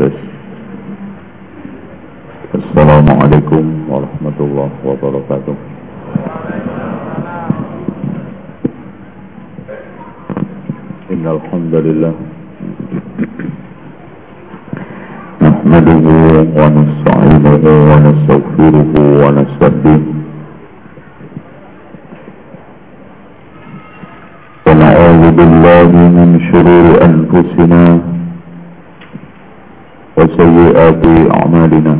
tes. Assalamualaikum warahmatullahi wabarakatuh. Innal hamdalillah nahmaduhu wa nasta'inuhu wa nastaghfiruhu wa nasta'dih wa na'udzu billahi min shururi anfusina وسيئات أعمالنا.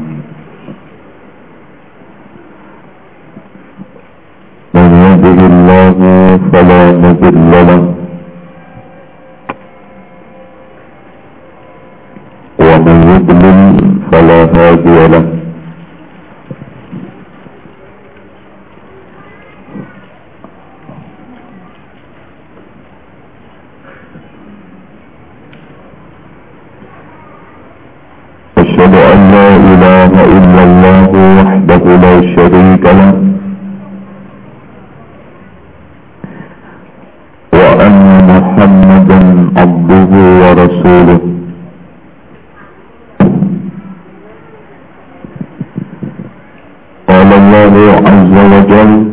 من يهده الله فلا مضل له. ومن يضلل فلا هادي له. إلا الله وحده لا شريك له. وأن محمدا عبده ورسوله. قال الله عز وجل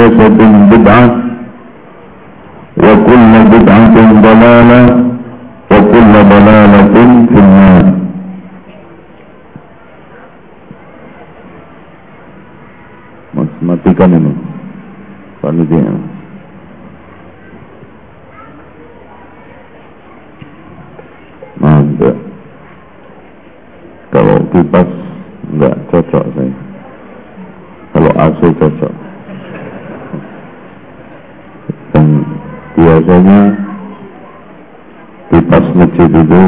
محدثة بدعة وكل بدعة ضلالة وكل ضلالة في النار matikan ini panitia mantap kalau kipas enggak cocok biasanya kipas masjid itu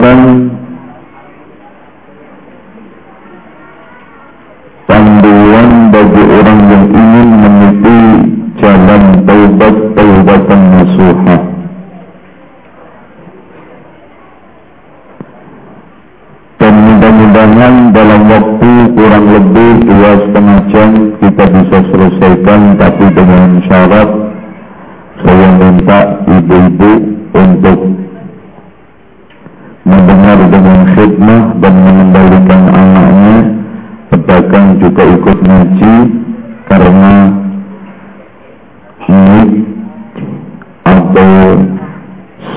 Merupakan panduan bagi orang yang ingin meniti jalan taubat taubatan nasuha. Dan mudah-mudahan dalam waktu kurang lebih dua setengah jam kita bisa selesaikan tapi dengan syarat saya minta ibu-ibu juga ikut ngaji karena mic atau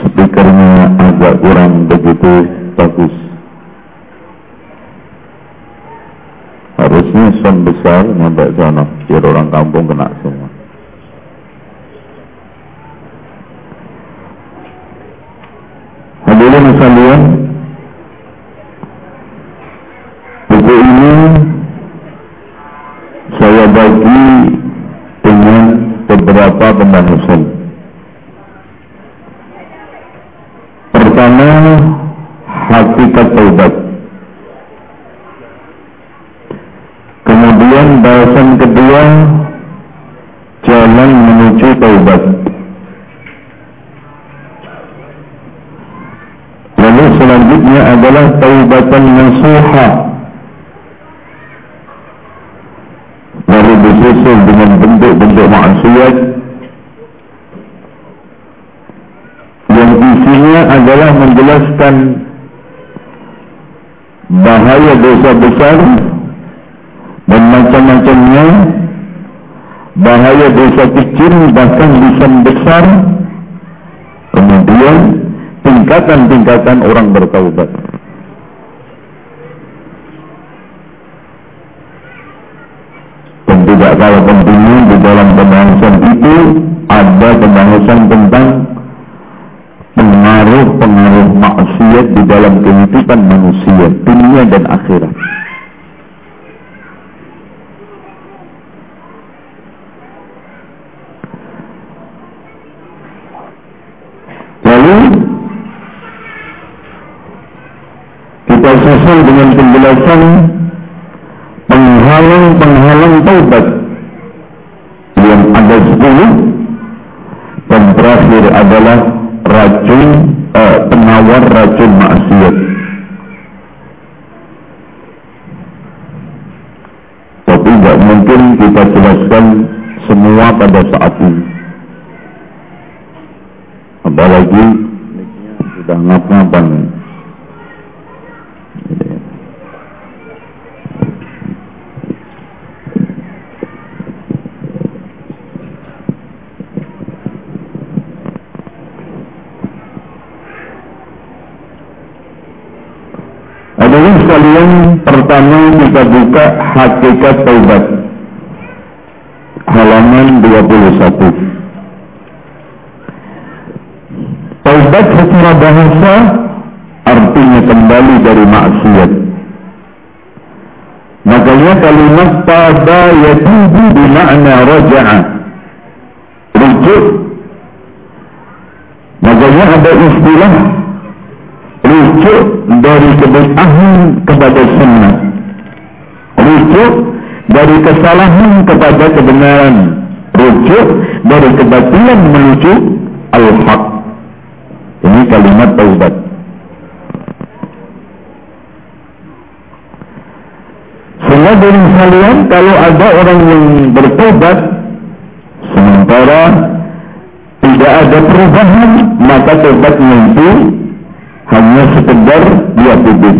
speakernya agak kurang begitu bagus. Harusnya sound besar sampai sana, biar orang kampung kena semua. Pembahasan. Pertama, hakikat taubat. Kemudian bahasan kedua, jalan menuju taubat. Lalu selanjutnya adalah taubatan nasuha. Bahaya dosa besar dan macam-macamnya. Bahaya dosa kecil bahkan bisa besar. Kemudian tingkatan-tingkatan orang bertaubat. Dan tidak kalah pentingnya di dalam pembahasan itu ada pembahasan tentang dalam kehidupan manusia dunia dan akhirat. Lalu kita susul dengan penjelasan penghalang-penghalang taubat. Yang ada sepuluh dan terakhir adalah racun penawar racun maksiat. Tapi tidak mungkin kita jelaskan semua pada saat ini apalagi sudah ngap-ngapan pertama kita buka hakikat taubat halaman 21 Taubat secara bahasa artinya kembali dari maksiat. Makanya kalimat taba yatubu bimakna raja'a. Rujuk. Makanya ada istilah rujuk dari kebenaran kepada sunnah. Rujuk dari kesalahan kepada kebenaran. Rujuk dari kebatilan menuju al-haq. Ini kalimat taubat. Sehingga dari kalian kalau ada orang yang bertobat sementara tidak ada perubahan maka tobatnya itu hanya sekedar dia publik.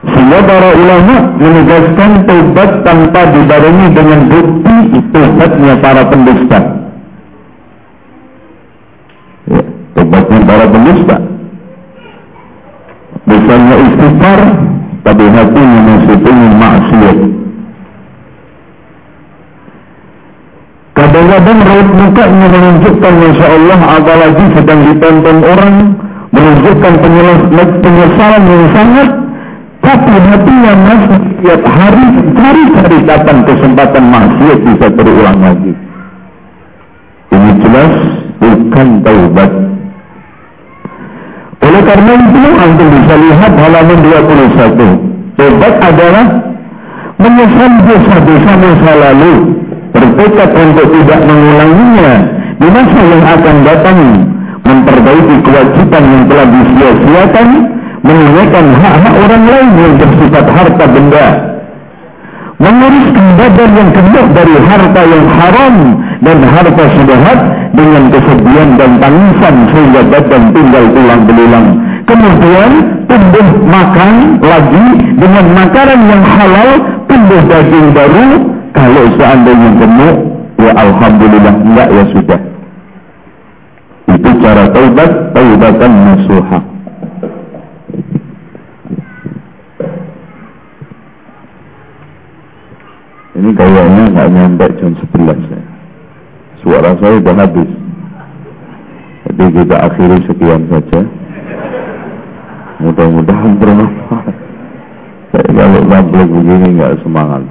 Sehingga para ulama menegaskan tobat tanpa dibarengi dengan bukti tobatnya para pendusta. Tobatnya para pendusta. Misalnya istighfar, tapi hatinya masih ingin maksiat. Kadang-kadang raut mukanya menunjukkan Masya Allah apalagi sedang ditonton orang menunjukkan penyesalan yang sangat tapi hatinya masih setiap hari cari-cari kapan kesempatan maksiat bisa terulang lagi. Ini jelas bukan taubat oleh karena itu, Anda bisa lihat halaman 21. Tobat adalah menyesal dosa-dosa masa lalu, bertekad untuk tidak mengulanginya di masa yang akan datang, memperbaiki kewajiban yang telah disia-siakan, menunaikan hak-hak orang lain yang bersifat harta benda, menguruskan badan yang gemuk dari harta yang haram dan harta sudahat dengan kesedihan dan tangisan sehingga badan tinggal tulang belulang. Kemudian tumbuh makan lagi dengan makanan yang halal tumbuh daging baru, kalau seandainya gemuk, ya Alhamdulillah, enggak ya sudah. Itu cara taubat, taubatan nasuha. Ini kayaknya nggak nyampe jam 11 ya. Suara saya sudah habis. Jadi kita akhiri sekian saja. Mudah-mudahan bermanfaat. Saya kalau ngobrol begini nggak semangat.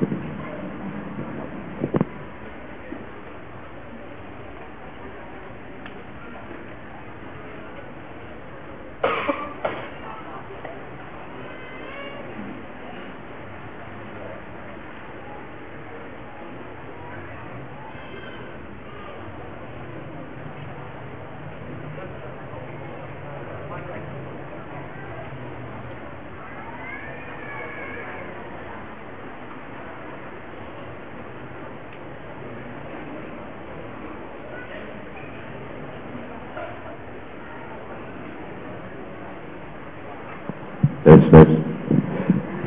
tes tes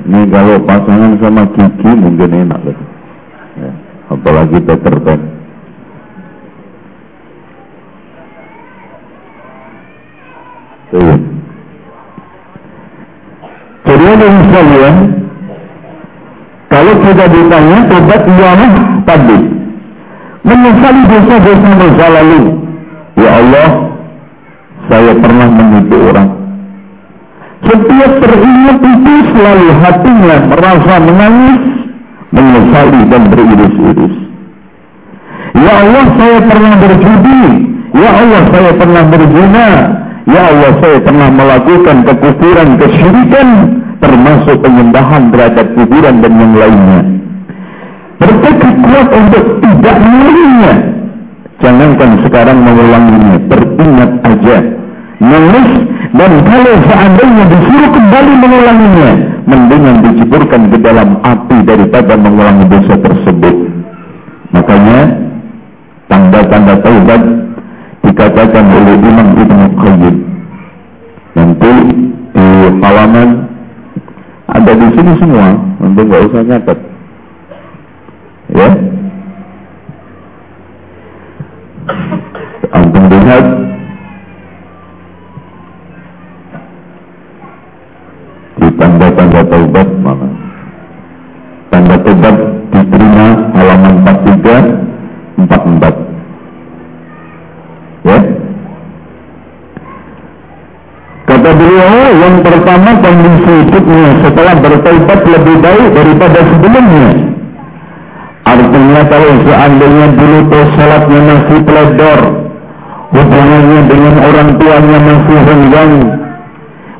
ini kalau pasangan sama Kiki mungkin enak loh ya, apalagi Peter Pan. Jadi yang sekalian, kalau kita ditanya tobat iyalah tadi, menyesali dosa-dosa masa lalu. Ya Allah, saya pernah menipu orang. Setiap teringat itu selalu hatinya merasa menangis, menyesali dan beriris-iris. Ya Allah saya pernah berjudi, Ya Allah saya pernah berzina, Ya Allah saya pernah melakukan kekufuran, kesyirikan, termasuk penyembahan terhadap kuburan dan yang lainnya. Bertekad kuat untuk tidak mengulanginya. Jangankan sekarang mengulanginya, beringat aja. Nangis dan kalau seandainya disuruh kembali mengulanginya, mendingan diceburkan ke dalam api daripada mengulangi dosa tersebut. Makanya tanda-tanda taubat dikatakan oleh Imam Ibnu Qayyim. Nanti di halaman ada di sini semua, nanti nggak usah nyatet. Ya, antum lihat Tanda taubat diterima halaman 43 44. Ya. Kata beliau yang pertama kondisi hidupnya setelah bertaubat lebih baik daripada sebelumnya. Artinya kalau seandainya dulu tuh salatnya masih teledor, hubungannya dengan orang tuanya masih renggang,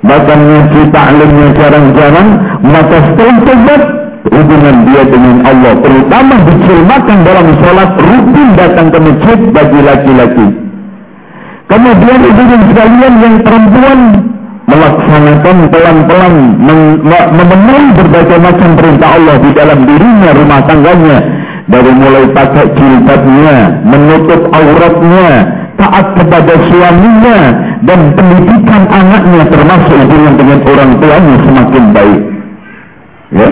bahkan ngaji taklimnya jarang-jarang, maka setelah tobat hubungan dia dengan Allah terutama dicermakan dalam sholat rutin datang ke masjid bagi laki-laki. Kemudian ibu sekalian yang perempuan melaksanakan pelan-pelan memenuhi berbagai macam perintah Allah di dalam dirinya, rumah tangganya dari mulai pakai jilbabnya, menutup auratnya, taat kepada suaminya dan pendidikan anaknya termasuk hubungan dengan orang tuanya semakin baik. Ya.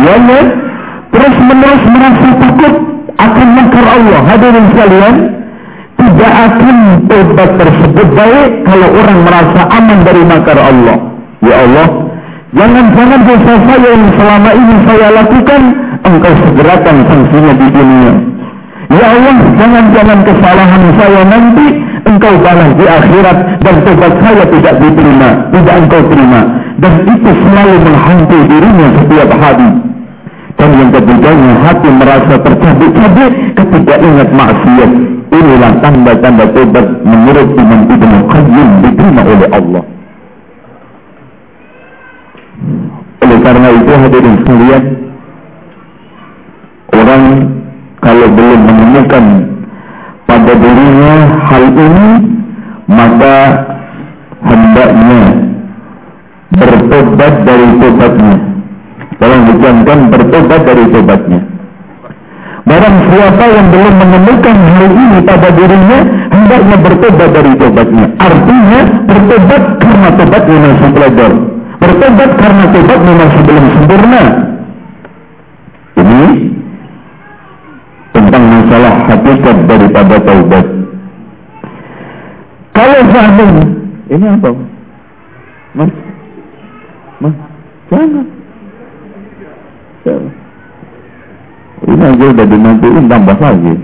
Keduanya terus menerus merasa takut akan makar Allah. Hadirin sekalian, tidak akan tobat tersebut baik kalau orang merasa aman dari makar Allah. Ya Allah, jangan-jangan dosa saya yang selama ini saya lakukan, engkau segerakan sanksinya di dunia. Ya Allah, jangan-jangan kesalahan saya nanti engkau balas di akhirat dan tobat saya tidak diterima, tidak engkau terima. Dan itu selalu menghantui dirinya setiap hari. Dan yang ketiganya hati merasa tercabik-cabik ketika ingat maksiat. Inilah tanda-tanda tobat menurut Imam Ibn Qayyim diterima oleh Allah. Oleh karena itu hadirin sekalian, orang kalau belum menemukan pada dirinya hal ini maka hendaknya bertobat dari tobatnya Tolong dijangan bertobat dari tobatnya. Barang siapa yang belum menemukan hal ini pada dirinya, hendaknya bertobat dari tobatnya. Artinya, bertobat karena tobatnya masih belajar. Bertobat karena tobatnya masih belum sempurna. Ini tentang masalah hakikat daripada taubat. Kalau seandainya, ini apa? Mas, mas, jangan. Jangan. Ini aja udah dimantuin tambah lagi.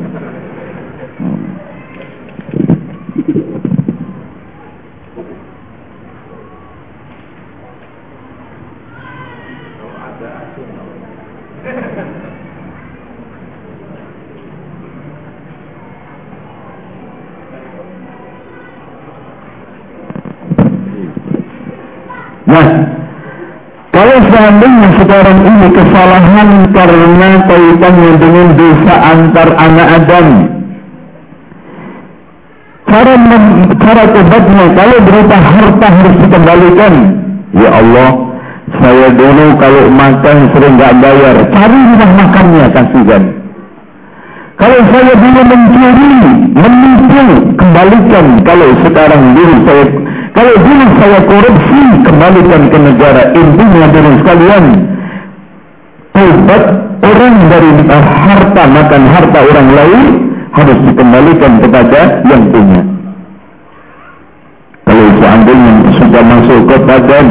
Nah, seandainya sekarang ini kesalahan karena kaitannya dengan dosa antar anak Adam, cara cara tobatnya kalau berupa harta harus dikembalikan. Ya Allah, saya dulu kalau makan sering nggak bayar, cari rumah makannya kasihkan. Kalau saya dulu mencuri, menipu, kembalikan. Kalau sekarang dulu saya kalau dulu saya korupsi, kembalikan ke negara. Intinya dari sekalian, tobat orang dari harta makan harta orang lain harus dikembalikan kepada yang punya. Kalau seandainya sudah masuk ke badan,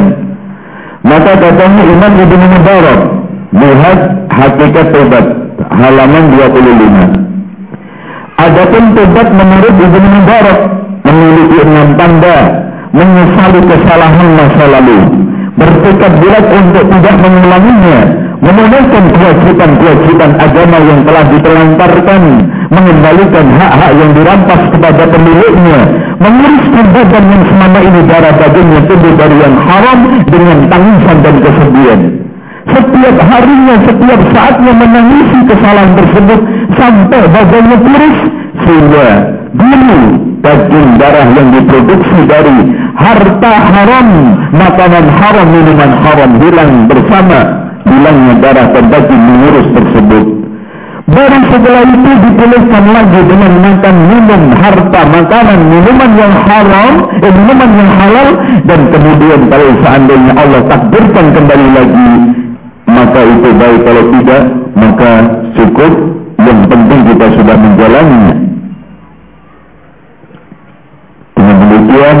maka katanya Imam Ibn Mubarak lihat hakikat tobat halaman 25. Adapun tobat menurut Ibn Mubarak memiliki enam tanda menyesali kesalahan masa lalu, bertekad bulat untuk tidak mengulanginya, menunaikan kewajiban-kewajiban agama yang telah ditelantarkan, mengembalikan hak-hak yang dirampas kepada pemiliknya, menguruskan badan yang selama ini darah dagingnya tumbuh dari yang haram dengan tangisan dan kesedihan. Setiap harinya, setiap saatnya menangisi kesalahan tersebut sampai badannya kurus sehingga dulu daging darah yang diproduksi dari harta haram, makanan haram, minuman haram hilang bersama hilangnya darah dan daging mengurus tersebut. Baru setelah itu dipulihkan lagi dengan makan minum harta makanan minuman yang haram, eh, minuman yang halal dan kemudian kalau seandainya Allah takdirkan kembali lagi maka itu baik. Kalau tidak maka cukup. Yang penting kita sudah menjalaninya dengan demikian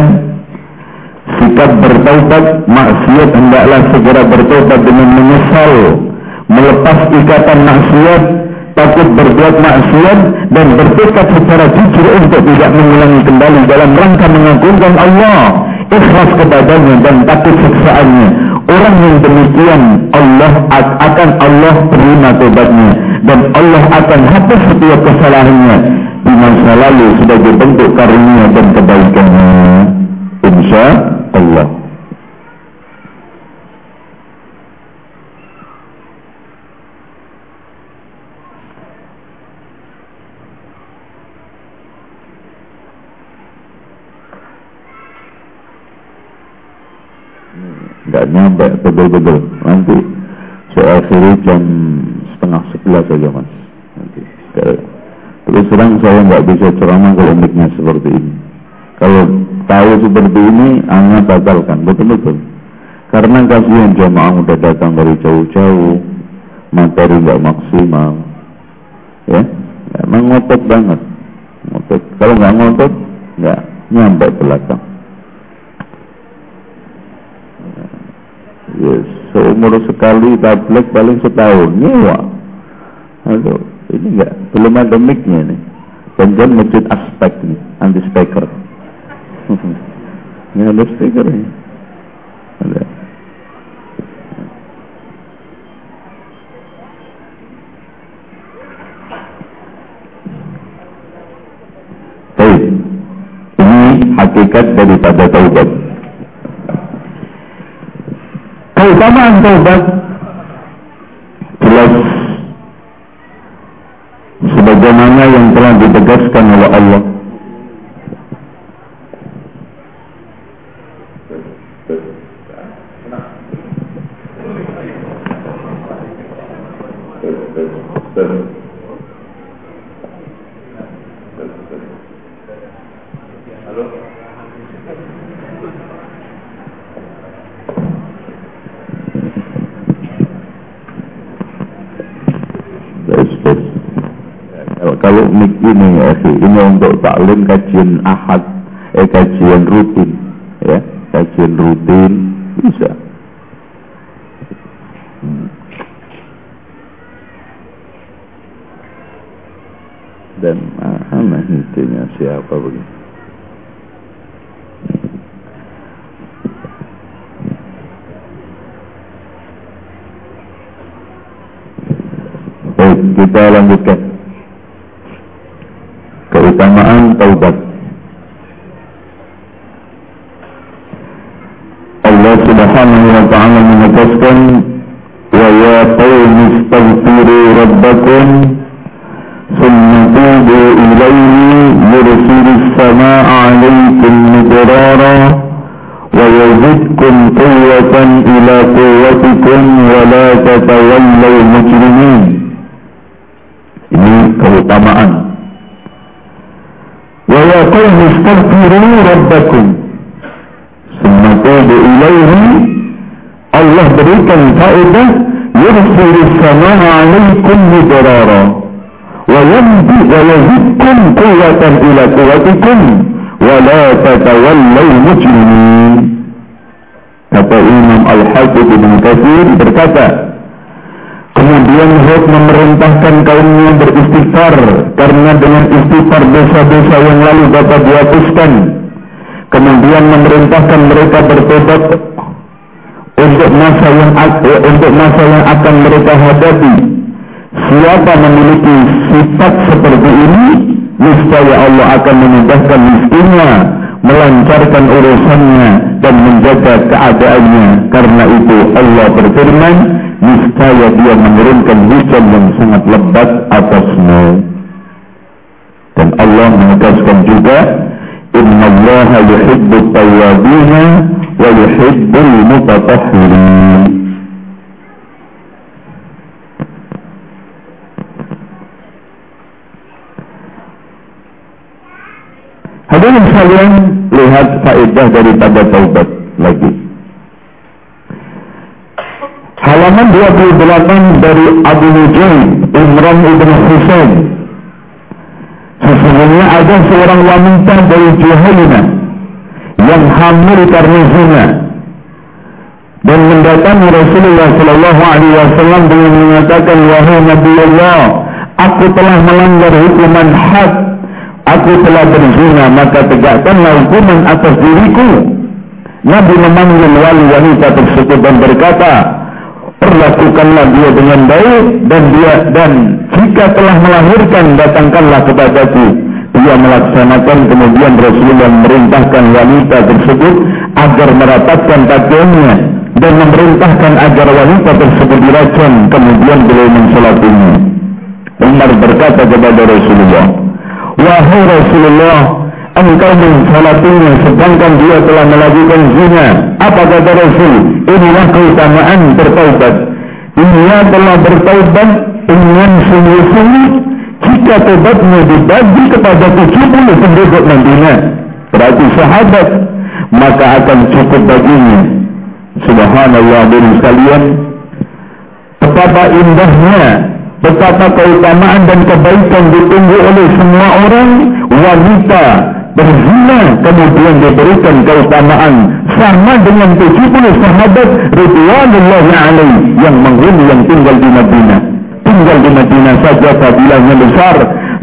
sikap bertaubat maksiat hendaklah segera bertobat dengan menyesal melepas ikatan maksiat takut berbuat maksiat dan bertekad secara jujur untuk tidak mengulangi kembali dalam rangka mengagungkan Allah. Ikhlas kepadanya dan takut siksaannya. Orang yang demikian Allah akan Allah terima tobatnya dan Allah akan hapus setiap kesalahannya masa lalu sebagai bentuk karunia dan kebaikannya. Insya Allah. Nggak nyampe betul-betul. Nanti saya akhiri jam setengah sebelas saja mas. Nanti terus terang saya nggak bisa ceramah kalau miknya seperti ini. Kalau tahu seperti ini hanya batalkan. Betul-betul. Karena kasihan jamaah udah datang dari jauh-jauh materi nggak maksimal. Ya emang ngotot banget. Ngotot. Kalau nggak ngotot nggak nyampe belakang. Yes, seumur sekali tablet paling setahun. Nyewa. Aduh, ini enggak belum ada mic-nya nih. Dan masjid aspek nih, anti speaker. Ini ada speaker nih. Ada. Ini hakikat daripada taubat keutamaan taubat jelas sebagaimana yang telah ditegaskan oleh Allah ini ya ini untuk taklim kajian ahad, eh kajian rutin, ya kajian rutin bisa. Hmm. Dan mana intinya siapa begitu? Kita lanjutkan. keutamaan taubat. Allah Subhanahu wa taala menegaskan wa ya taubistaghfiru rabbakum summa tubu ilayhi yursilu samaa'a 'alaykum mudrara wa yazidkum quwwatan ila quwwatikum wa la tatawallaw mujrimin ini keutamaan wa ya qaumi istaghfiru rabbakum summa tubu ilaihi Allah berikan faedah yursilu samaa 'alaikum midrara wa yamdi wa yazidkum quwwatan ila quwwatikum wa la tatawallaw mujrimin kata Imam Al-Hafiz Ibn Katsir berkata Kemudian Hud memerintahkan kaumnya beristighfar karena dengan istighfar dosa-dosa yang lalu dapat dihapuskan. Kemudian memerintahkan mereka bertobat untuk masa yang eh, untuk masa yang akan mereka hadapi. Siapa memiliki sifat seperti ini, niscaya Allah akan memudahkan miskinnya, melancarkan urusannya dan menjaga keadaannya. Karena itu Allah berfirman, niscaya dia menurunkan hujan yang sangat lebat atasmu. Dan Allah menegaskan juga, Inna Allah yuhibbu tawabina wa yuhibbul mutatahhirin. Hadirin sekalian, lihat faedah daripada taubat lagi. Halaman 28 dari Abu Nujaim Imran ibn Husain Sesungguhnya ada seorang wanita dari Juhaina yang hamil karena zina dan mendatangi Rasulullah Sallallahu Alaihi Wasallam dengan mengatakan wahai Nabi Allah aku telah melanggar hukuman had. Aku telah berzina maka tegakkanlah hukuman atas diriku. Nabi memanggil wali wanita tersebut dan berkata perlakukanlah dia dengan baik dan dia dan jika telah melahirkan datangkanlah kepadaku. Dia melaksanakan kemudian Rasulullah memerintahkan wanita tersebut agar merapatkan pakaiannya dan memerintahkan agar wanita tersebut diracun kemudian beliau mensolatinya Umar berkata kepada Rasulullah wahai Rasulullah engkau mensolatinya sedangkan dia telah melakukan zina. Apa kata Rasul? Inilah keutamaan bertaubat. Dia telah bertaubat dengan sungguh-sungguh jika taubatnya dibagi kepada 70 penduduk Madinah. Berarti sahabat maka akan cukup baginya. Subhanallah dari sekalian. Betapa indahnya betapa keutamaan dan kebaikan ditunggu oleh semua orang wanita berzina kemudian diberikan keutamaan sama dengan 70 sahabat Ridwanullahi alaih yang menghuni yang tinggal di Madinah? Tinggal di Madinah saja fadilahnya besar.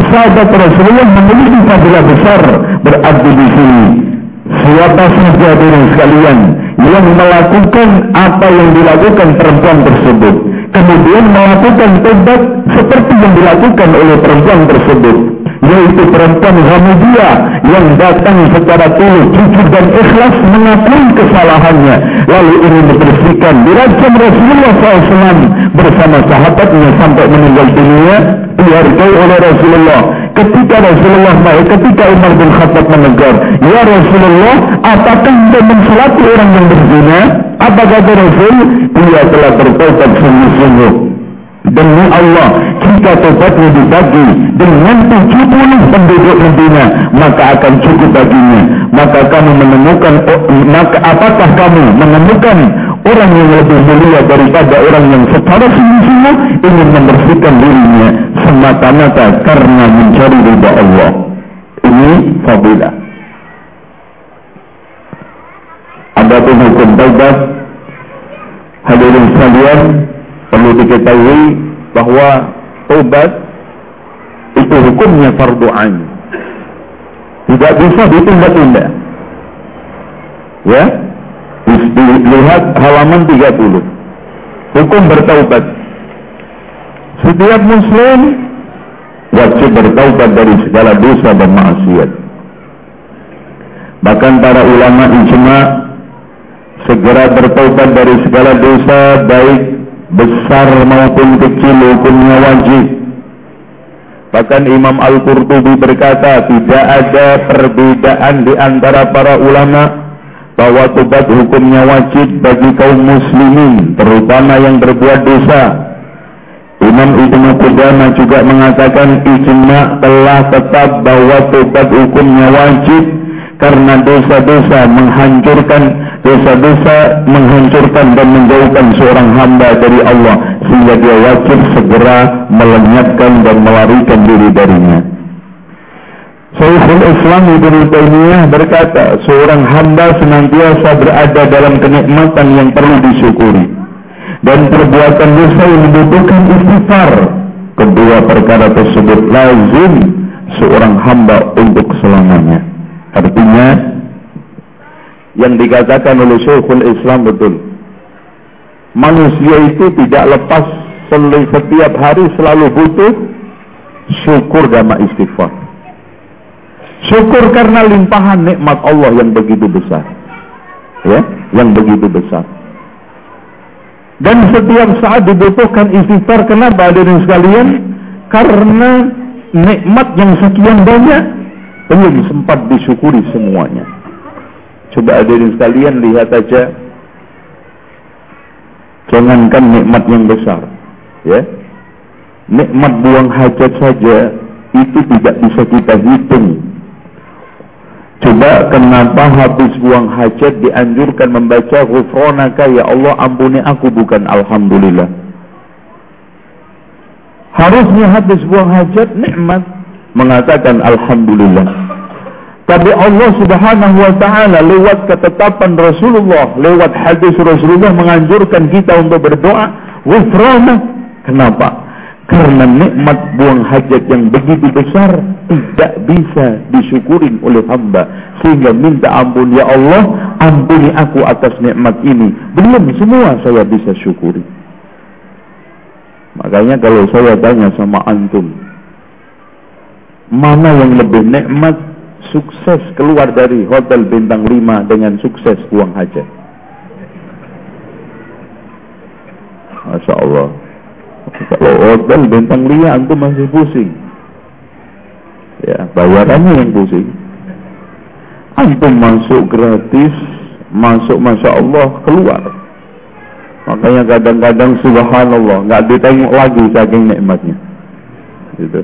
Sahabat Rasulullah memiliki fadilah besar berarti di sini. Siapa saja dari sekalian yang melakukan apa yang dilakukan perempuan tersebut? Kemudian melakukan tobat seperti yang dilakukan oleh perempuan tersebut yaitu perempuan Hamidia yang datang secara tulus, jujur dan ikhlas mengakui kesalahannya. Lalu ingin dibersihkan dirajam Rasulullah SAW bersama sahabatnya sampai meninggal dunia dihargai oleh Rasulullah. Ketika Rasulullah ketika Umar bin Khattab menegur ya Rasulullah apakah anda menselati orang yang berzina? Apa kata Rasul? Dia telah bertobat sungguh-sungguh Demi Allah, jika tobatnya dibagi dengan 70 penduduk Medina, maka akan cukup baginya. Maka kamu menemukan, maka apakah kamu menemukan orang yang lebih mulia daripada orang yang secara sungguh-sungguh ingin membersihkan dirinya semata-mata karena mencari ridha Allah. Ini fadilah. Adapun hukum taubat hadirin sekalian perlu diketahui bahwa taubat itu hukumnya fardu ain. Tidak bisa ditunda-tunda. Ya, lihat halaman 30. Hukum bertaubat. Setiap muslim wajib bertaubat dari segala dosa dan maksiat. Bahkan para ulama ijma segera bertaubat dari segala dosa baik besar maupun kecil hukumnya wajib. Bahkan Imam Al-Qurtubi berkata tidak ada perbedaan di antara para ulama bahwa tobat hukumnya wajib bagi kaum muslimin terutama yang berbuat dosa Imam Ibnu Qudamah juga mengatakan ijma telah tetap bahwa tobat hukumnya wajib karena dosa-dosa menghancurkan dosa-dosa menghancurkan dan menjauhkan seorang hamba dari Allah sehingga dia wajib segera melenyapkan dan melarikan diri darinya. Syekhul Islam Ibn Taimiyah berkata, seorang hamba senantiasa berada dalam kenikmatan yang perlu disyukuri. Dan perbuatan dosa yang membutuhkan istighfar. Kedua perkara tersebut lazim seorang hamba untuk selamanya. Artinya, yang dikatakan oleh Syekhul Islam betul. Manusia itu tidak lepas setiap hari selalu butuh syukur dan istighfar. Syukur karena limpahan nikmat Allah yang begitu besar. Ya, yang begitu besar. Dan setiap saat dibutuhkan istighfar kenapa hadirin sekalian? Karena nikmat yang sekian banyak belum sempat disyukuri semuanya. Coba hadirin sekalian lihat aja jangankan nikmat yang besar, ya. Nikmat buang hajat saja itu tidak bisa kita hitung Coba kenapa habis buang hajat dianjurkan membaca ghufranaka ya Allah ampuni aku bukan alhamdulillah. Harusnya habis buang hajat nikmat mengatakan alhamdulillah. Tapi Allah Subhanahu wa taala lewat ketetapan Rasulullah, lewat hadis Rasulullah menganjurkan kita untuk berdoa ghufrana. Kenapa? Karena nikmat buang hajat yang begitu besar tidak bisa disyukuri oleh hamba. Sehingga minta ampun, Ya Allah, ampuni aku atas nikmat ini. Belum semua saya bisa syukuri. Makanya kalau saya tanya sama antum, mana yang lebih nikmat sukses keluar dari hotel bintang 5 dengan sukses buang hajat? Masya Allah. Kalau hotel bintang lima antum masih pusing. Ya, bayarannya yang pusing. Antum masuk gratis, masuk masya Allah keluar. Makanya kadang-kadang subhanallah nggak ditengok lagi saking nikmatnya. Gitu.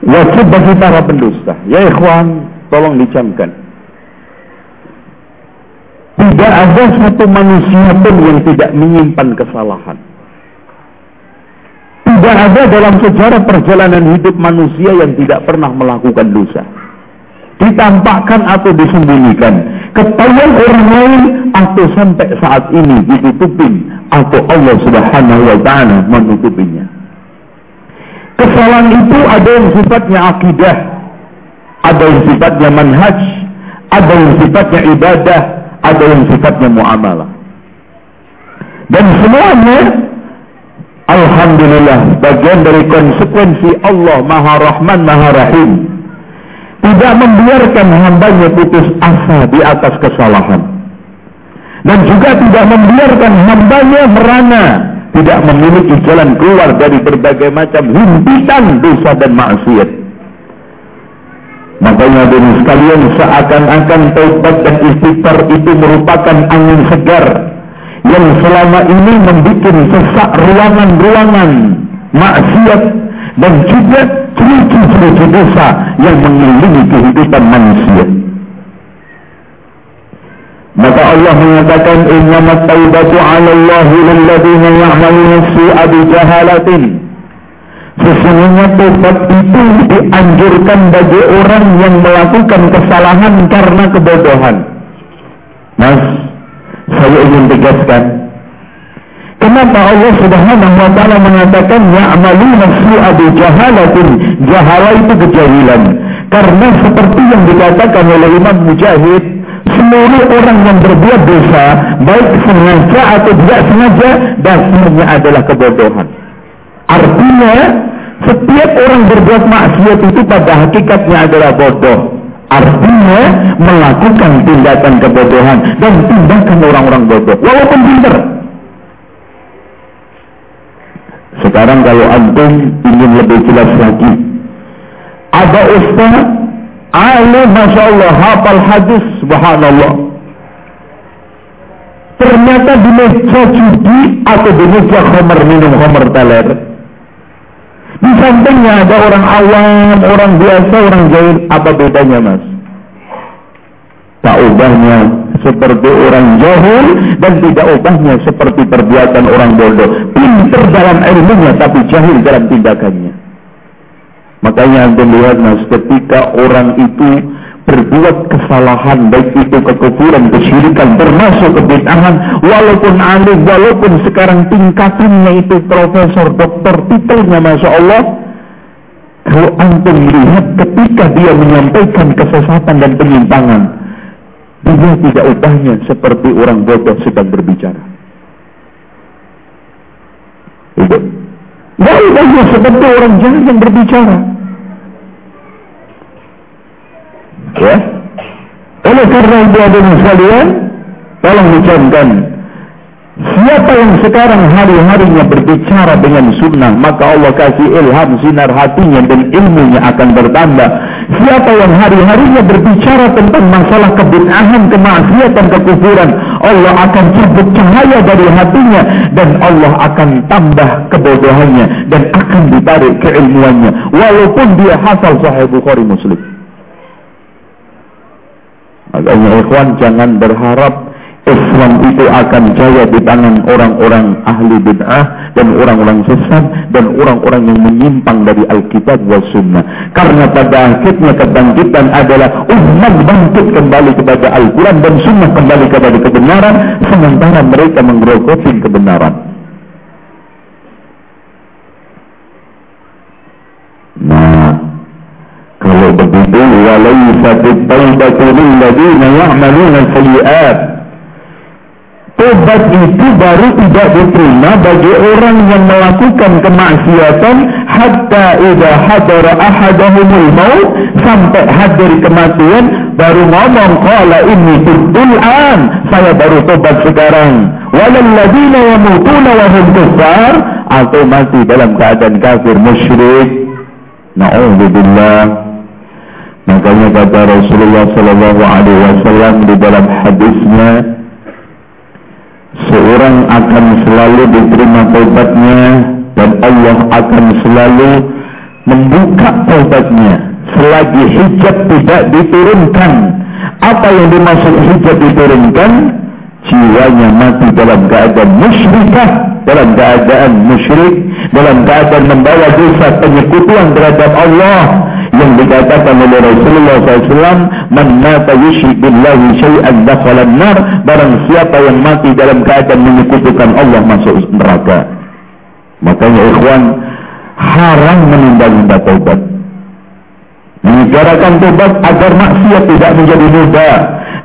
Wajib bagi para pendusta. Ya ikhwan, tolong dicamkan. Tidak ada satu manusia pun yang tidak menyimpan kesalahan. Tidak ada dalam sejarah perjalanan hidup manusia yang tidak pernah melakukan dosa. Ditampakkan atau disembunyikan. Ketahuan orang lain atau sampai saat ini ditutupin atau Allah Subhanahu wa taala menutupinya. Kesalahan itu ada yang sifatnya akidah, ada yang sifatnya manhaj, ada yang sifatnya ibadah, ada yang sifatnya muamalah. Dan semuanya Alhamdulillah bagian dari konsekuensi Allah Maha Rahman Maha Rahim tidak membiarkan hambanya putus asa di atas kesalahan dan juga tidak membiarkan hambanya merana tidak memiliki jalan keluar dari berbagai macam himpitan dosa dan maksiat Makanya dari sekalian seakan-akan taubat dan istighfar itu merupakan angin segar yang selama ini membuat sesak ruangan-ruangan maksiat dan juga cerucu-cerucu dosa yang mengelilingi kehidupan manusia. Maka Allah mengatakan innamat taubatu 'ala Allah lil ladzina ya'maluna su'a bi jahalatin. Sesungguhnya tobat itu dianjurkan bagi orang yang melakukan kesalahan karena kebodohan. Mas, saya ingin tegaskan. Kenapa Allah Subhanahu wa taala mengatakan ya'maluna su'a bi jahalatin? Jahala itu kejahilan. Karena seperti yang dikatakan oleh Imam Mujahid, seluruh orang yang berbuat dosa, baik sengaja atau tidak sengaja, dasarnya adalah kebodohan. Artinya, setiap orang berbuat maksiat itu pada hakikatnya adalah bodoh. Artinya melakukan tindakan kebodohan dan tindakan orang-orang bodoh. Walaupun pintar. Sekarang kalau antum ingin lebih jelas lagi. Ada ustaz alim Masya Allah hafal hadis subhanallah. Ternyata di meja judi atau di meja khomer minum khomer teler di sampingnya ada orang awam, orang biasa, orang jahil. Apa bedanya mas? Tak ubahnya seperti orang jahil dan tidak ubahnya seperti perbuatan orang bodoh. Pinter dalam ilmunya tapi jahil dalam tindakannya. Makanya anda lihat mas, ketika orang itu berbuat kesalahan baik itu kekufuran, kesyirikan termasuk kebid'ahan. Walaupun alim walaupun sekarang tingkatannya itu profesor doktor titelnya Masya Allah kalau antum melihat ketika dia menyampaikan kesesatan dan penyimpangan dia tidak ubahnya seperti orang bodoh sedang berbicara. Itu tidak seperti orang jahat yang berbicara Ya. Oleh karena itu ada sekalian, tolong dicamkan. Siapa yang sekarang hari-harinya berbicara dengan sunnah, maka Allah kasih ilham sinar hatinya dan ilmunya akan bertambah. Siapa yang hari-harinya berbicara tentang masalah kebid'ahan, kemaksiatan, kekufuran, Allah akan cabut cahaya dari hatinya dan Allah akan tambah kebodohannya dan akan ditarik keilmuannya walaupun dia hafal sahih Bukhari Muslim. Makanya ikhwan jangan berharap Islam itu akan jaya di tangan orang-orang ahli bid'ah dan orang-orang sesat dan orang-orang yang menyimpang dari Alkitab wa Sunnah. Karena pada akhirnya kebangkitan adalah umat bangkit kembali kepada Al-Quran dan Sunnah kembali kepada kebenaran sementara mereka menggerogoti kebenaran. Nah, kalau walaysat at-taubatu lil ladzina ya'maluna sayyi'at. Tobat itu baru tidak diterima bagi orang yang melakukan kemaksiatan hatta idza hadara ahadahumul maut sampai hadir kematian baru ngomong qala inni tubtul an saya baru tobat sekarang. Walal ladzina yamutuna wa hum kuffar. Atau mati dalam keadaan kafir musyrik. Na'udzubillah Makanya kata Rasulullah Sallallahu Alaihi Wasallam di dalam hadisnya, seorang akan selalu diterima taubatnya dan Allah akan selalu membuka taubatnya selagi hijab tidak diturunkan. Apa yang dimaksud hijab diturunkan? Jiwanya mati dalam keadaan musyrikah, dalam keadaan musyrik, dalam keadaan membawa dosa penyekutuan terhadap Allah, dikatakan oleh Rasulullah SAW man mata yushrik billahi syai'an dakhala nar barang siapa yang mati dalam keadaan menyekutukan Allah masuk neraka. Makanya ikhwan haram menunda-nunda taubat. Menegarakan taubat agar maksiat tidak menjadi mudah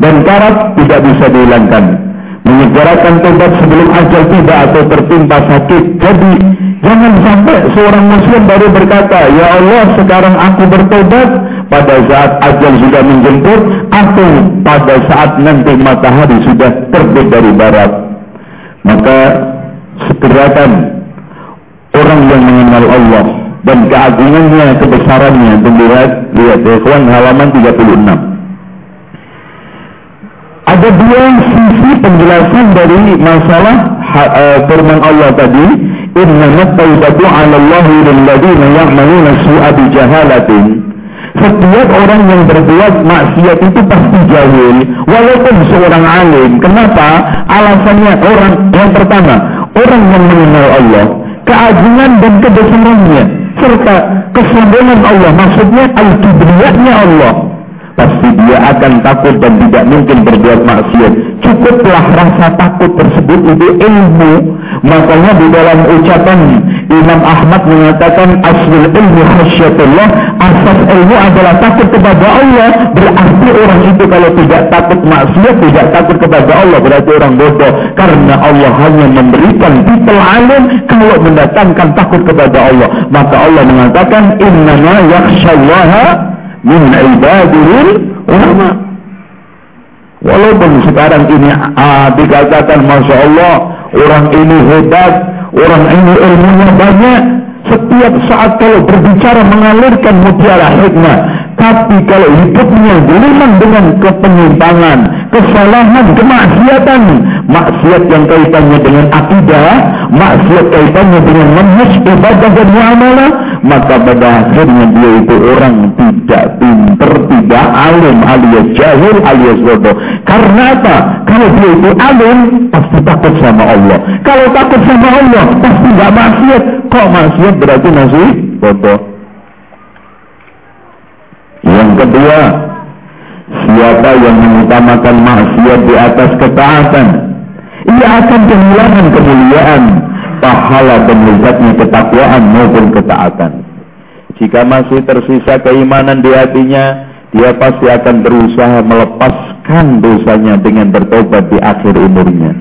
dan karat tidak bisa dihilangkan menyegerakan taubat sebelum ajal tiba atau tertimpa sakit jadi Jangan sampai seorang muslim baru berkata, Ya Allah sekarang aku bertobat pada saat ajal sudah menjemput atau pada saat nanti matahari sudah terbit dari barat. Maka segerakan orang yang mengenal Allah dan keagungannya, kebesarannya. Lihat, lihat, ikhwan halaman 36. Ada dua sisi penjelasan dari masalah uh, Allah tadi, Inna taubatu 'ala Allah lil ya'maluna su'a jahalatin." Setiap orang yang berbuat maksiat itu pasti jahil, walaupun seorang alim. Kenapa? Alasannya orang yang pertama, orang yang mengenal Allah, keagungan dan kebesarannya, serta kesombongan Allah, maksudnya al-kibriyatnya Allah pasti dia akan takut dan tidak mungkin berbuat maksiat. Cukuplah rasa takut tersebut itu ilmu. Makanya di dalam ucapan Imam Ahmad mengatakan aslul ilmu khasyatullah, asas ilmu adalah takut kepada Allah. Berarti orang itu kalau tidak takut maksiat, tidak takut kepada Allah, berarti orang bodoh. Karena Allah hanya memberikan titel alim kalau mendatangkan takut kepada Allah. Maka Allah mengatakan innama min ibadil ulama. Walaupun sekarang ini ah, dikatakan Masya Allah orang ini hebat, orang ini ilmunya banyak. Setiap saat kalau berbicara mengalirkan mutiara hikmah, tapi kalau hidupnya geliman dengan kepenyimpangan, kesalahan, kemaksiatan, maksiat yang kaitannya dengan akidah, maksiat kaitannya dengan manhaj ibadah dan muamalah, maka pada akhirnya dia itu orang tidak pinter, tidak alim, alias jahil, alias bodoh. Karena apa? Kalau dia itu alim, pasti takut sama Allah. Kalau takut sama Allah, pasti tidak maksiat. Kok maksiat berarti masih bodoh. Yang kedua, siapa yang mengutamakan maksiat di atas ketaatan, ia akan kehilangan kemuliaan, pahala dan lezatnya ketakwaan maupun ketaatan. Jika masih tersisa keimanan di hatinya, dia pasti akan berusaha melepaskan dosanya dengan bertobat di akhir umurnya.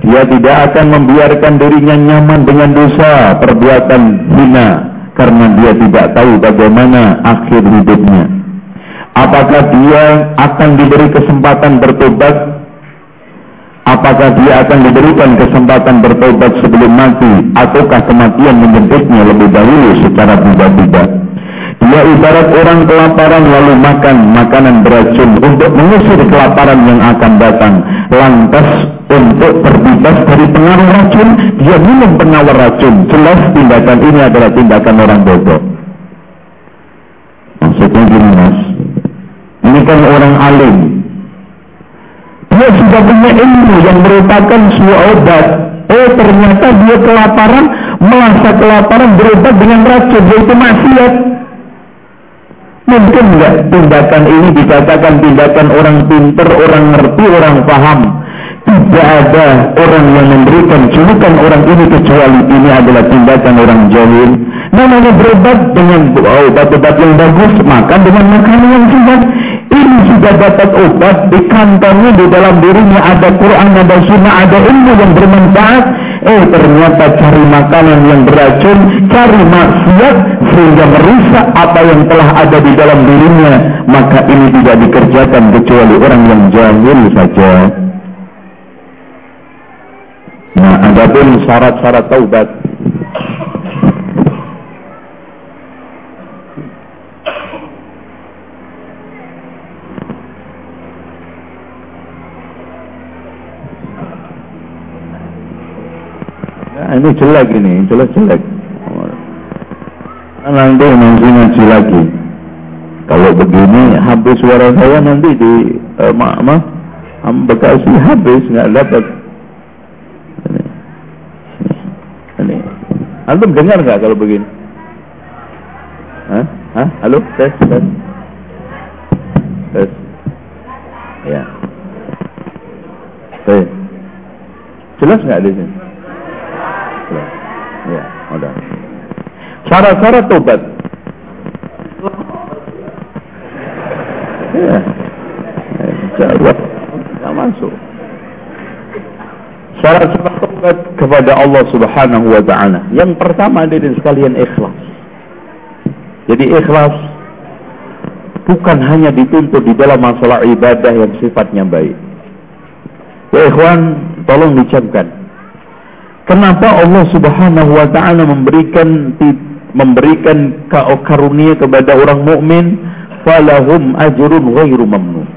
Dia tidak akan membiarkan dirinya nyaman dengan dosa, perbuatan hina, karena dia tidak tahu bagaimana akhir hidupnya. Apakah dia akan diberi kesempatan bertobat? Apakah dia akan diberikan kesempatan bertobat sebelum mati? Ataukah kematian menjemputnya lebih dahulu secara tiba-tiba? Dia ibarat orang kelaparan lalu makan makanan beracun untuk mengusir kelaparan yang akan datang. Lantas untuk terbebas dari pengaruh racun, dia minum penawar racun. Jelas tindakan ini adalah tindakan orang bodoh. Maksudnya gini mas, ini kan orang alim. Dia sudah punya ilmu yang merupakan sebuah obat. Oh ternyata dia kelaparan, merasa kelaparan berobat dengan racun, yaitu maksiat. Mungkin enggak tindakan ini dikatakan tindakan orang pinter, orang ngerti, orang paham. Tidak ada orang yang memberikan julukan orang ini kecuali ini adalah tindakan orang jahil. Namanya berobat dengan obat-obat yang bagus, makan dengan makanan yang sehat. Sudah dapat obat di kantongnya, di dalam dirinya ada Quran, ada sunnah, ada ilmu yang bermanfaat. Eh ternyata cari makanan yang beracun, cari maksiat sehingga merusak apa yang telah ada di dalam dirinya. Maka ini tidak dikerjakan kecuali orang yang jahil saja. Nah, ada pun syarat-syarat taubat. Nah, ini jelek ini, jelek-jelek. Nah, nanti nanti ngaji lagi. Kalau begini habis suara saya nanti di eh, ma ma Bekasi habis nggak dapat Antum dengar nggak kalau begini? Hah? Hah? Halo? Tes, tes. Tes. Ya. Tes. Jelas nggak di sini? Ya, udah. Syarat-syarat tobat. Ya. Jawab. Nggak masuk. Syarat-syarat tobat kepada Allah Subhanahu wa taala. Yang pertama dari sekalian ikhlas. Jadi ikhlas bukan hanya dituntut di dalam masalah ibadah yang sifatnya baik. Ya ikhwan, tolong dicamkan. Kenapa Allah Subhanahu wa taala memberikan memberikan karunia kepada orang mukmin falahum ajrun ghairu mamnun.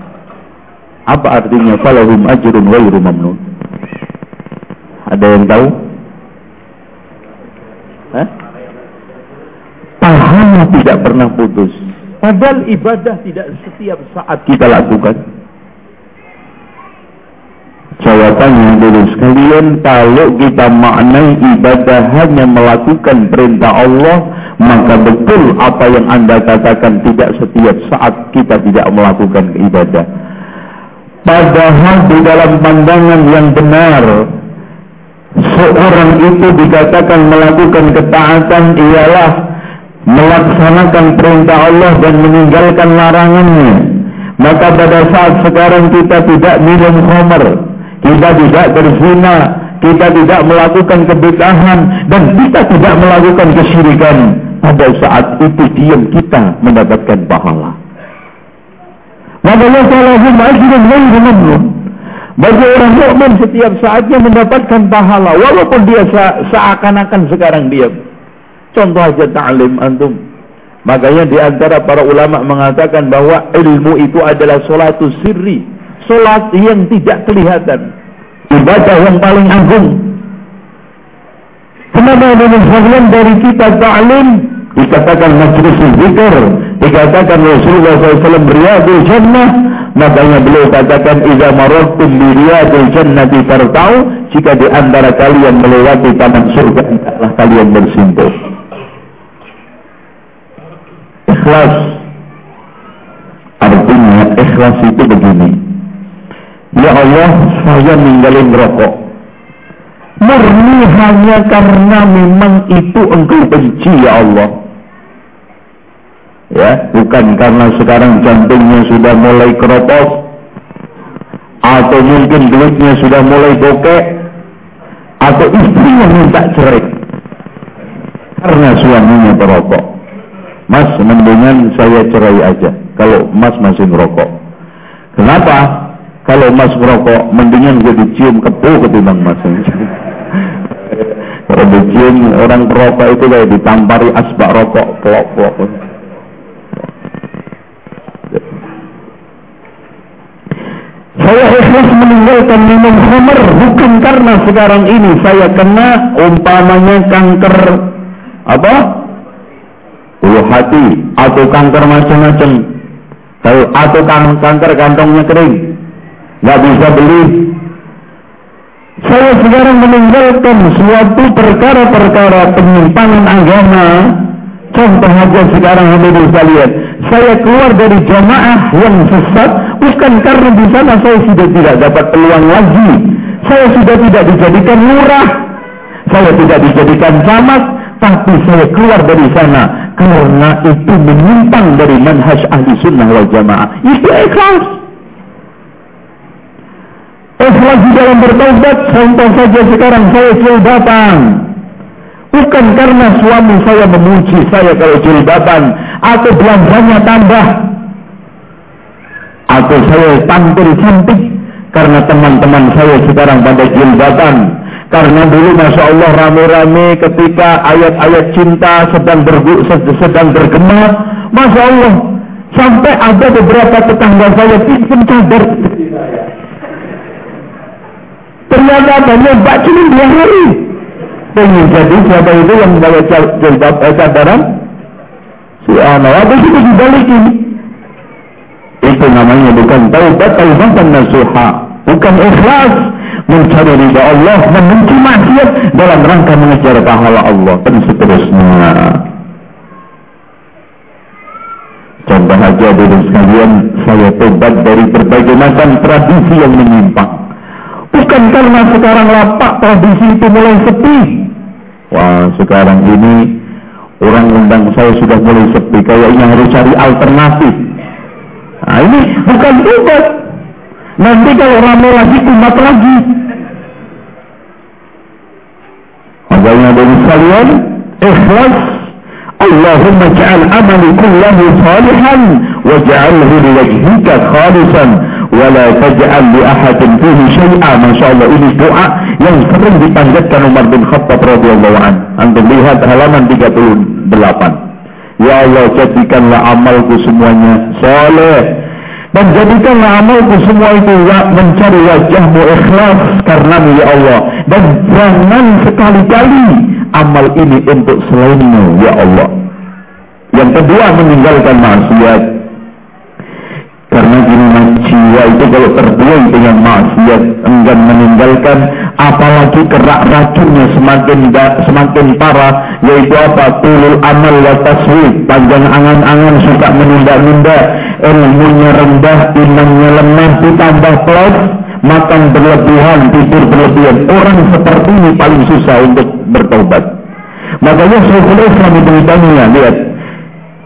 Apa artinya falahum ajrun ghairu mamnun? Ada yang tahu? Pahala tidak pernah putus. Padahal ibadah tidak setiap saat kita lakukan. Jawabannya dulu sekalian, kalau kita maknai ibadah hanya melakukan perintah Allah, maka betul apa yang anda katakan tidak setiap saat kita tidak melakukan ibadah. Padahal di dalam pandangan yang benar, seorang itu dikatakan melakukan ketaatan ialah melaksanakan perintah Allah dan meninggalkan larangannya. Maka pada saat sekarang kita tidak minum khamar, kita tidak berzina, kita tidak melakukan kebitahan dan kita tidak melakukan kesyirikan. Pada saat itu diam kita mendapatkan pahala. Maka Allah lahum ajrun ghairu mamnun. Bagi orang mukmin setiap saatnya mendapatkan pahala walaupun dia seakan-akan sekarang diam. Contoh aja ta'lim antum. Makanya di antara para ulama mengatakan bahwa ilmu itu adalah solatu sirri. Solat yang tidak kelihatan. Ibadah yang paling agung. Kenapa ada dari kita ta'lim dikatakan majlis zikr, dikatakan Rasulullah SAW riyadul jannah, makanya beliau katakan idza marartum bi riyadil jannati fartau, jika di antara kalian melewati taman surga hendaklah kalian bersimpuh. Ikhlas artinya ikhlas itu begini. Ya Allah, saya ninggalin rokok. Murni hanya karena memang itu engkau benci ya Allah. Ya bukan karena sekarang jantungnya sudah mulai keropos atau mungkin duitnya sudah mulai bokek atau istrinya minta cerai. Karena suaminya berokok mas mendingan saya cerai aja kalau mas masih merokok. Kenapa kalau mas merokok mendingan gue dicium kepu ketimbang mas kalau dicium orang perokok itu kayak ditampari asbak rokok pelok pelok Saya ikhlas meninggalkan minum khamar bukan karena sekarang ini saya kena umpamanya kanker apa? Ulu hati atau kanker macam-macam. Atau kan kanker kantongnya kering. Gak bisa beli. Saya sekarang meninggalkan suatu perkara-perkara penyimpangan agama. Contoh aja sekarang hadirin sekalian saya keluar dari jamaah yang sesat bukan karena di sana saya sudah tidak dapat peluang lagi. Saya sudah tidak dijadikan murah. Saya tidak dijadikan camat, tapi saya keluar dari sana karena itu menyimpang dari manhaj ahli sunnah wal jamaah. Itu ikhlas. Ikhlas di dalam bertaubat, contoh saja sekarang saya datang. Bukan karena suami saya memuji saya kalau jilbaban atau belanjanya tambah. Atau saya tampil cantik karena teman-teman saya sekarang pada jilbaban karena dulu Masya Allah rame-rame ketika ayat-ayat cinta sedang, bergu, sedang bergema. Masya Allah sampai ada beberapa tetangga saya pinjam cadar ternyata banyak cuma dua hari pengen jadi siapa itu yang bawa jilbab eh, cadaran subhanallah apa itu dibalikin. Itu namanya bukan taubat taubatan nasuha. Bukan ikhlas. Mencari ridha Allah membenci maksiat dalam rangka mengejar pahala Allah dan seterusnya. Contoh aja dulu sekalian saya tobat dari berbagai macam tradisi yang menyimpang bukan karena sekarang lapak tradisi itu mulai sepi Wah sekarang ini orang undang saya sudah mulai sepi. Kayaknya harus cari alternatif. Nah ini bukan tobat. Nanti kalau ramai lagi umat lagi. Makanya dari sekalian ikhlas Allahumma ja'al amali kullahu salihan waj'alhu liwajhika khalisan wala taj'al li ahadin fihi syai'a. Masyaallah ini doa yang sering dipanjatkan Umar bin Khattab radhiyallahu an. Antum lihat halaman 38 ya Allah jadikanlah amalku semuanya saleh. Dan jadikanlah amalku semua itu mencari wajahmu ikhlas karena ya Allah. Dan jangan sekali-kali amal ini untuk selainmu ya Allah. Yang kedua meninggalkan maksiat. Karena gini jiwa itu kalau terbuai dengan maksiat enggan meninggalkan apalagi kerak racunnya semakin semakin parah yaitu apa? Tulul amal wa panjang angan-angan suka menunda-nunda ilmunya rendah imannya lemah ditambah plus makan berlebihan tidur berlebihan. Orang seperti ini paling susah untuk bertobat. Makanya Syekhul Islam itu lihat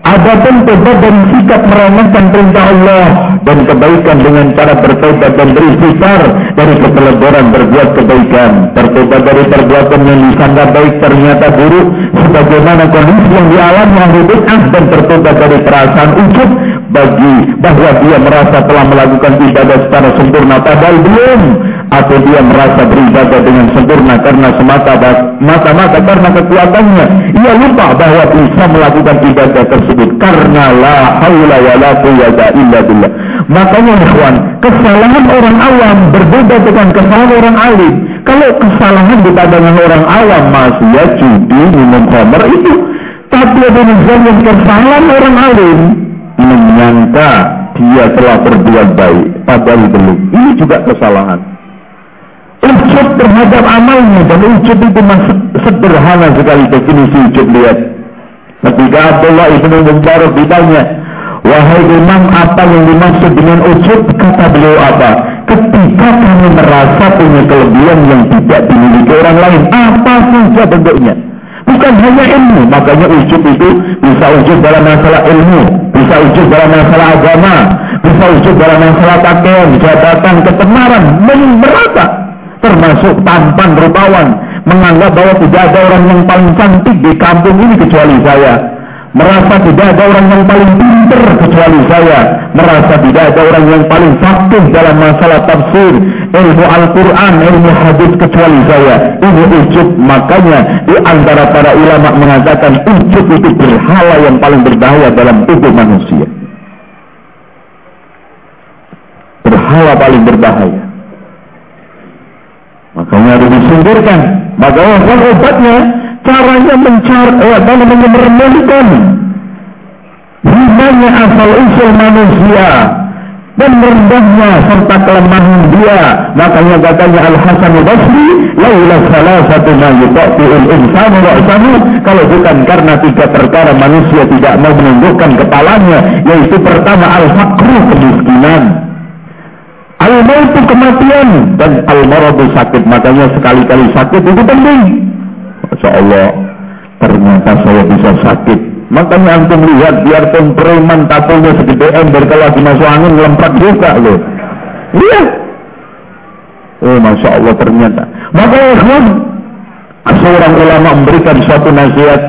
Adapun tobat dan sikap meremehkan perintah Allah dan kebaikan dengan cara bertobat dan beristighfar dari keteledoran berbuat kebaikan. Bertobat dari perbuatan yang disangka baik ternyata buruk sebagaimana kondisi yang dialami ahli bid'ah dan bertobat dari perasaan ujub bagi bahwa dia merasa telah melakukan ibadah secara sempurna padahal belum atau dia merasa beribadah dengan sempurna karena semata-mata karena kekuatannya. Ia lupa bahwa bisa melakukan ibadah tersebut karena la haula wa la quwwata illa billah. Makanya ikhwan kesalahan orang awam berbeda dengan kesalahan orang alim. Kalau kesalahan di pandangan orang awam ya judi minum khamr itu. Tapi ada yang kesalahan orang alim menyangka dia telah berbuat baik padahal belum. Ini juga kesalahan ujub terhadap amalnya dan ujub itu masuk sederhana sekali. Definisi ujub lihat. Ketika Abdullah ibn Mubarak ditanya wahai imam apa yang dimaksud dengan ujub kata beliau apa? Ketika kami merasa punya kelebihan yang tidak dimiliki orang lain apa saja bentuknya? Bukan hanya ilmu makanya ujub itu bisa ujub dalam masalah ilmu bisa ujub dalam masalah agama bisa ujub dalam masalah pakaian jabatan ketemaran merata termasuk tampan rupawan menganggap bahwa tidak ada orang yang paling cantik di kampung ini kecuali saya. Merasa tidak ada orang yang paling pinter kecuali saya. Merasa tidak ada orang yang paling fakih dalam masalah tafsir ilmu Al-Quran ilmu hadis kecuali saya. Ini ujub makanya di antara para ulama mengatakan ujub itu berhala yang paling berbahaya dalam tubuh manusia. Berhala paling berbahaya Makanya harus disingkirkan. Kan obatnya caranya mencari, eh, namanya meremehkan hibahnya asal usul manusia dan rendahnya serta kelemahan dia. Makanya katanya Al Hasan Al Basri, laula salah satu kalau bukan karena tiga perkara manusia tidak mau menundukkan kepalanya, yaitu pertama al-faqru kemiskinan. Al-mautu kematian dan al-maradu sakit. Makanya sekali-kali sakit itu penting. Masya Allah, ternyata saya bisa sakit. Makanya antum lihat biarpun preman tatonya segede ember kalau lagi masuk angin lempar juga loh. Lihat. Oh Masya Allah ternyata. Makanya ikhwan, seorang ulama memberikan suatu nasihat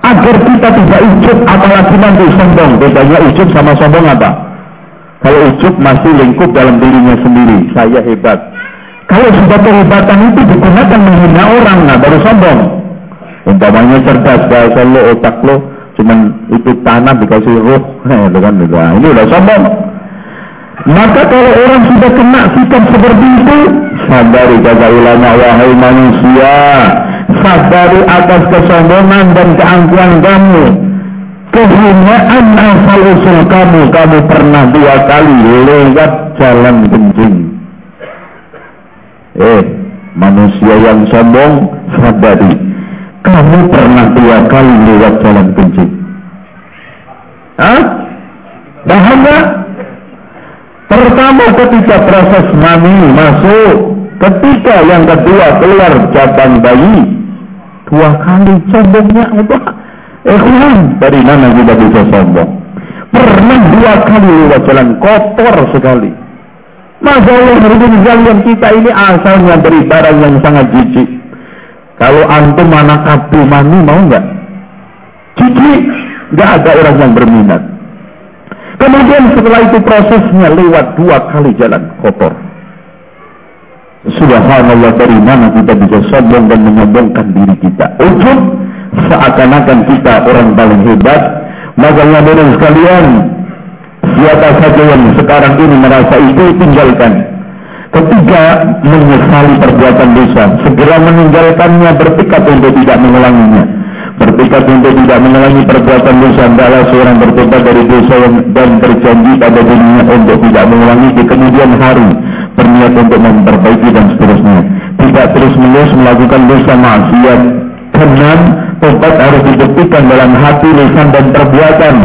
agar kita tidak ujub apalagi nanti sombong. Bedanya ujub sama sombong apa? Kalau ujub masih lingkup dalam dirinya sendiri, saya hebat. Kalau sudah kehebatan itu digunakan menghina orang, nah baru sombong. Umpamanya cerdas, bahasa lo, otak lo, cuman itu tanah dikasih roh, nah, itu kan, nah, ini udah sombong. Maka kalau orang sudah kena sikap seperti itu, sadari kata ulama wahai manusia, sadari atas kesombongan dan keangkuhan kamu kehinaan asal usul kamu kamu pernah dua kali lewat jalan kencing eh manusia yang sombong sadari kamu pernah dua kali lewat jalan kencing Hah? paham gak? pertama ketika proses mani masuk ketika yang kedua keluar cabang bayi dua kali sombongnya apa? Ikhwan, dari mana kita bisa sombong? Pernah dua kali lewat jalan kotor sekali. Masa Allah yang kita ini asalnya dari barang yang sangat jijik. Kalau antum anak abdu mani mau nggak? Jijik, nggak ada orang yang berminat. Kemudian setelah itu prosesnya lewat dua kali jalan kotor. Subhanallah dari mana kita bisa sombong dan menyombongkan diri kita. Ujub seakan-akan kita orang paling hebat. Makanya dengan sekalian siapa saja yang sekarang ini merasa itu tinggalkan. Ketiga menyesali perbuatan dosa. Segera meninggalkannya bertekad untuk tidak mengulanginya. Bertekad untuk tidak mengulangi perbuatan dosa. Adalah seorang bertobat dari dosa dan berjanji pada dirinya untuk tidak mengulangi di kemudian hari. Berniat untuk memperbaiki dan seterusnya. Tidak terus menerus melakukan dosa maksiat. Keenam tobat harus dibuktikan dalam hati lisan dan perbuatan.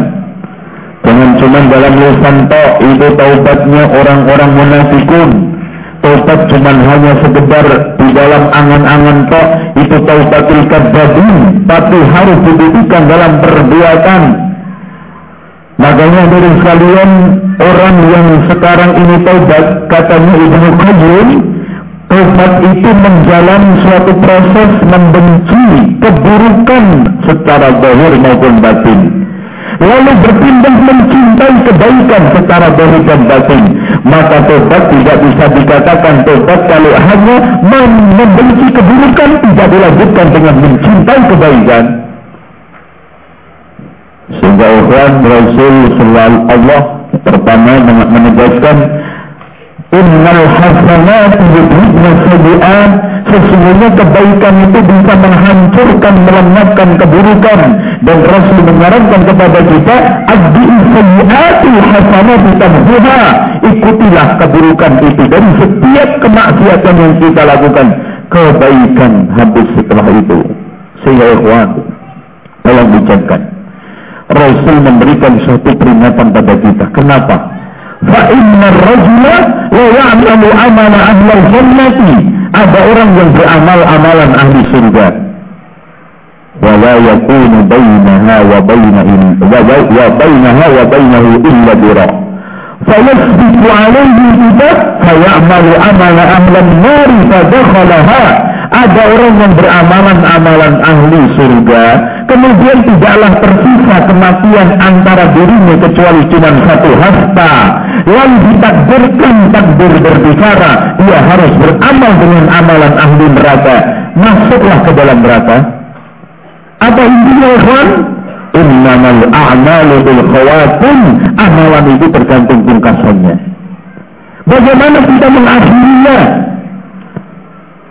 Jangan cuma dalam lisan toh itu taubatnya orang-orang munafikun. Taubat cuma hanya sekedar di dalam angan-angan tok itu taubatul kadzabin tapi harus dibuktikan dalam perbuatan. Makanya dari sekalian orang yang sekarang ini taubat katanya Ibnu Qayyim taubat itu menjalani suatu proses membenci keburukan secara zahir maupun batin. Lalu berpindah mencintai kebaikan secara zahir dan batin. Maka tobat tidak bisa dikatakan tobat kalau hanya membenci keburukan tidak dilanjutkan dengan mencintai kebaikan. Sehingga Tuhan Rasul Allah pertama menegaskan Innal hasanat yudhibna sayi'at Sesungguhnya kebaikan itu bisa menghancurkan, melemahkan keburukan. Dan Rasul menyarankan kepada kita Addi'i sayi'atil hasanat ditamhuha Ikutilah keburukan itu dari setiap kemaksiatan yang kita lakukan. Kebaikan habis setelah itu. Sehingga ikhwan Tolong dicatatkan Rasul memberikan suatu peringatan pada kita. Kenapa? فإن الرجل لا يعمل عمل أهل الجنة ada orang yang beramal amalan ahli surga ولا يكون بينها وبين وبينها وبينه إلا ذراع فيسبق عليه الكتاب فيعمل عمل أهل النار فدخلها ada orang yang beramalan amalan ahli surga kemudian tidaklah tersisa kematian antara dirinya kecuali cuma satu hasta. Lalu ditakdirkan takdir berbicara ia harus beramal dengan amalan ahli neraka. Masuklah ke dalam neraka. Apa intinya ikhwan innamal a'malu bil khawatim. Amalan itu tergantung pungkasannya bagaimana kita mengakhirinya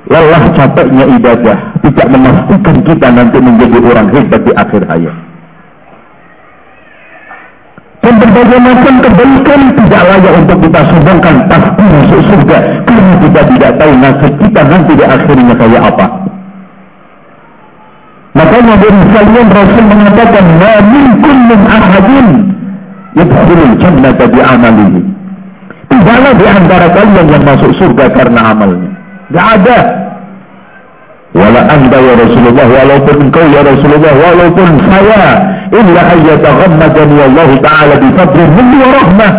lelah capeknya ibadah tidak memastikan kita nanti menjadi orang hebat di akhir hayat. Dan berbagai macam kebaikan tidak layak untuk kita sombongkan pasti masuk surga karena kita tidak tahu nasib kita nanti di akhirnya kayak apa. Makanya dari sekalian Rasul mengatakan, "Ma minkum min ahadin yadkhulul jannata bi amalihi." Tidaklah di antara kalian yang masuk surga karena amalnya. Tidak ada. Wala anda ya Rasulullah, walaupun engkau ya Rasulullah, walaupun saya, illa ayyataghammadani Allah Ta'ala bifadrin minni wa rahmah.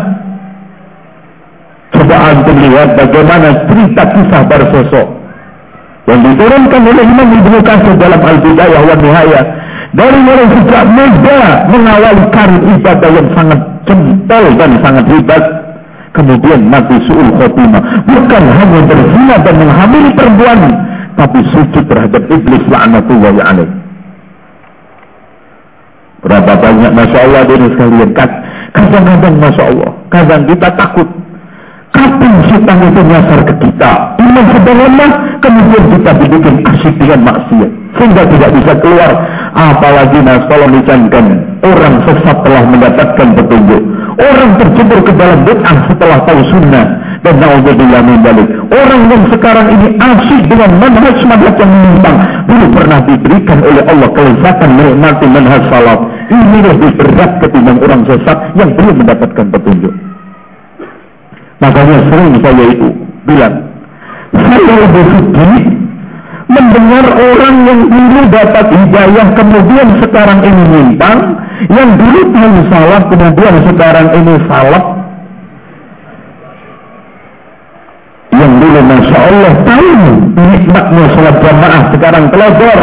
Coba antum lihat bagaimana cerita kisah bersosok yang diturunkan oleh Imam dalam Al-Bidayah wa Nihayah dari mulai sejak muda mengawali karir ibadah yang sangat kental dan sangat hebat kemudian mati su'ul khotimah bukan hanya berzina dan menghamili perempuan tapi sujud terhadap iblis la'natullahi alaih. Berapa banyak Masya Allah dari sekalian kadang-kadang Masya Allah kadang kita takut. Kapan setan itu nyasar ke kita? Iman sedang lemah kemudian kita dibikin asyik dengan maksiat. Sehingga tidak bisa keluar. Apalagi nas kalau dicankan orang sesat telah mendapatkan petunjuk orang terjebur ke dalam bid'ah setelah tahu sunnah dan naudzubillah min balik orang yang sekarang ini asyik dengan manhaj manhaj yang menyimpang. Dulu pernah diberikan oleh Allah kelezatan menikmati manhaj salat. Ini lebih berat ketimbang orang sesat yang belum mendapatkan petunjuk. Makanya sering saya itu bilang saya lebih sedih mendengar orang yang dulu dapat hidayah kemudian sekarang ini menyimpang yang dulu tahu salah kemudian sekarang ini salah. Yang dulu Masya Allah tahu nikmatnya sholat jamaah sekarang telur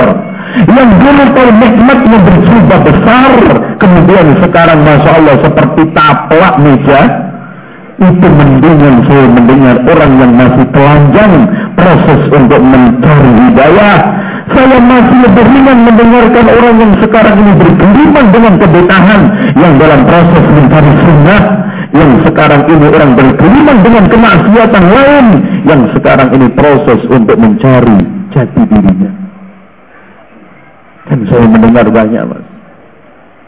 yang dulu tahu nikmatnya berjubah besar kemudian sekarang Masya Allah seperti taplak meja. Itu mendingan saya mendengar orang yang masih telanjang proses untuk mencari hidayah saya masih lebih ringan mendengarkan orang yang sekarang ini bergeliman dengan kebetahan yang dalam proses mencari sunnah yang sekarang ini orang bergeliman dengan kemaksiatan lain yang sekarang ini proses untuk mencari jati dirinya Kan saya mendengar banyak mas.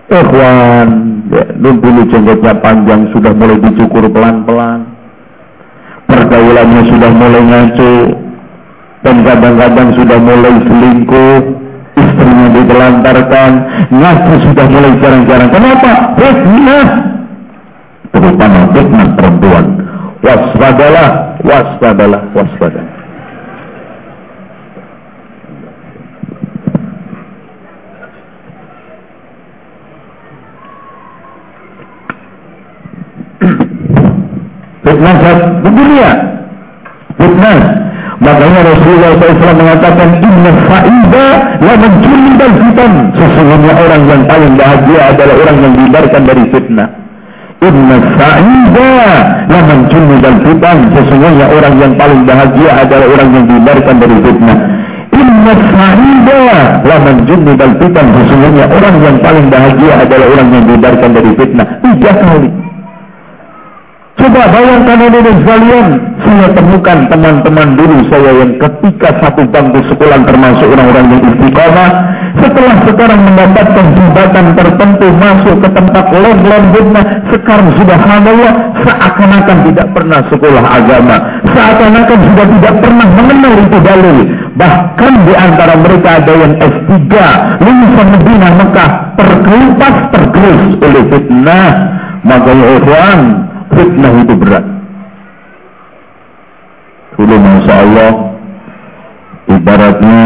Ikhwan, ya, dulu jenggotnya panjang sudah mulai dicukur pelan-pelan. Pergaulannya sudah mulai ngaco. Dan kadang-kadang sudah mulai selingkuh. Istrinya ditelantarkan. Ngaco sudah mulai jarang-jarang. Kenapa? Fitnah. Terutama fitnah perempuan. Waspadalah, waspadalah, waspadalah. Fitnah di dunia. Fitnah. Makanya Rasulullah SAW mengatakan Inna fa'ida la menjulidal fitan. Sesungguhnya orang yang paling bahagia adalah orang yang dihindarkan dari fitnah. Inna fa'ida la menjulidal fitan. Sesungguhnya orang yang paling bahagia adalah orang yang dihindarkan dari fitnah. Inna fa'ida la menjulidal fitan. Sesungguhnya orang yang paling bahagia adalah orang yang dihindarkan dari fitnah. Tiga kali. Coba bayangkan ini sekalian, saya temukan teman-teman dulu saya yang ketika satu bangku sekolah termasuk orang-orang yang istiqomah, setelah sekarang mendapatkan jabatan tertentu masuk ke tempat lem-lem sekarang sudah subhanallah seakan-akan tidak pernah sekolah agama, seakan-akan sudah tidak pernah mengenal itu dalil. Bahkan di antara mereka ada yang S3, lulusan Medina Mekah, terkelupas tergerus oleh fitnah. Makanya ikhwan, fitnah itu berat. Dulu Masya Allah, ibaratnya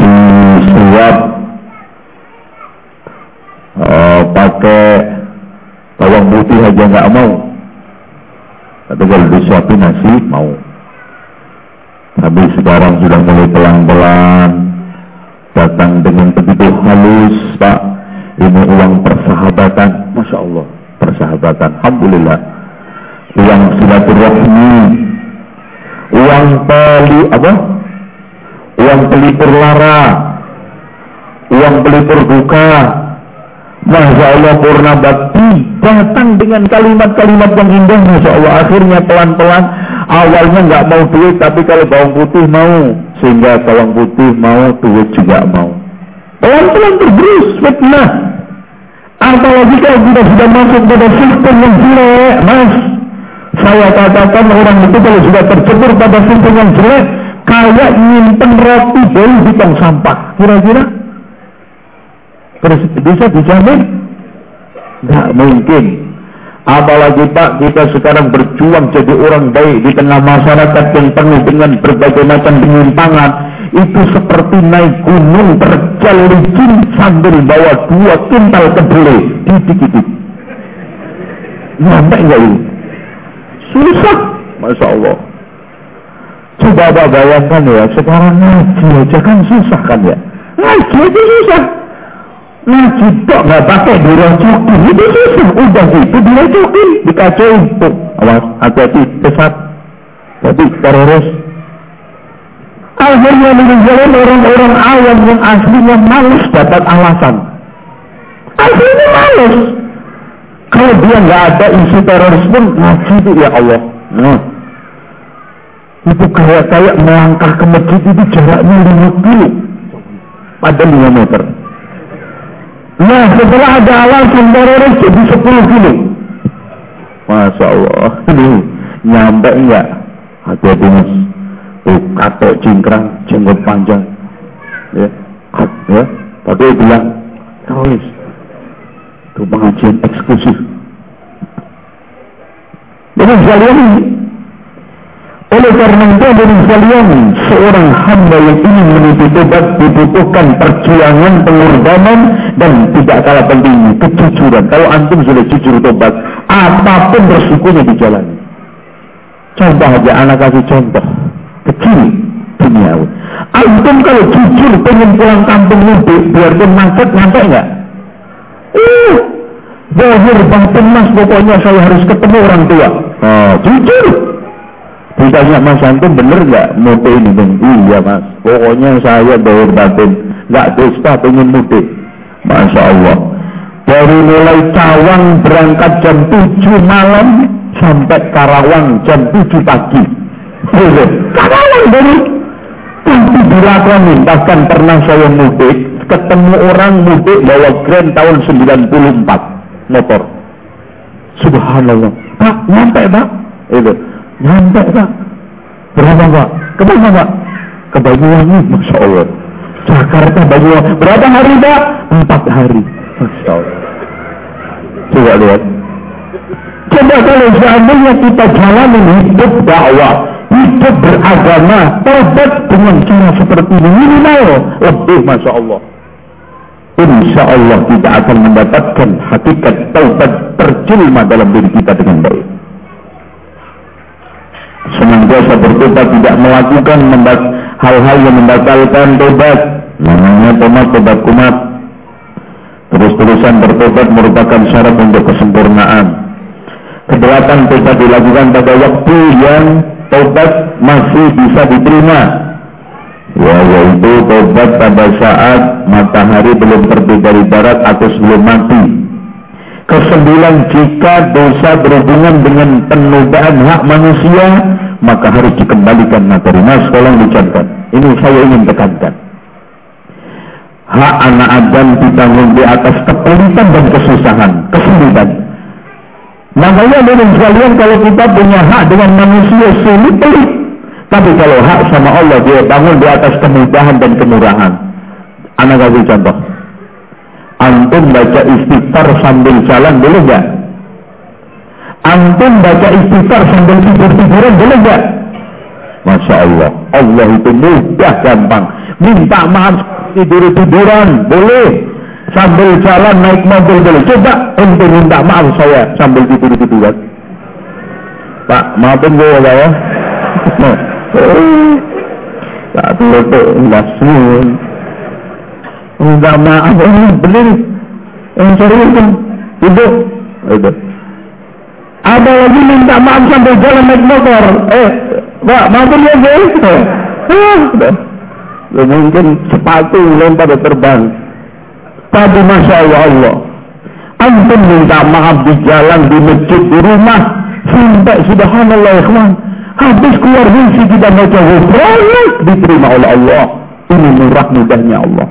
disuap uh, pakai bawang putih aja nggak mau. Tapi kalau disuapin nasi mau. Tapi sekarang sudah mulai pelan-pelan datang dengan begitu halus, Pak. Ini uang persahabatan, masya Allah persahabatan. Alhamdulillah. Uang silaturahmi. Uang peli apa? Uang pelipur lara. Uang pelipur duka. Masya Allah purna bakti datang dengan kalimat-kalimat yang indah Masya Allah akhirnya pelan-pelan awalnya nggak mau duit tapi kalau bawang putih mau sehingga bawang putih mau duit juga mau pelan-pelan tergerus fitnah Apalagi kalau kita sudah masuk pada sistem yang jelek, mas. Saya katakan orang itu kalau sudah tercebur pada sistem yang jelek, kayak nyimpen roti dari tong sampah. Kira-kira bisa dijamin? Tidak mungkin. Apalagi Pak, kita sekarang berjuang jadi orang baik di tengah masyarakat yang penuh dengan berbagai macam penyimpangan itu seperti naik gunung terjal licin sambil bawa dua kintal kedelai titik-titik. Nyampe enggak ini? Susah, masya Allah. Coba apa bayangkan ya, sekarang ngaji aja kan susah kan ya. Ngaji aja susah. Ngaji kok nggak pakai direcokin, itu susah. Udah gitu direcokin, dikacauin. Tuh, awas, hati-hati, pesat. Tapi teroris, Akhirnya meninggalkan orang-orang awam yang aslinya malas dapat alasan. Aslinya malas. Kalau dia nggak ada isu terorisme, ngaji itu ya Allah. Nah, itu kayak kayak melangkah ke masjid itu jaraknya 5 kilo pada 5 meter. Nah setelah ada alasan teroris jadi 10 kilo. Masya Allah. Ini nyampe enggak? Hati-hati mas. Katok cingkrang, jenggot panjang. Ya, ya. Tapi dia bilang, teroris. Itu pengajian eksklusif. Jadi sekalian oleh karena itu dari sekalian seorang hamba yang ingin menuju tobat dibutuhkan perjuangan pengorbanan dan tidak kalah pentingnya kejujuran. Kalau antum sudah jujur tobat, apa pun resikonya dijalani. Contoh aja anak kasih contoh kecil duniawi. Antum kalau jujur pengen pulang kampung mudik, biarpun macet, nyampe nggak? Uh, zahir batin mas, pokoknya saya harus ketemu orang tua. Oh, jujur. Ditanya mas antum bener nggak mudik ini? Bang? Iya mas, pokoknya saya zahir batin nggak dusta pengen mudik. Masya Allah. Dari mulai Cawang berangkat jam 7 malam sampai Karawang jam 7 pagi. Karawang dari Tapi dilakoni, bahkan pernah saya mudik, ketemu orang mudik bawa grand tahun 94 motor. Subhanallah. Pak, nyampe pak? Itu. Nyampe pak. Berapa pak? Ke mana pak? Ke Banyuwangi, Masya Allah. Jakarta, Banyuwangi. Berapa hari pak? Empat hari. Masya Allah. Coba lihat. Coba kalau seandainya kita jalan hidup dakwah, hidup beragama, taubat dengan cara seperti ini minimal lebih masya Allah. Insya Allah kita akan mendapatkan hakikat taubat terjelma dalam diri kita dengan baik. Senantiasa bertobat tidak melakukan hal-hal yang membatalkan tobat. Namanya tobat tobat kumat. Terus-terusan bertobat merupakan syarat untuk kesempurnaan. Kedelapan tobat dilakukan pada waktu yang tobat masih bisa diterima. Ya, yaitu tobat pada saat matahari belum terbit dari barat atau sebelum mati. Kesembilan, jika dosa berhubungan dengan penodaan hak manusia, maka harus dikembalikan materi. Mas, tolong dicatat. Ini saya ingin tekankan. Hak anak Adam ditanggung di atas kepelutan dan kesusahan. Kesembilan. Makanya dengan sekalian kalau kita punya hak dengan manusia sulit pelit. Tapi kalau hak sama Allah dia bangun di atas kemudahan dan kemurahan. Anak kasih contoh. Antum baca istighfar sambil jalan boleh gak? Antum baca istighfar sambil tidur-tiduran boleh gak? Masya Allah. Allah itu mudah gampang. Minta maaf tidur-tiduran boleh sambil jalan naik mobil dulu. Coba untuk minta maaf saya sambil tidur-tiduran. Pak, maafin gue ya. Tak tutup langsung. Minta maaf ini benar. Yang serius kan. Itu. Itu. Ada lagi minta maaf sambil jalan naik motor. Eh, Pak, maafin ya gue. Eh, mungkin sepatu lempar terbang. Tapi Masya Allah. Antum minta maaf di jalan, di masjid, di rumah. Sampai subhanallah ikhwan. Habis keluar misi kita baca banyak diterima oleh Allah. Ini murah mudahnya Allah.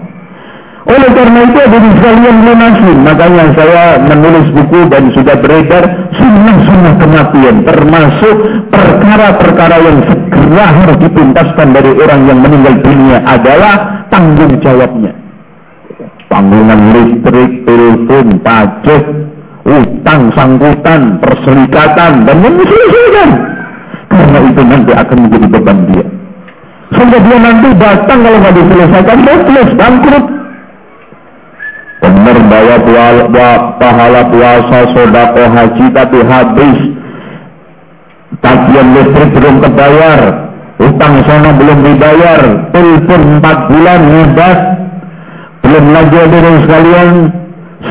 Oleh karena itu ada di sekalian lunasin. Makanya saya menulis buku dan sudah beredar sunnah-sunnah kematian. Termasuk perkara-perkara yang segera harus dituntaskan dari orang yang meninggal dunia adalah tanggung jawabnya tanggungan listrik, telepon, pajak, utang, sangkutan, perserikatan, dan menyelesaikan. Karena itu nanti akan menjadi beban dia. Sehingga dia nanti datang kalau nggak diselesaikan, hopeless, bangkrut. Benar bahwa pahala puasa, sodako, haji, tapi habis. Tagihan listrik belum terbayar, utang sana belum dibayar, telepon 4 bulan, ngebat, belum lagi dengan sekalian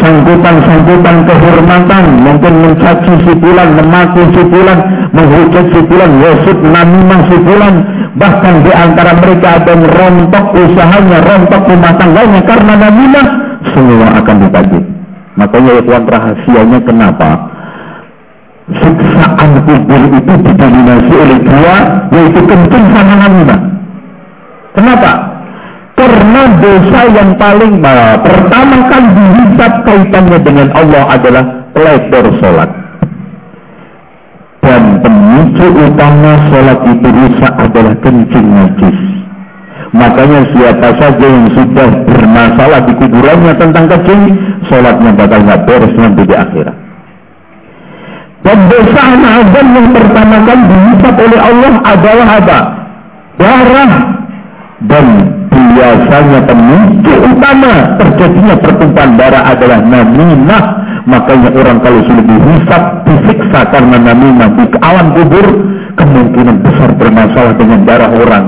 sangkutan-sangkutan kehormatan mungkin mencaci si bulan, memaki si bulan, menghujat si bulan, yosut namimah si bulan bahkan di antara mereka ada yang rontok usahanya, rontok rumah tangganya karena namimah semua akan ditagih makanya ya tuan rahasianya kenapa? Siksaan kubur itu didominasi oleh dua yaitu kencing sama namimah. Kenapa? Karena dosa yang paling uh, pertama kali dihisap kaitannya dengan Allah adalah teledor sholat. Dan pemicu utama sholat itu rusak adalah kencing najis. Makanya siapa saja yang sudah bermasalah di kuburannya tentang kencing, sholatnya bakal nggak beres nanti di akhirat. Dan dosa anak yang pertama kali dihisap oleh Allah adalah apa? Darah dan biasanya pemicu utama terjadinya pertumpahan darah adalah namimah. Makanya orang kalau sudah dihisap disiksa karena namimah di alam kubur kemungkinan besar bermasalah dengan darah orang.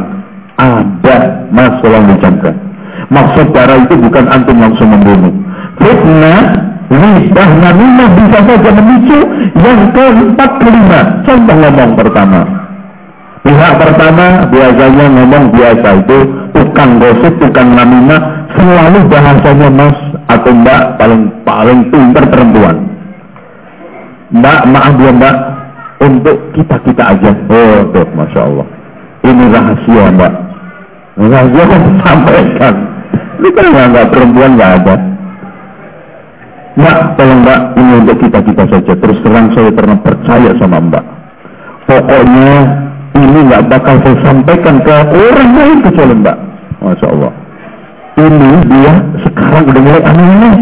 Ada masalah menjangka maksud darah itu bukan antum langsung membunuh. Fitnah lidah namimah bisa saja memicu yang keempat kelima. Contoh ngomong pertama Pihak pertama biasanya ngomong biasa itu tukang gosip, tukang namina, selalu bahasanya mas atau mbak paling paling pintar perempuan. Mbak, maaf ya mbak, untuk kita kita aja. Oh, tuh, masya Allah. Ini rahasia mbak. Dia kan sampaikan. Ini kan nggak perempuan nggak ada. Mbak, tolong mbak, ini untuk kita-kita saja. Terus terang saya pernah percaya sama mbak. Pokoknya ini nggak bakal saya sampaikan ke orang lain kecuali mbak. Masya Allah. Ini dia sekarang udah mulai aneh-aneh.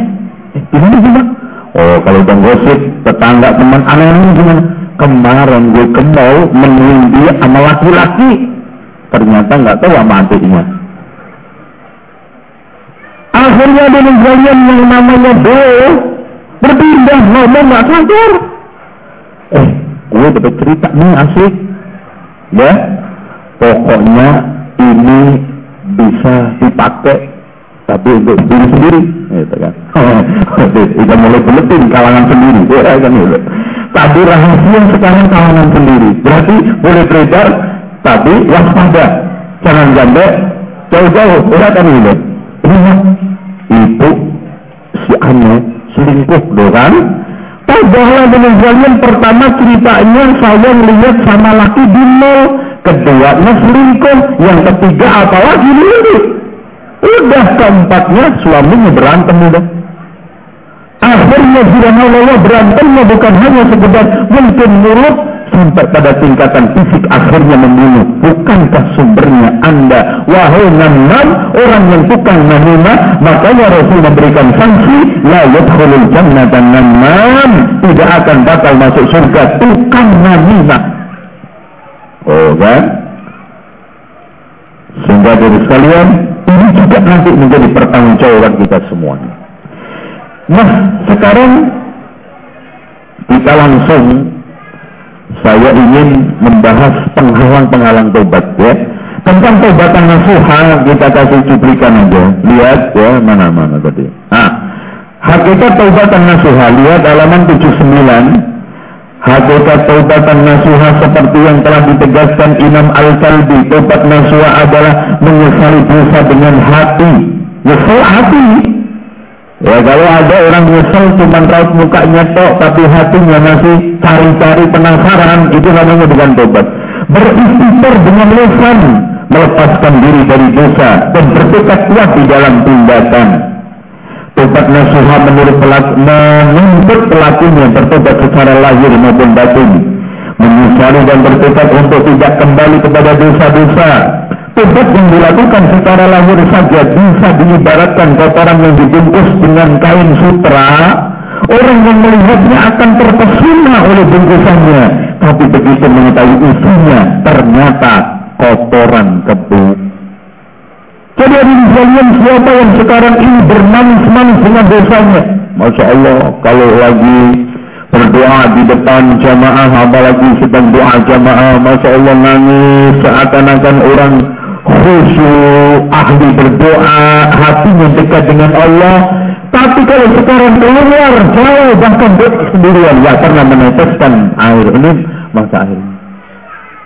Eh, gimana? Oh, kalau udah gosip, tetangga teman aneh-aneh gimana? Kemarin gue ke mall menemuin dia sama laki-laki. Ternyata nggak tahu apa artinya. Akhirnya dengan kalian yang namanya Bo berpindah ngomong nggak sadar. Eh, gue dapat cerita nih asik. Ya, pokoknya ini bisa dipakai tapi untuk diri sendiri gitu kan. Kita mulai buletin kalangan sendiri ya kan gitu. Tapi rahasia sekarang kalangan sendiri. Berarti boleh beredar tapi waspada. Jangan gandek jauh-jauh ya kan gitu. Itu si Anu selingkuh doang Padahal dengan kalian pertama ceritanya saya melihat sama laki di mall, keduanya selingkuh, yang ketiga apalagi mirip. Udah keempatnya suaminya berantem udah. Akhirnya Allah berantemnya bukan hanya sekedar mungkin mulut sampai pada tingkatan fisik akhirnya membunuh. Bukankah sumbernya Anda? Wahai namam, orang yang tukang namimah, makanya Rasul memberikan sanksi, la yadkhulul jannata namam, tidak akan bakal masuk surga tukang namimah. Oh kan? Sehingga dari sekalian, ini juga nanti menjadi pertanggungjawaban kita semuanya. Nah, sekarang kita langsung saya ingin membahas penghalang-penghalang tobat ya. Tentang tobatan nasuha kita kasih cuplikan aja. Lihat ya mana-mana tadi. Nah, hakikat tobatan nasuha lihat halaman 79 Hakikat taubatan nasuha seperti yang telah ditegaskan Imam Al-Kalbi. Taubat nasuha adalah menyesali dosa dengan hati. Nyesal hati. Ya kalau ada orang nyesal cuma raut mukanya tok tapi hatinya masih cari-cari penasaran itu namanya bukan tobat. Beristighfar dengan lesan melepaskan diri dari dosa dan bertekad kuat di dalam tindakan Tobat nasuha menurut pelaku, menuntut pelakunya bertobat secara lahir maupun batin. Menyesali dan bertekad untuk tidak kembali kepada dosa-dosa. Tobat yang dilakukan secara lahir saja bisa diibaratkan kotoran yang dibungkus dengan kain sutra. Orang yang melihatnya akan terpesona oleh bungkusannya. Tapi begitu mengetahui isinya, ternyata kotoran kebu jadi hadirin sekalian siapa yang sekarang ini bermanis-manis dengan dosanya? Masya Allah kalau lagi berdoa di depan jamaah apalagi sedang doa jamaah Masya Allah nangis seakan-akan orang khusyuk ahli berdoa hatinya dekat dengan Allah. Tapi kalau sekarang keluar jauh bahkan sendirian. Ya karena meneteskan air. Ini masa air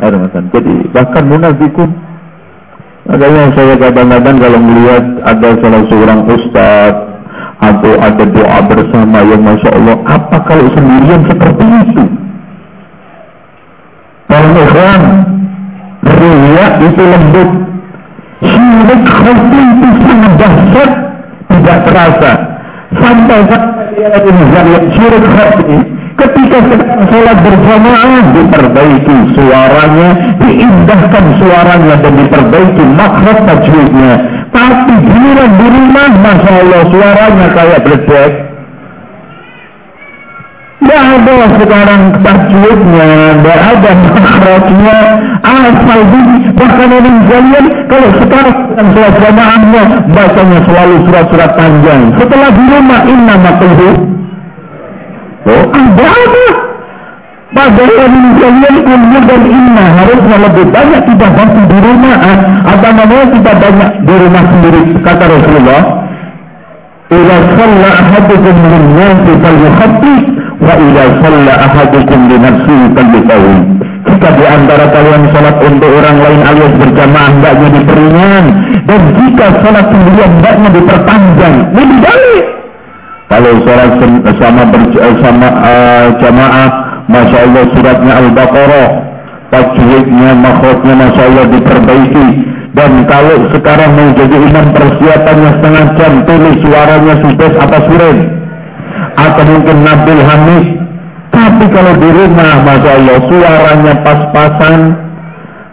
air masa jadi bahkan munafikun. Makanya saya kadang-kadang kalau melihat ada salah seorang ustaz atau ada doa bersama yang Masya Allah, apa kalau sendirian seperti itu? Kalau ikhwan, riya itu lembut. Syirik hati itu sangat dahsyat, tidak terasa. Sampai-sampai dia lagi syirik hati Ketika sedang sholat berjamaah diperbaiki suaranya, diindahkan suaranya dan diperbaiki makhraj tajwidnya. Tapi giliran di rumah, masya Allah suaranya kayak bledek. Tidak ada sekarang tajwidnya, tidak ada makhrajnya, asal bunyi. Bahkan orang kalian kalau sekarang sedang sholat jamaahnya, bacanya selalu surat-surat panjang. Setelah di rumah, inna makhluk Oh, ada apa? Padahal kalian ilmu dan inna harusnya lebih banyak kita bantu di rumah. Eh? Apa namanya kita banyak di rumah sendiri. Kata Rasulullah, Ila salla ahadukum min nasi wa salla ahadukum li nafsihi falyutawwi. Jika di antara kalian sholat untuk orang lain alias berjamaah hendaknya diperingan dan jika sholat sendirian hendaknya diperpanjang lebih baik kalau sholat sama bersama uh, eh, jamaah, masya Allah suratnya Al-Baqarah, tajwidnya, makhluknya masya Allah diperbaiki. Dan kalau sekarang mau jadi imam persiapannya setengah jam, tulis suaranya sudah apa suren. Atau mungkin Nabil Hamid. Tapi kalau di rumah, Masya Allah, suaranya pas-pasan,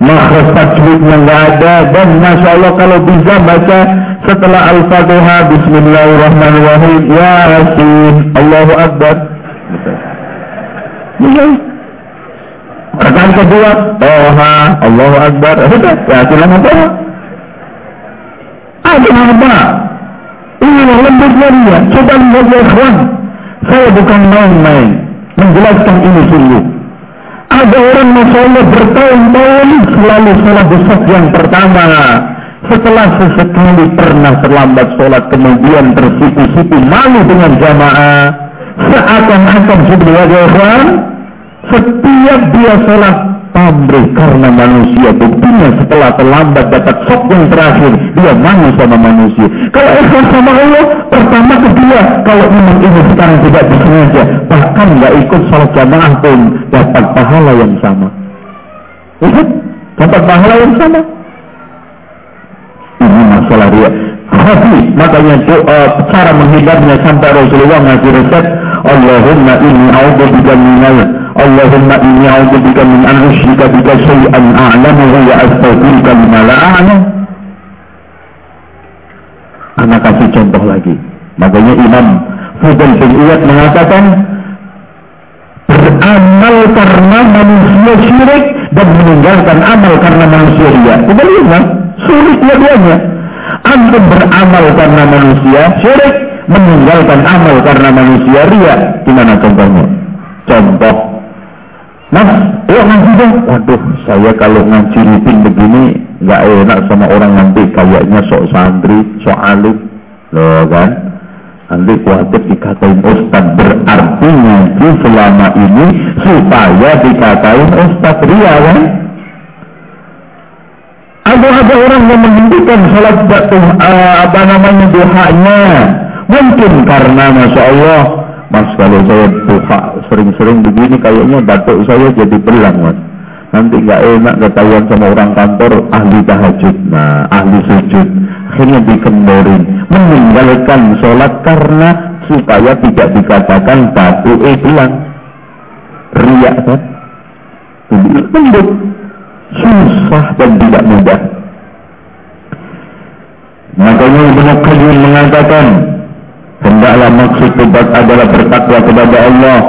makhraj tajwidnya nggak ada, dan Masya Allah kalau bisa baca setelah Al-Fatihah, Bismillahirrahmanirrahim, Yasin, Allahu Akbar. Ya. Rekan kedua, Toha, Allahu Akbar. Sudah, ya silakan Toha. Ada apa? Ini lembutnya dia. Coba lihat ya ikhwan. Saya bukan main-main. Menjelaskan ini sungguh. Ada orang Masya Allah bertahun-tahun selalu salah besar yang pertama. Setelah sesekali pernah terlambat sholat kemudian tersipu-sipu malu dengan jamaah. Seakan-akan sudah ya ikhwan setiap dia sholat pamrih karena manusia buktinya setelah terlambat dapat sok yang terakhir dia malu sama manusia. Kalau ikhlas sama Allah pertama kedua kalau memang ini sekarang tidak disengaja bahkan nggak ikut sholat jamaah pun dapat pahala yang sama. Lihat dapat pahala yang sama. Ini masalah dia. Hadis makanya doa cara menghindarnya sampai Rasulullah ngasih resep Allahumma inni a'udzubika minal Allahumma inni a'udzubika min an usyrika bika syai'an a'lamuhu wa astaghfiruka lima la a'lam. Anak kasih contoh lagi. Makanya Imam Fudel bin Iyad mengatakan beramal karena manusia syirik dan meninggalkan amal karena manusia ria. Lihat, sulit dua-duanya. Antum beramal karena manusia syirik, meninggalkan amal karena manusia ria. Gimana contohnya? Contoh Mas, yuk ngaji dong. Waduh, saya kalau ngaji rutin begini nggak enak sama orang nanti kayaknya sok santri, sok alim. Loh kan? Nanti khawatir dikatain ustad berarti ngaji selama ini supaya dikatain ustad ria kan? Ada ada orang yang menghentikan sholat uh, apa namanya duhanya mungkin karena masya Allah Mas kalau saya buka sering-sering begini kayaknya batuk saya jadi belang mas. Nanti nggak enak ketahuan sama orang kantor ahli tahajud, nah ahli sujud. Akhirnya dikendorin, meninggalkan sholat karena supaya tidak dikatakan batu eh belang. Riak kan? Lembut, susah dan tidak mudah. Makanya Ibnu Qayyim mengatakan Hendaklah maksud tobat adalah bertakwa kepada Allah,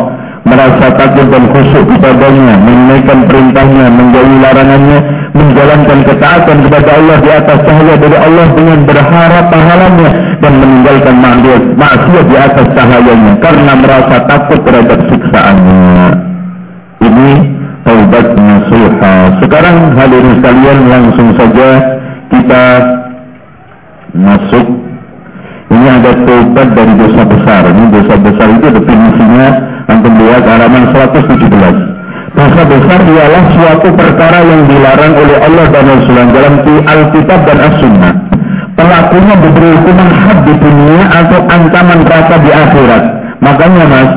merasa takut dan khusyuk kepadanya, menunaikan perintahnya, menjauhi larangannya, menjalankan ketaatan kepada Allah di atas cahaya dari Allah dengan berharap pahalanya dan meninggalkan maksiat di atas cahayanya karena merasa takut terhadap siksaannya. Ini taubat nasuha. Sekarang hadirin sekalian langsung saja kita masuk ini ada tobat dari dosa besar. Ini dosa besar itu definisinya antum lihat halaman 117. Dosa besar ialah suatu perkara yang dilarang oleh Allah dan Rasulullah dalam Alkitab dan As-Sunnah. Pelakunya diberi hukuman had di dunia atau ancaman neraka di akhirat. Makanya mas,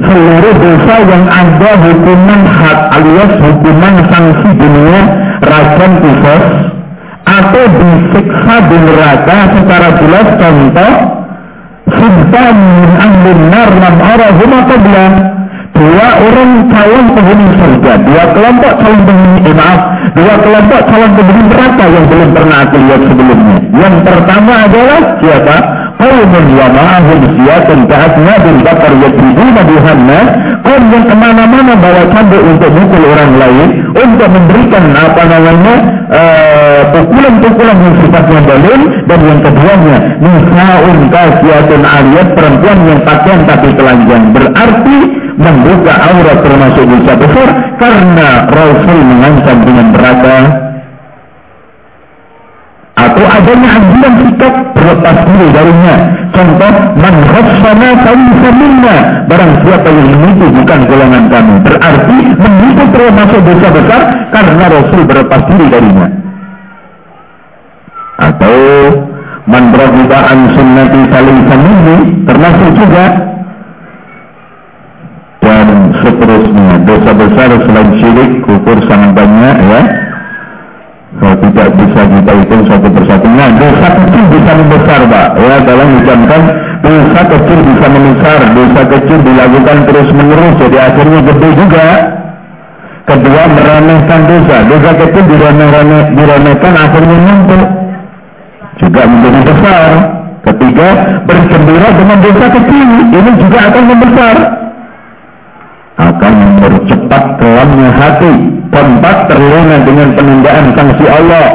seluruh dosa yang ada hukuman had alias hukuman sanksi dunia, rajam khusus, atau disiksa di neraka secara jelas contoh sultan min ahlin nar lam arahuma qabla dua orang calon penghuni surga. Dua kelompok calon penghuni eh, maaf. Dua kelompok calon penghuni neraka yang belum pernah aku lihat sebelumnya. Yang pertama adalah siapa? Qaumun wa ma'ahum siyatun ka'asnabin bakar yadribuna bihanna kaum yang ke mana-mana bawa cambuk untuk mukul orang lain untuk memberikan apa namanya uh, pukulan-pukulan yang sifatnya dalil dan yang keduanya nisa'un kasiyatun aliyat perempuan yang pakaian tapi telanjang. Berarti membuka aurat termasuk dosa besar karena Rasul mengancam dengan neraka atau adanya anjuran sikap berlepas diri darinya. Contoh, man khassana minna. Barang siapa yang menipu bukan golongan kami. Berarti menipu termasuk dosa besar karena Rasul berlepas diri darinya. Atau man ragiba an sunnati minni termasuk juga seterusnya dosa besar selain syirik kufur sangat banyak ya kalau tidak bisa kita hitung satu persatu. Nah, dosa kecil bisa membesar, Pak. Ya, dalam ucapkan dosa kecil bisa membesar, dosa kecil dilakukan terus menerus, jadi akhirnya gede juga. Kedua, meremehkan dosa. Dosa kecil diremeh-remeh, diremehkan akhirnya numpuk. Juga menjadi besar. Ketiga, bergembira dengan dosa kecil. Ini juga akan membesar. Akan mempercepat kelamnya hati. Keempat, terlena dengan penundaan sanksi Allah.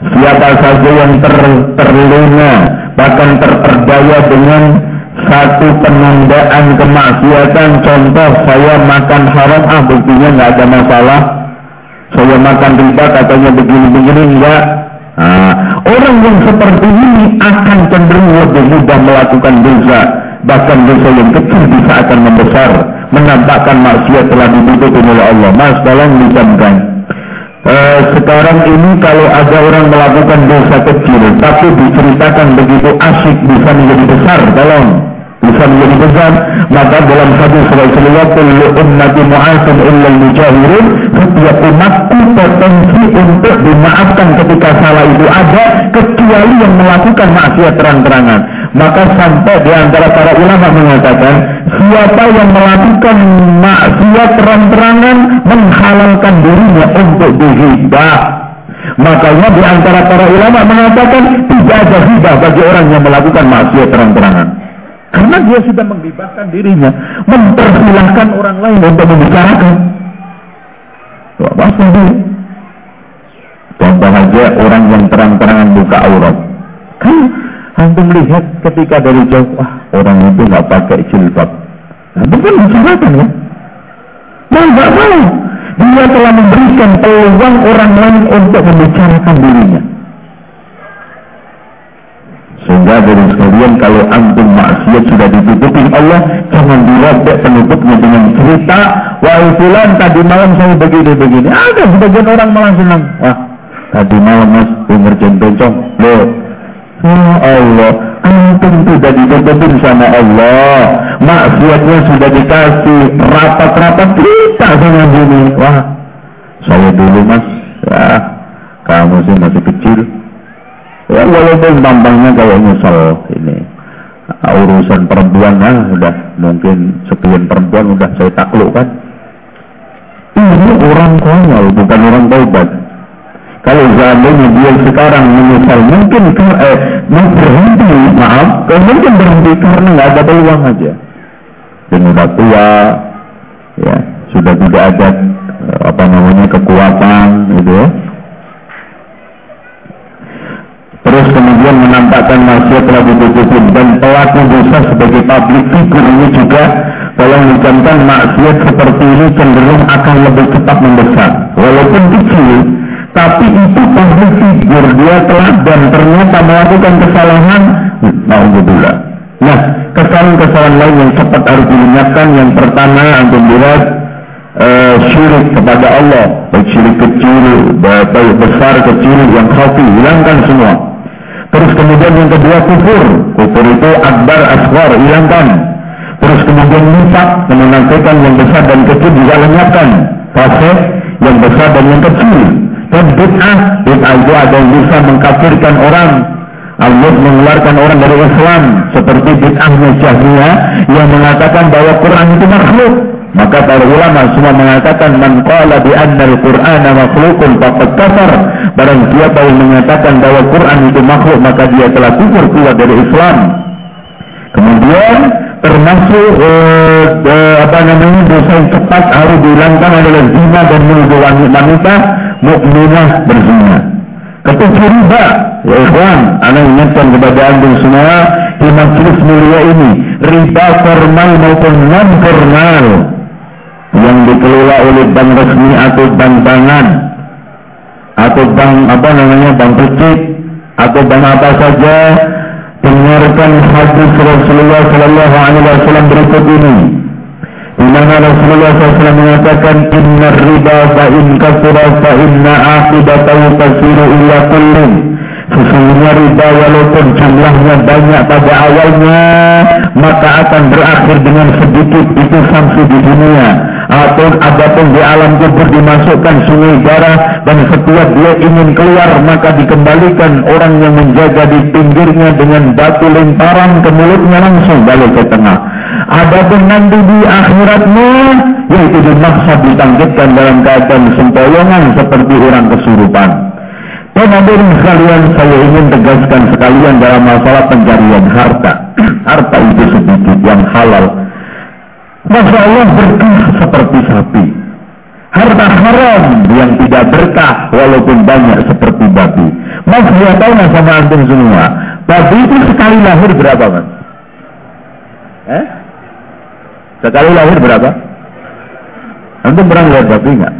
Siapa saja yang ter, terlena, bahkan terperdaya dengan satu penundaan kemaksiatan contoh saya makan haram ah buktinya nggak ada masalah saya makan riba katanya begini-begini enggak nah, orang yang seperti ini akan cenderung lebih mudah melakukan dosa bahkan dosa yang kecil bisa akan membesar menampakkan maksiat telah ditutup oleh Allah. Mas tolong dicamkan. Eh, sekarang ini kalau ada orang melakukan dosa kecil tapi diceritakan begitu asik bisa menjadi besar tolong. Bisa menjadi besar maka dalam hadis Rasulullah kullu ummati mu'asun illa mujahirun setiap umatku potensi untuk dimaafkan ketika salah itu ada kecuali yang melakukan maksiat terang-terangan maka sampai di antara para ulama mengatakan siapa yang melakukan maksiat terang-terangan menghalalkan dirinya untuk dihibah makanya di antara para ulama mengatakan tidak ada hibah bagi orang yang melakukan maksiat terang-terangan karena dia sudah menggibahkan dirinya, mempersilahkan orang lain untuk membicarakan. Apa sih? Contoh aja orang yang terang-terangan buka aurat. Kan antum melihat ketika dari jauh, wah orang itu nggak pakai jilbab. Nah, bukan bicarakan ya. Nah, nggak mau. Dia telah memberikan peluang orang lain untuk membicarakan dirinya. Sehingga dari sekalian kalau antum maksiat sudah ditutupi Allah, jangan dirobek penutupnya dengan cerita, wah fulan tadi malam saya begini-begini. Ada sebagian orang malah senang. Wah, tadi malam mas, ngerjain bencong. Loh, Ya Allah, antum sudah ditutupin sama Allah. Maksiatnya sudah dikasih rapat-rapat cerita sama sini. Wah, saya dulu mas, ya kamu sih masih kecil, Ya walaupun tampangnya kayak nyesel ini urusan perempuan ah udah mungkin sekian perempuan udah saya taklukkan. Ini orang konyol bukan orang taubat. Kalau seandainya dia sekarang menyesal mungkin eh, berhenti maaf, mungkin berhenti karena nggak ada peluang aja. Dan udah tua, ya sudah tidak ada apa namanya kekuatan, gitu ya Terus kemudian menampakkan maksiat telah ditutupin dan pelaku dosa sebagai public figure ini juga tolong dicamkan maksiat seperti ini cenderung akan lebih cepat membesar. Walaupun kecil, tapi itu public figure dia telah dan ternyata melakukan kesalahan. Alhamdulillah. Nah, kesalahan-kesalahan lain yang cepat harus diingatkan yang pertama untuk lihat uh, syirik kepada Allah, baik syirik kecil, baik besar, kecil, yang khafi, hilangkan semua. Terus kemudian yang kedua kufur. Kufur itu akbar asghar, hilangkan. Terus kemudian nifak, menafikan yang besar dan kecil juga lenyapkan. Fasik yang besar dan yang kecil. Dan bid'ah, bid'ah itu ada yang bisa mengkafirkan orang. Allah mengeluarkan orang dari Islam seperti bid'ahnya Jahmiyah yang mengatakan bahwa Quran itu makhluk. Maka para ulama semua mengatakan man qala bi anna al-Qur'ana makhluqun faqad kafar. Barang siapa yang mengatakan bahwa Quran itu makhluk maka dia telah kufur keluar dari Islam. Kemudian termasuk eh, eh, apa namanya dosa yang cepat harus dihilangkan adalah zina dan menuduh wanita mukminah berzina. Ketujuh riba, ya ikhwan, anak ingatkan kepada anda semua di majelis mulia ini, riba formal maupun non formal yang dikelola oleh bank resmi atau bank tangan atau bank apa namanya bank kecil atau bank apa saja dengarkan hadis Rasulullah Sallallahu Alaihi Wasallam berikut ini di mana Rasulullah SAW mengatakan inna riba fa in kasura fa inna akibatahu tasiru illa kullin Sesungguhnya riba walaupun jumlahnya banyak pada awalnya, maka akan berakhir dengan sedikit itu sanksi di dunia. Atau adapun di alam kubur dimasukkan sungai darah dan setiap dia ingin keluar maka dikembalikan orang yang menjaga di pinggirnya dengan batu lemparan ke mulutnya langsung balik ke tengah. Adapun nanti di akhiratnya yaitu dimaksa ditangkitkan dalam keadaan sempoyongan seperti orang kesurupan. Pemadun sekalian saya ingin tegaskan sekalian dalam masalah pencarian harta. harta itu sedikit yang halal. Masya Allah berkah seperti sapi. Harta haram yang tidak berkah walaupun banyak seperti babi. Mas dia tahu nggak sama antum semua? Babi itu sekali lahir berapa mas? Eh? Sekali lahir berapa? Antum pernah lihat babi nggak?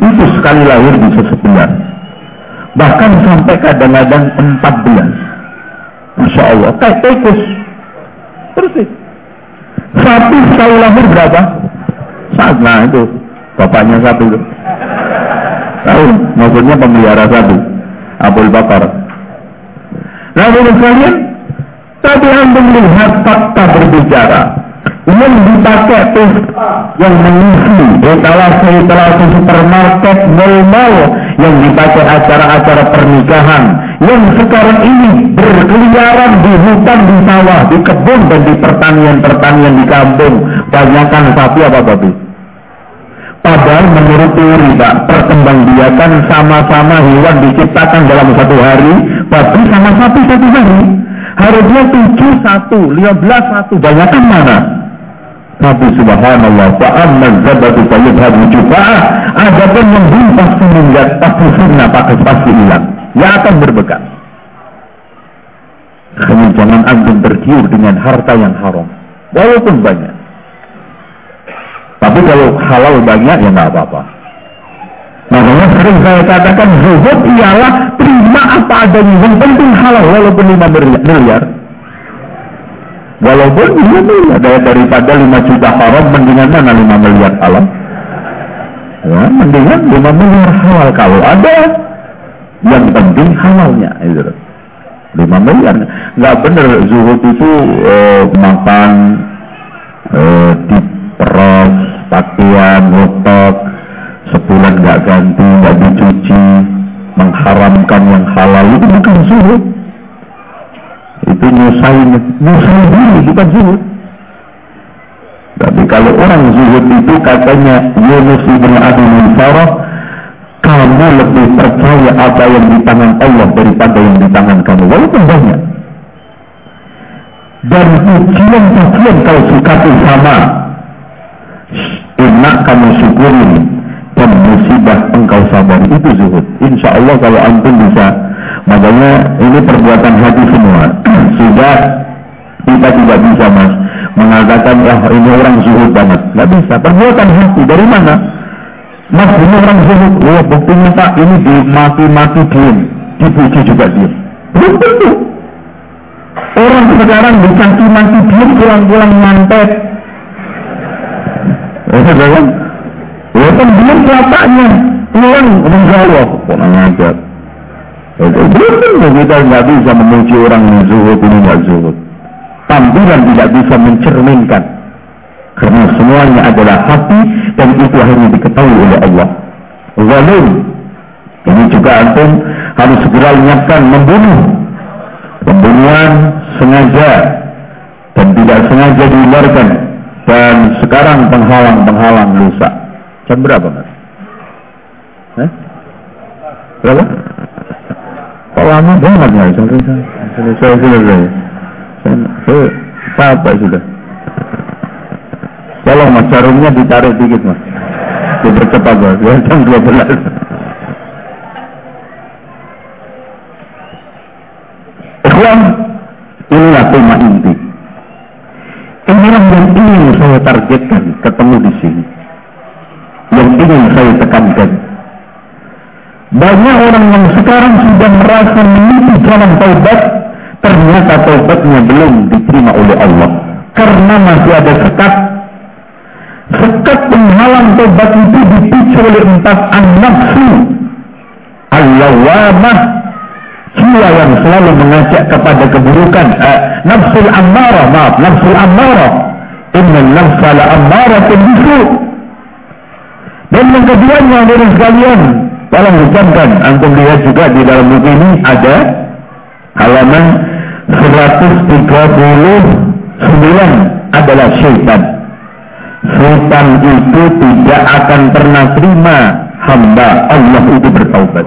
Itu sekali lahir bisa sebulan. Bahkan sampai kadang-kadang empat bulan. Masya Allah. Kayak tikus. Persis. Sapi sekali lahir berapa? Saat nah itu. Bapaknya satu. Tahu? Maksudnya pemelihara satu. Abul Bakar. Lalu sekalian, tapi anda melihat fakta berbicara yang dipakai tuh yang mengisi etalase-etalase supermarket mall-mall yang dipakai acara-acara pernikahan. Yang sekarang ini berkeliaran di hutan, di sawah, di kebun dan di pertanian-pertanian di kampung. Banyakkan sapi apa babi? Padahal menurut teori Pak perkembangbiakan sama-sama hewan diciptakan dalam satu hari babi sama sapi satu hari. Harusnya tujuh satu, lima belas satu, banyakkan mana? Tapi subhanallah, fa'amma zabatu fayubhadu jufa'ah. Adapun yang pasti melihat, pasti sunnah, pasti pasti hilang. Ya akan berbekas. Hanya jangan antum tergiur dengan harta yang haram. Walaupun banyak. Tapi kalau halal banyak ya nggak apa-apa. Makanya sering saya katakan zuhud ialah terima apa adanya. Yang penting halal walaupun lima miliar. Walaupun lima miliar daripada lima juta haram mendingan mana lima miliar halal. Ya, mendingan lima miliar halal. Kalau ada yang penting halalnya itu. Lima miliar. Nggak benar zuhud itu eh, makan eh, diperas pakaian ngotok sebulan nggak ganti nggak dicuci mengharamkan yang halal. Itu bukan zuhud itu nyusahin nyusahin diri bukan zuhud. Tapi kalau orang zuhud itu katanya Yunus ibn Abi Munsarah kamu lebih percaya apa yang di tangan Allah daripada yang di tangan kamu. Walaupun banyak. Dan ujian-ujian kau sukapi sama. Enak kamu syukurin dan musibah engkau sabar. Itu zuhud. Insya Allah kalau antum bisa makanya ini perbuatan hati semua. Sudah kita tidak bisa mas mengatakan ya ini orang zuhud banget. Nggak bisa. Perbuatan hati dari mana? Mas ini orang zuhud. Oh buktinya pak ini dimati-mati diem. Dipuji juga diem. Belum tentu. Orang sekarang dicaci mati diem pulang-pulang mantet Oh, kan? Ya kan belum bapaknya pulang. Insya Allah aja. Belum kita nggak bisa memuji orang yang zuhud ini nggak zuhud. Tampilan tidak bisa mencerminkan. Karena semuanya adalah hati dan itu akhirnya diketahui oleh Allah. Zalim. Ini juga antum harus segera ingatkan membunuh. Pembunuhan sengaja dan tidak sengaja dihindarkan dan sekarang penghalang-penghalang rusak. Jam berapa mas? Eh? Berapa? Lama banget ya? Selesai selesai. Saya capek sudah. Tolong mas, jarumnya ditarik dikit mas. Dipercepat mas, ya jam 12. Ikhwan, inilah tema inti. Inilah yang ingin saya targetkan ketemu di sini yang ingin saya tekankan. Banyak orang yang sekarang sudah merasa meniti jalan taubat, ternyata taubatnya belum diterima oleh Allah. Karena masih ada sekat. Sekat penghalang taubat itu dipicu oleh empat an-nafsu, al-lawamah, jiwa yang selalu mengajak kepada keburukan. Uh, nafsul ammarah maaf nafsul ammarah inna nafsala bisu dan yang keduanya dari sekalian tolong ucapkan antum lihat juga di dalam buku ini ada halaman 139 adalah syaitan syaitan itu tidak akan pernah terima hamba Allah itu bertaubat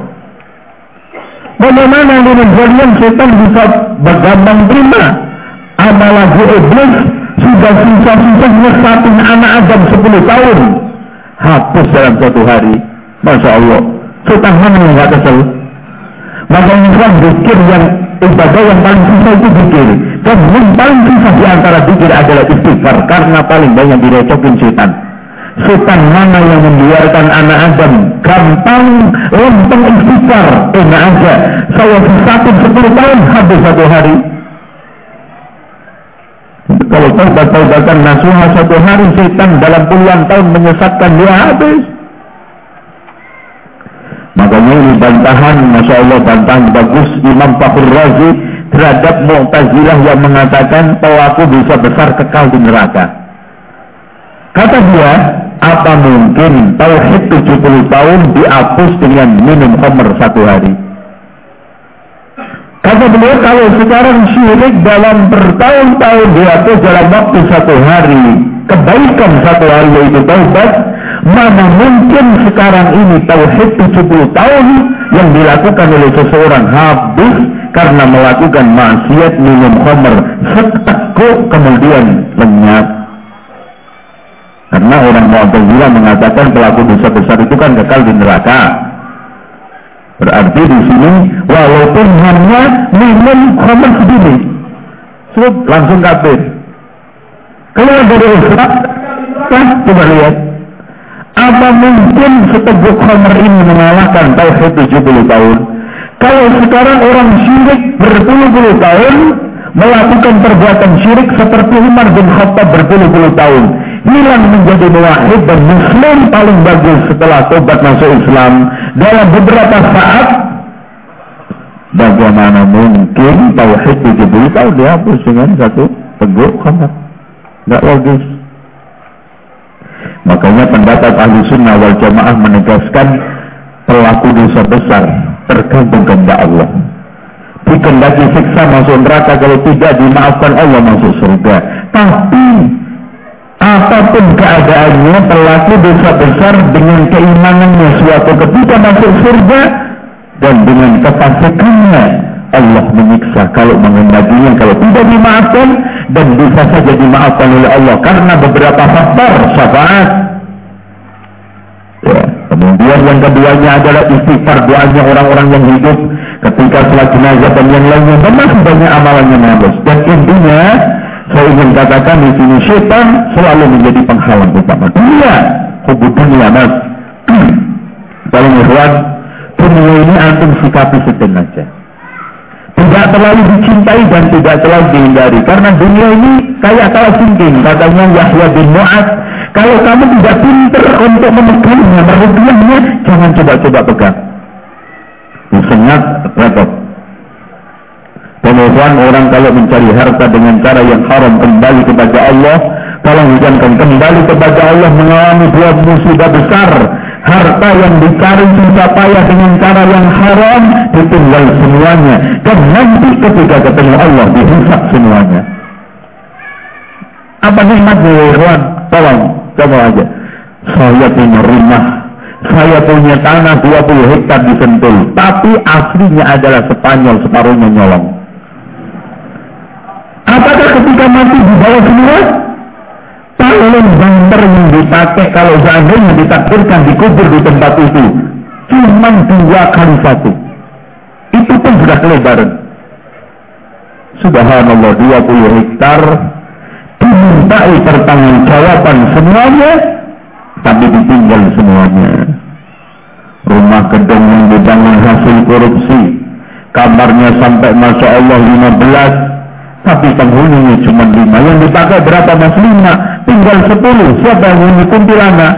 Bagaimana dengan kalian setan bisa bergabung terima? Apalagi iblis sudah susah-susah nyesatin anak Adam 10 tahun. Hapus dalam satu hari. Masya Allah. Setan mana yang gak kesel? Maka Islam zikir yang ibadah yang paling susah itu zikir. Dan yang paling susah di antara zikir adalah istighfar. Karena paling banyak direcokin setan setan mana yang membiarkan anak Adam gampang lempeng istighfar enak aja saya sesatun sepuluh tahun habis satu hari kalau taubat-taubatan nasuha satu hari setan dalam puluhan tahun menyesatkan dia habis makanya ini bantahan Masya Allah bantahan bagus Imam Fakhr Razi terhadap Mu'tazilah yang mengatakan pelaku bisa besar kekal di neraka kata dia apa mungkin tauhid 70 tahun dihapus dengan minum khamr satu hari? Kata beliau kalau sekarang syirik dalam bertahun-tahun dihapus dalam waktu satu hari, kebaikan satu hari yaitu taubat, mana mungkin sekarang ini tauhid 70 tahun yang dilakukan oleh seseorang habis karena melakukan maksiat minum khamr seteguk kemudian lenyap karena orang Mu'tazilah mengatakan pelaku dosa besar itu kan kekal di neraka. Berarti di sini walaupun hanya minum khamr sudah langsung kafir. Kalau dari Islam, kan coba lihat. Apa mungkin seteguk khamr ini mengalahkan tauhid 70 tahun? Kalau sekarang orang syirik berpuluh-puluh tahun melakukan perbuatan syirik seperti Umar bin Khattab berpuluh-puluh tahun hilang menjadi muwahhid dan muslim paling bagus setelah tobat masuk Islam dalam beberapa saat bagaimana mungkin tauhid 70 tahun dihapus dengan satu teguk khamar tidak logis makanya pendapat ahli sunnah wal jamaah menegaskan pelaku dosa besar tergantung kepada Allah. Dikendaki siksa masuk neraka kalau tidak dimaafkan Allah masuk surga. Tapi apa pun keadaannya pelaku dosa besar dengan keimanannya suatu ketika masuk surga dan dengan kefasikannya Allah menyiksa. Kalau mengendakinya kalau tidak dimaafkan dan bisa saja dimaafkan oleh Allah karena beberapa faktor syafaat. Ya. kemudian yang keduanya adalah istighfar doanya orang-orang yang hidup ketika sholat jenazah dan yang lainnya. Masih banyak amalannya menembus dan intinya saya ingin katakan di sini setan selalu menjadi penghalang utama dunia hubung dunia mas. Kalau ikhwan dunia ini antum sikapi setengaja tidak terlalu dicintai dan tidak terlalu dihindari karena dunia ini kayak kalah sinking katanya Yahya bin Mu'ad kalau kamu tidak pinter untuk memegangnya merugiahnya jangan coba-coba pegang sangat repot. Pemohon orang kalau mencari harta dengan cara yang haram kembali kepada Allah, kalau hujankan kembali kepada Allah mengalami dua musibah besar. Harta yang dicari susah payah dengan cara yang haram ditinggal semuanya. Dan nanti ketika ketemu Allah dihisap semuanya. Apa nikmatnya ya Tolong, coba aja. Saya punya rumah saya punya tanah 20 hektar di Sentul, tapi aslinya adalah Spanyol, separuhnya nyolong. Apakah ketika mati dibawa semua? Paling banter yang dipakai kalau seandainya ditakdirkan dikubur di tempat itu, cuma dua kali satu. Itu pun sudah kelebaran. Subhanallah 20 hektar dimintai pertanggungjawaban semuanya tapi ditinggal semuanya. Rumah gedung yang dibangun hasil korupsi, kamarnya sampai Masya Allah 15, tapi penghuninya cuma 5. Yang dipakai berapa mas 5? Tinggal 10. Siapa yang huni kuntilanak?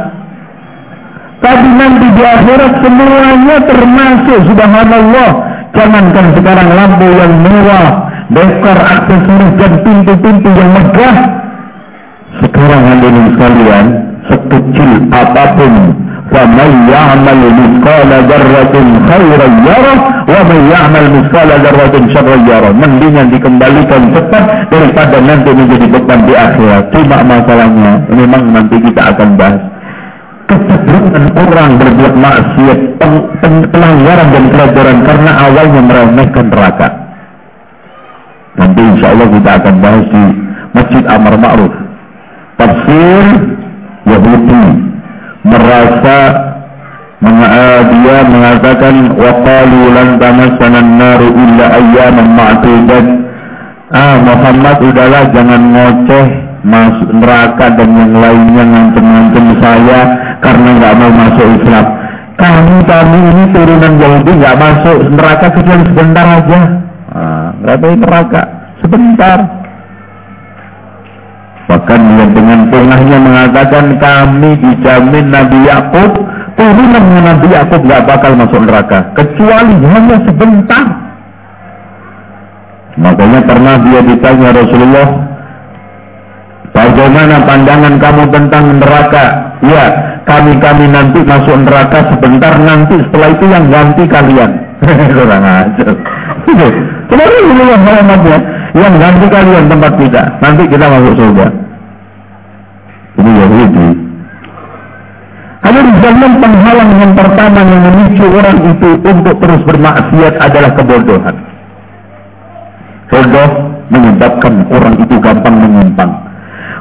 Tapi nanti di akhirat semuanya termasuk subhanallah Jangankan sekarang lampu yang mewah, dekor aksesoris dan pintu-pintu yang megah. Sekarang hadirin sekalian, sekecil apa pun فمن يعمل مثقال ذرة خيرا يره ومن يعمل مثقال ذرة شرا يره mendingan dikembalikan cepat daripada nanti menjadi beban di akhirat cuma masalahnya memang nanti kita akan bahas kecenderungan orang berbuat maksiat pelanggaran dan pelajaran karena awalnya meremehkan neraka nanti insya Allah kita akan bahas di Masjid Amar Ma'ruf tafsir Yahudi merasa dia mengatakan waqalu lan tamassana an-nar illa ayyaman ma'dudat ah Muhammad udahlah jangan ngoceh masuk neraka dan yang lainnya ngancem-ngancem saya karena nggak mau masuk Islam. Kami kami ini turunan Yahudi nggak masuk neraka kecuali sebentar aja. Ah, nggak neraka. Sebentar Bahkan dia dengan punahnya mengatakan kami dijamin Nabi Yakub turunan Nabi Yakub gak bakal masuk neraka kecuali hanya sebentar. Makanya pernah dia ditanya Rasulullah, bagaimana pandangan kamu tentang neraka? Ya, kami-kami nanti masuk neraka sebentar nanti setelah itu yang ganti kalian. Kurang ajar. Kenapa Rasulullah Muhammadnya? Yang ganti kalian tempat kita. Nanti kita masuk surga. Ini Yahudi di zaman penghalang yang pertama yang memicu orang itu untuk terus bermaksiat adalah kebodohan. Bodoh menyebabkan orang itu gampang menyimpang.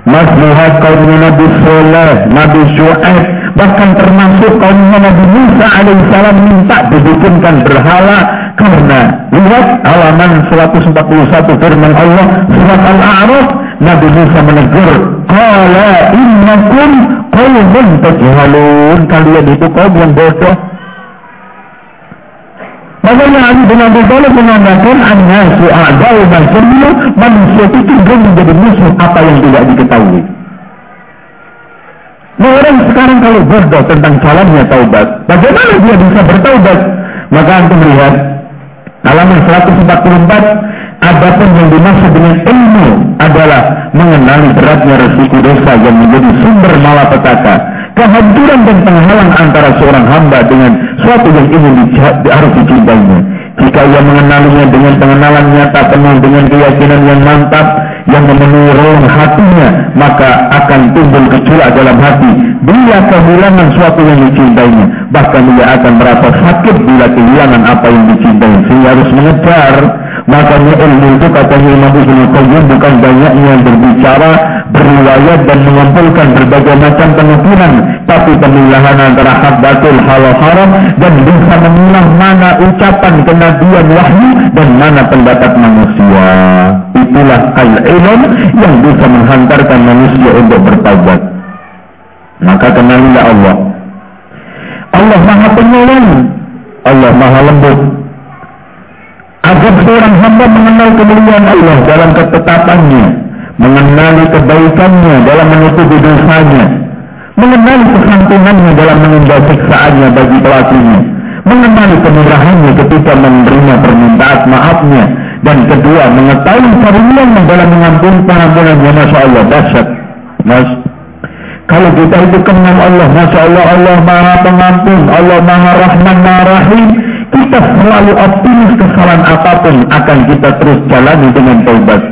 Mas lihat kaumnya Nabi Soleh, Nabi Shu'aib, bahkan termasuk kaumnya Nabi Musa alaihissalam minta dibikinkan berhala karena lihat halaman 141 firman Allah surat Al-A'raf Nabi Musa menegur qala innakum qaumun tajhalun kalian itu kaum yang bodoh Makanya Ali bin Abi Thalib mengatakan annasu a'dau masyarakat manusia itu cenderung menjadi musuh apa yang tidak diketahui. Nah orang sekarang kalau bodoh tentang jalannya taubat, bagaimana dia bisa bertaubat? Maka antum lihat halaman 144 Adapun yang dimaksud dengan ilmu adalah mengenali beratnya resiko dosa yang menjadi sumber malapetaka kehancuran dan penghalang antara seorang hamba dengan suatu yang ingin harus dicintainya. Jika ia mengenalinya dengan pengenalan nyata penuh dengan keyakinan yang mantap yang memenuhi relung hatinya, maka akan timbul gejolak dalam hati. Bila kehilangan suatu yang dicintainya, bahkan ia akan merasa sakit bila kehilangan apa yang dicintai, sehingga harus mengejar Makanya ilmu itu katanya Imam Ibn Qayyim bukan banyaknya berbicara, berriwayat dan mengumpulkan berbagai macam penuturan, tapi pemilahan antara hak batil, halal haram dan bisa memilah mana ucapan kenabian wahyu dan mana pendapat manusia. Itulah al-ilm yang bisa menghantarkan manusia untuk bertaubat. Maka kenalilah Allah. Allah Maha Penyayang, Allah Maha Lembut, agar seorang hamba mengenal kemuliaan Allah dalam ketetapannya, mengenali kebaikannya dalam menutupi dosanya, mengenali kesantunannya dalam menunda siksaannya bagi pelakunya, mengenali kemurahannya ketika menerima permintaan maafnya, dan kedua mengetahui karunia dalam mengampuni pengampunannya, masya Allah dahsyat, mas. Kalau kita itu kenal Allah, masya Allah, Allah maha pengampun, Allah maha rahman, maha rahim, kita selalu optimis kesalahan apa pun akan kita terus jalani dengan taubat.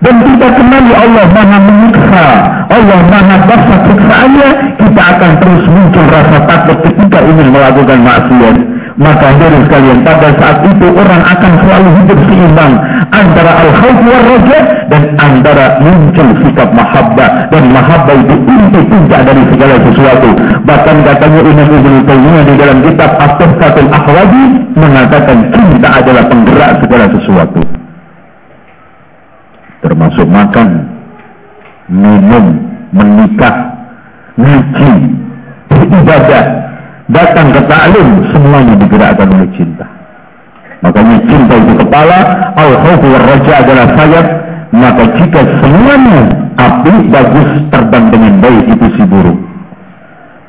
Dan kita kenali Allah maha menyiksa, Allah maha basah siksaannya, kita akan terus muncul rasa takut ketika ingin melakukan maksiat. Maka dari sekalian pada saat itu orang akan selalu hidup seimbang antara al-khawf war raja dan antara muncul sikap mahabbah dan mahabbah itu inti puncak dari segala sesuatu. Bahkan katanya Imam Ibnu Taimiyah di dalam kitab At-Tuhfatul Ahwadi mengatakan cinta adalah penggerak segala sesuatu. Termasuk makan, minum, menikah, ngaji, beribadah, datang ke taklim semuanya digerakkan oleh cinta. Makanya cinta itu kepala, al-khawf raja adalah sayap, maka jika semuanya api bagus terbang dengan baik itu si burung.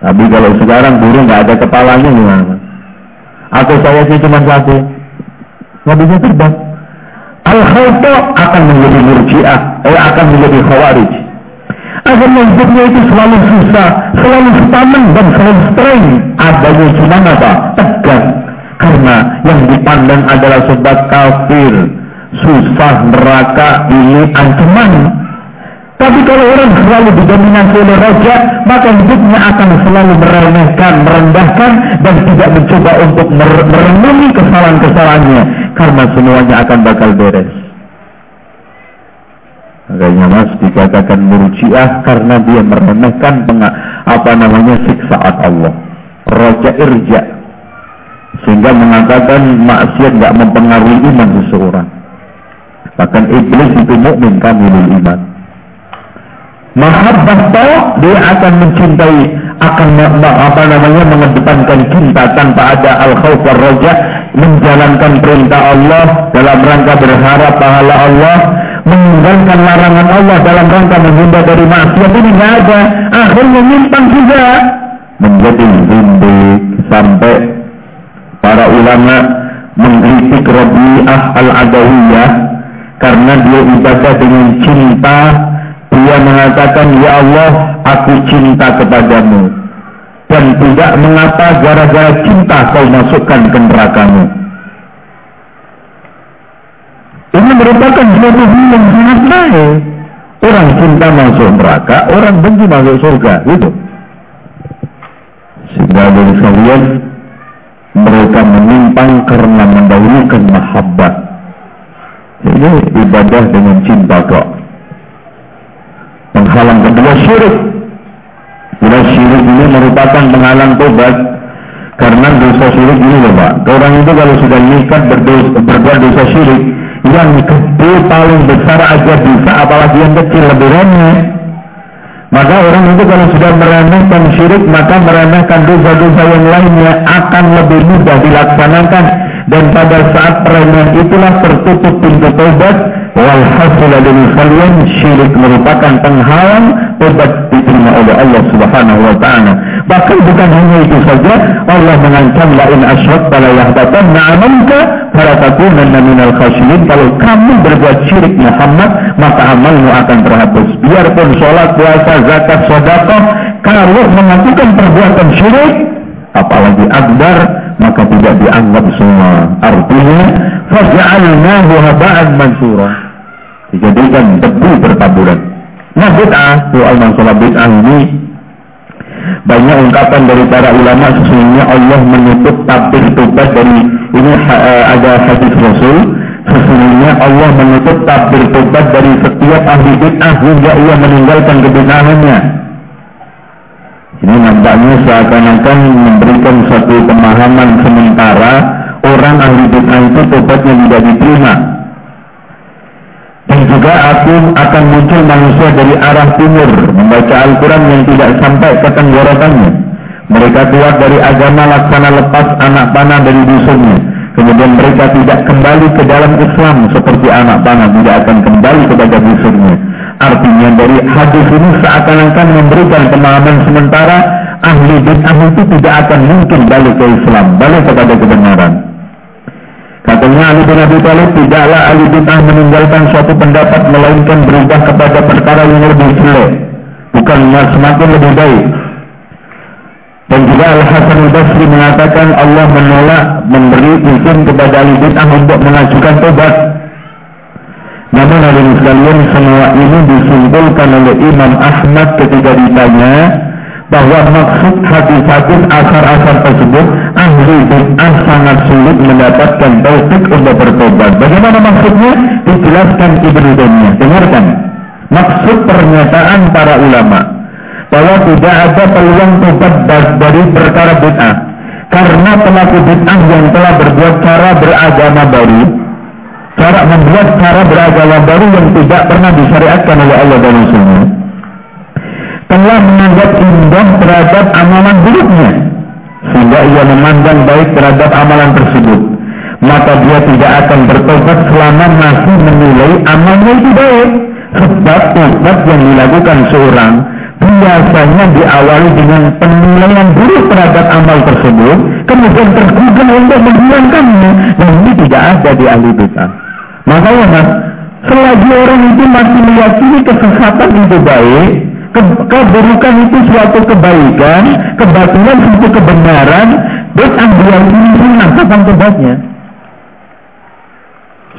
Tapi kalau sekarang burung nggak ada kepalanya gimana? Atau sayapnya cuma satu? Nggak bisa terbang. Al-khawta akan menjadi murjiah, eh, akan menjadi khawarij. Akhirnya hidupnya itu selalu susah, selalu stamen dan selalu strain. Adanya cuma apa? Tegang. Karena yang dipandang adalah sebab kafir, susah, neraka, ini ancaman. Tapi kalau orang selalu didominasi oleh raja, maka hidupnya akan selalu meremehkan, merendahkan, dan tidak mencoba untuk merenungi kesalahan-kesalahannya. Karena semuanya akan bakal beres. Makanya mas dikatakan murjiah karena dia meremehkan apa namanya siksaan Allah. Raja irja. Sehingga mengatakan maksiat tidak mempengaruhi iman seseorang. Bahkan iblis itu mukmin kamilul iman. Mahabbah tahu dia akan mencintai akan apa namanya mengedepankan cinta tanpa ada al khawf roja menjalankan perintah Allah dalam rangka berharap pahala Allah meninggalkan larangan Allah dalam rangka menghindar dari maksiat ini nggak ada. Akhirnya nyimpang juga. Menjadi zindik sampai para ulama mengkritik Rabi'ah al-Adawiyah karena dia ibadah dengan cinta. Dia mengatakan ya Allah aku cinta kepadamu. Dan tidak mengapa gara-gara cinta kau masukkan ke nerakamu ini merupakan suatu hal yang sangat baik. Orang cinta masuk neraka, orang benci masuk surga, gitu. Sehingga dari sekalian mereka menyimpang karena mendahulukan mahabbah. Ini ibadah dengan cinta kok. Penghalang kedua syirik. Bila syirik ini merupakan penghalang tobat karena dosa syirik ini loh Pak. Orang itu kalau sudah nikah berbuat dosa syirik, yang gede paling besar aja bisa apalagi yang kecil lebih remeh. Maka orang itu kalau sudah meremehkan syirik maka meremehkan dosa-dosa yang lainnya akan lebih mudah dilaksanakan. Dan pada saat peremehan itulah tertutup pintu tobat walhasil kalian syirik merupakan penghalang tobat diterima oleh Allah Subhanahu wa taala. Bahkan bukan hanya itu saja Allah mengancam la in asyrakta la yahbatanna amalka fala takunanna minal khasirin. Kalau kamu berbuat syirik Muhammad maka amalmu akan terhapus. Biarpun sholat puasa zakat sedekah kalau melakukan perbuatan syirik apalagi akbar maka tidak dianggap semua. Artinya faj'alnahu haba'an mansura. Dijadikan debu bertaburan nah bid'ah. Soal masalah bid'ah ini. Banyak ungkapan dari para ulama sesungguhnya Allah menutup tabir tobat dari ini uh, ada hadis Rasul. Sesungguhnya Allah menutup tabir tobat dari setiap ahli bid'ah hingga ia meninggalkan kebid'ahannya ini nampaknya seakan-akan memberikan satu pemahaman sementara orang ahli bid'ah itu tobatnya tidak diterima dan juga aku akan muncul manusia dari arah timur membaca Al-Quran yang tidak sampai ke tenggorokannya. Mereka keluar dari agama laksana lepas anak panah dari dusunnya. Kemudian mereka tidak kembali ke dalam Islam seperti anak panah tidak akan kembali kepada dusunnya. Artinya dari hadis ini seakan-akan memberikan pemahaman sementara ahli bid'ah itu tidak akan mungkin balik ke Islam, balik kepada kebenaran. Katanya Ali bin Abi Thalib tidaklah Ali bin meninggalkan suatu pendapat melainkan berubah kepada perkara yang lebih jelek, bukan semakin lebih baik. Dan juga Al Hasan Al Basri mengatakan Allah menolak memberi izin kepada Ali bin untuk mengajukan tobat. Namun hadirin sekalian semua ini disimpulkan oleh Imam Ahmad ketika ditanya bahwa maksud hadis-hadis asar-asar tersebut ahli bid'ah sangat sulit mendapatkan taufik untuk bertobat. Bagaimana maksudnya? Dijelaskan Ibnu Taimiyah. Dengarkan. Maksud pernyataan para ulama bahwa tidak ada peluang tobat dari perkara bid'ah karena pelaku bid'ah yang telah berbuat cara beragama baru cara membuat cara beragama baru yang tidak pernah disyariatkan oleh Allah dan Rasulnya telah menganggap indah terhadap amalan buruknya. Sehingga ia memandang baik terhadap amalan tersebut. Maka dia tidak akan bertobat selama masih menilai amalnya itu baik. Sebab tobat yang dilakukan seorang biasanya diawali dengan penilaian buruk terhadap amal tersebut, kemudian tergugah untuk menghilangkannya, dan ini tidak ada di ahli bid'ah. Makanya mas, selagi orang itu masih meyakini kesesatan itu baik, ke keburukan itu suatu kebaikan, kebatilan itu kebenaran, dan ambil ini sunnah, kapan tobatnya?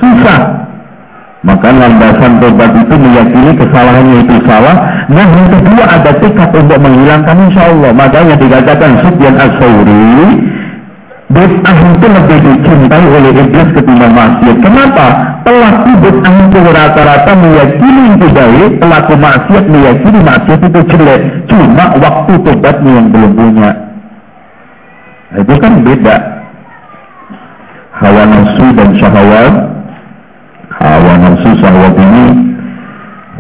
Susah. Maka landasan tobat itu meyakini kesalahannya itu salah. Nah yang kedua ada tekad untuk menghilangkan insya Allah. Makanya dikatakan Sufyan As-Sawri Bid'ah itu lebih dicintai oleh iblis ketimbang maksiat. Kenapa? Pelaku bid'ah itu rata-rata meyakini itu baik, pelaku maksiat meyakini maksiat itu jelek. Cuma waktu tobatnya yang belum punya. Nah, itu kan beda. Hawa nafsu dan syahwat, hawa nafsu syahwat ini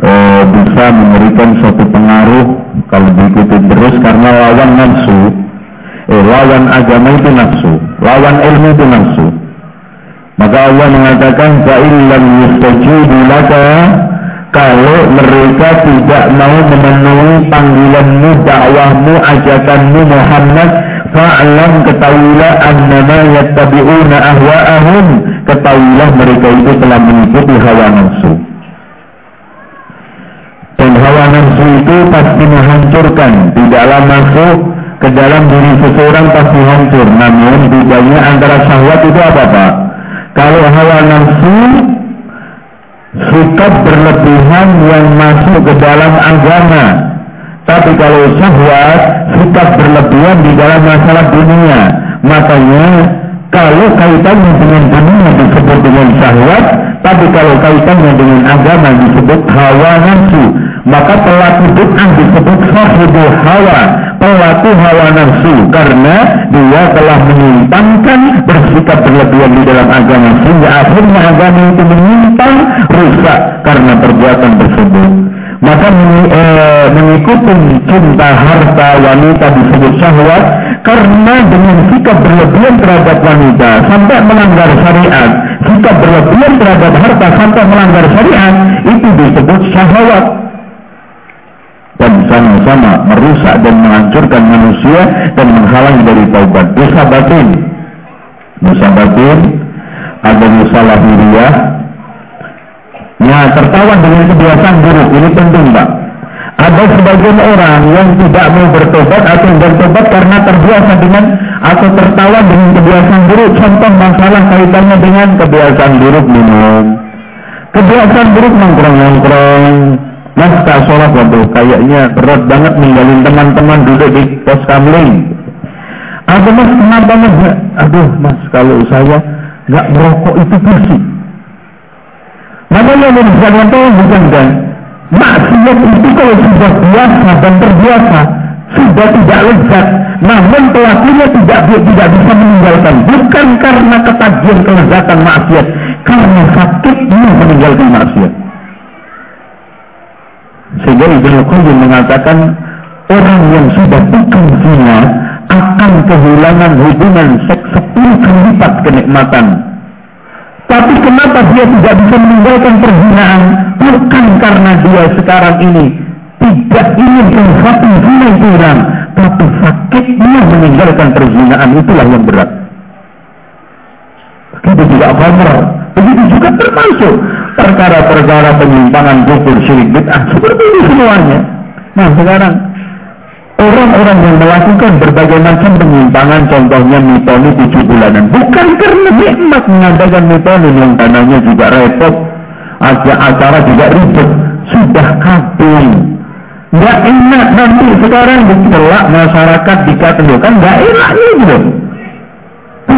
e, bisa memberikan suatu pengaruh kalau diikuti terus karena lawan nafsu eh, lawan agama itu nafsu, lawan ilmu itu nafsu. Maka Allah mengatakan fa'illam yustajibu laka kalau mereka tidak mau memenuhi panggilanmu, dakwahmu, ajakanmu Muhammad, fa'lam ketahuilah annama yattabi'una ahwa'ahum, ketahuilah mereka itu telah mengikuti hawa nafsu. Dan hawa nafsu itu pasti menghancurkan, tidaklah masuk ke dalam diri seseorang pasti hancur. Namun bedanya antara syahwat itu apa Pak? Kalau hawa nafsu sikap berlebihan yang masuk ke dalam agama. Tapi kalau syahwat sikap berlebihan di dalam masalah dunia. Makanya kalau kaitannya dengan dunia disebut dengan syahwat, tapi kalau kaitannya dengan agama disebut hawa nafsu maka pelaku bid'ah disebut sahibul hawa, pelaku hawa nafsu karena dia telah menyimpangkan bersikap berlebihan di dalam agama sehingga akhirnya agama itu menyimpang rusak karena perbuatan tersebut. Maka e, mengikuti cinta harta wanita disebut syahwat karena dengan sikap berlebihan terhadap wanita sampai melanggar syariat, sikap berlebihan terhadap harta sampai melanggar syariat itu disebut syahwat dan sama-sama merusak dan menghancurkan manusia dan menghalangi dari taubat. Dosa batin, dosa batin, ada dosa lahiriah. Ya, tertawa dengan kebiasaan buruk ini penting, Pak. Ada sebagian orang yang tidak mau bertobat atau bertobat karena terbiasa dengan atau tertawa dengan kebiasaan buruk. Contoh masalah kaitannya dengan kebiasaan buruk minum. Kebiasaan buruk nongkrong-nongkrong, Mas tak sholat waduh kayaknya berat banget ninggalin teman-teman duduk di pos kamling. Aduh mas kenapa mas? Aduh mas kalau saya nggak merokok itu bersih. Makanya yang misalnya tahu bukan kan? Maksiat itu kalau sudah biasa dan terbiasa sudah tidak lezat, namun pelakunya tidak tidak bisa meninggalkan. Bukan karena ketagihan kelezatan maksiat, karena sakitnya meninggalkan maksiat. Sehingga Ibnu Qayyim mengatakan orang yang sudah bukan zina akan kehilangan hubungan seks sepuluh kali lipat kenikmatan. Tapi kenapa dia tidak bisa meninggalkan perzinaan? Bukan karena dia sekarang ini tidak ingin sensasi zina kurang, tapi sakitnya meninggalkan perzinaan itulah yang berat. Begitu juga khamr, begitu juga termasuk perkara-perkara penyimpangan kufur syirik bid'ah. Seperti ini semuanya. Nah sekarang orang-orang yang melakukan berbagai macam penyimpangan contohnya mitoni tujuh bulanan. Bukan karena nikmat mengadakan mitoni yang tanahnya juga repot. Aja acara juga ribet. Sudah kabur. Nggak enak nanti sekarang dicelak masyarakat dikatakan nggak enak gitu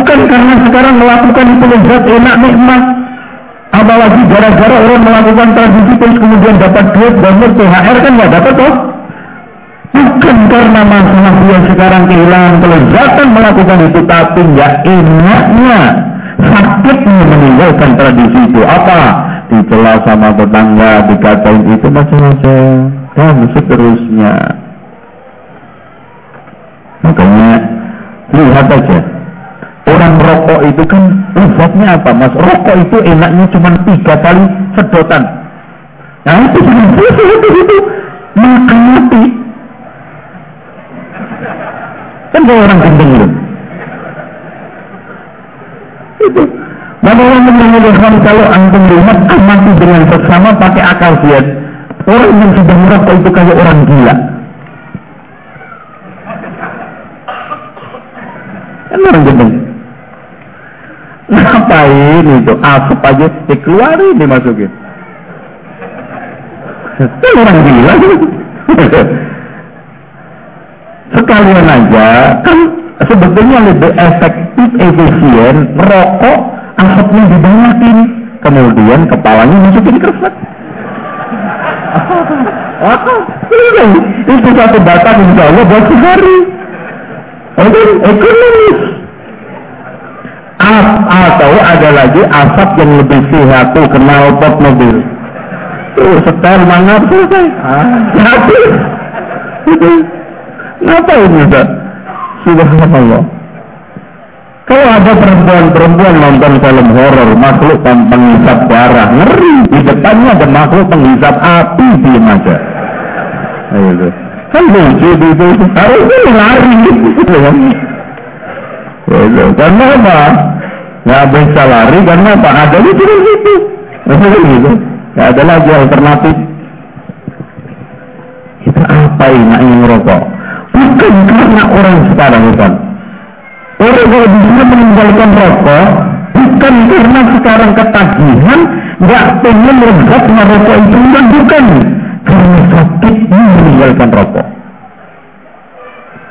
bukan karena sekarang melakukan itu lezat enak nikmat Apalagi gara-gara orang melakukan tradisi terus kemudian dapat duit bonus THR kan nggak dapat toh? Bukan karena masalah dia sekarang kehilangan kelezatan melakukan itu, tapi nggak enaknya sakitnya meninggalkan tradisi itu. Apa? Dicela sama tetangga, dikatain itu macam-macam dan seterusnya. Makanya lihat aja Orang rokok itu kan lezatnya apa mas? Rokok itu enaknya cuma tiga kali sedotan. Nah itu itu itu makan mati. Ada orang gendeng loh. Itu. Bagaimana menyebutkan kalau antum lihat amati dengan sesama pakai akal sehat. Orang yang sudah merokok itu kayak orang gila. Kan orang gendeng. Ngapain itu? Asap aja dikeluarin dimasukin. Kan orang gila. Sekalian aja kan sebetulnya lebih efektif efisien rokok asapnya dibanyakin kemudian kepalanya masukin kersat. itu satu batang insya Allah buat sehari. Itu ekonomis. Atau ada lagi asap yang lebih sehat tuh kenal pot mobil. Tuh setel mangap selesai. Ah, habis. Itu. Ngapain Ustaz? Subhanallah. Kalau ada perempuan-perempuan nonton film horor, makhluk penghisap darah, ngeri. Di depannya ada makhluk penghisap api, diam aja. Ayo, kan lucu itu. Harusnya lari. Ayo, karena apa? Nggak bisa lari karena apa? Ada di situ. Gitu. Nggak ada lagi alternatif. Kita apa ini yang merokok? Bukan karena orang sekarang bukan Orang kalau bisa meninggalkan rokok bukan karena sekarang ketagihan, nggak pengen lezat merokok itu bukan, bukan. Karena sakitnya meninggalkan rokok.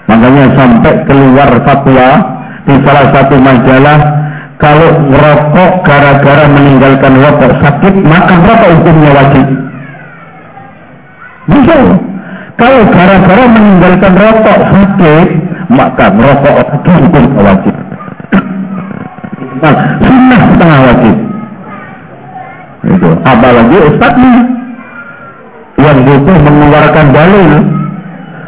Makanya sampai keluar fatwa di salah satu majalah kalau merokok gara-gara meninggalkan rokok sakit, maka rokok hukumnya wajib. Bisa. Kalau gara-gara meninggalkan rokok sakit, maka merokok itu hukum wajib. Nah, sunnah setengah wajib. Itu. Apalagi ustadznya yang butuh mengeluarkan dalil.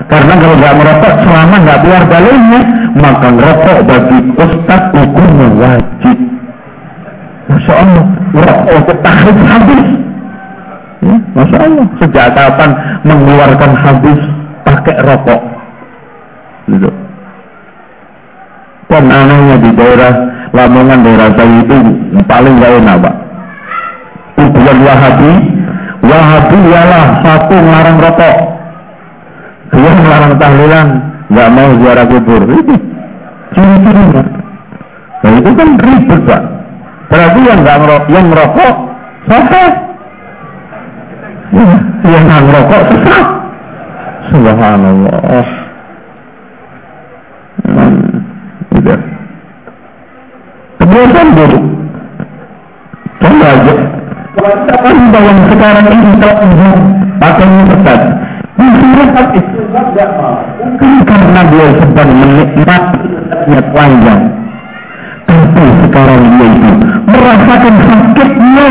Karena kalau nggak merokok selama nggak keluar dalilnya, maka merokok bagi ustadz hukumnya wajib. Masya Allah, untuk tahrif habis. Ya, Masya Allah, sejak kapan mengeluarkan habis pakai rokok? Gitu. Dan anehnya di daerah Lamongan daerah saya itu paling gak enak pak. Tujuan Wahabi, Wahabi ialah satu melarang rokok, dua melarang tahlilan, nggak mau ziarah kubur. Ciri-cirinya. Nah itu kan ribet pak. Berarti yang nggak ngerokok, yang merokok sesat. Yang nggak ngerokok sesat. Subhanallah. Udah. Kebiasaan buruk. Coba aja. Anda yang sekarang ini telah pakai ketat. Bukan karena dia sedang menikmati panjang. Tapi sekarang dia itu merasakan sakitnya.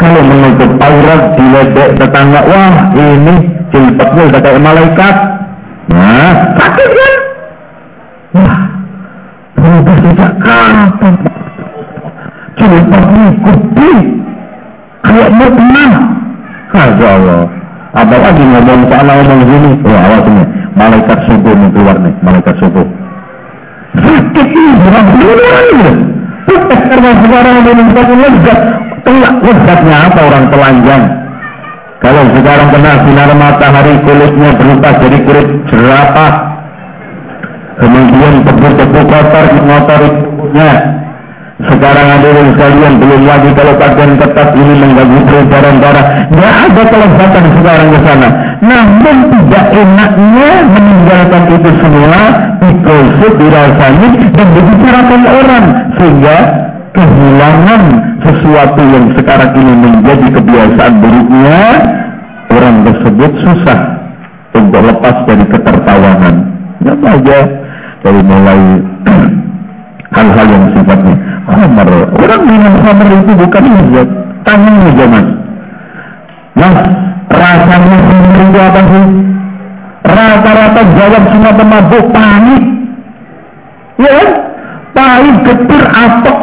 Kalau menutup aurat diledek tetangga, wah ini jilbabnya udah kayak malaikat. Nah, sakit kan? Wah, berubah sejak kapan? Jilbabnya gede, kayak mukmah. Masya Allah. Apalagi ngomong sana ngomong gini, oh ini, malaikat subuh nih keluar nih, malaikat subuh. Sakit ini, bukan beneran Karena sekarang itu lezat, telak lezatnya apa orang telanjang? Kalau sekarang kena sinar matahari kulitnya berubah jadi kulit jerapah. Kemudian tebu-tebu kotor mengotori tubuhnya. Sekarang ada yang sekalian belum lagi kalau pakaian ketat ini mengganggu peredaran darah. Tidak ada kelezatan sekarang ke sana. Namun tidak enaknya meninggalkan itu semua dikosok, dirasani dan dibicarakan orang sehingga kehilangan sesuatu yang sekarang ini menjadi kebiasaan buruknya orang tersebut susah untuk lepas dari ketertawanan. Ya saja dari mulai hal-hal yang sifatnya khamar. Orang minum khamar itu bukan lezat, tangannya jangan. Mas, rasanya sendiri itu apa sih? Rata-rata jawab semua pemabuk panik. Ya kan? Pahit, getir, atok.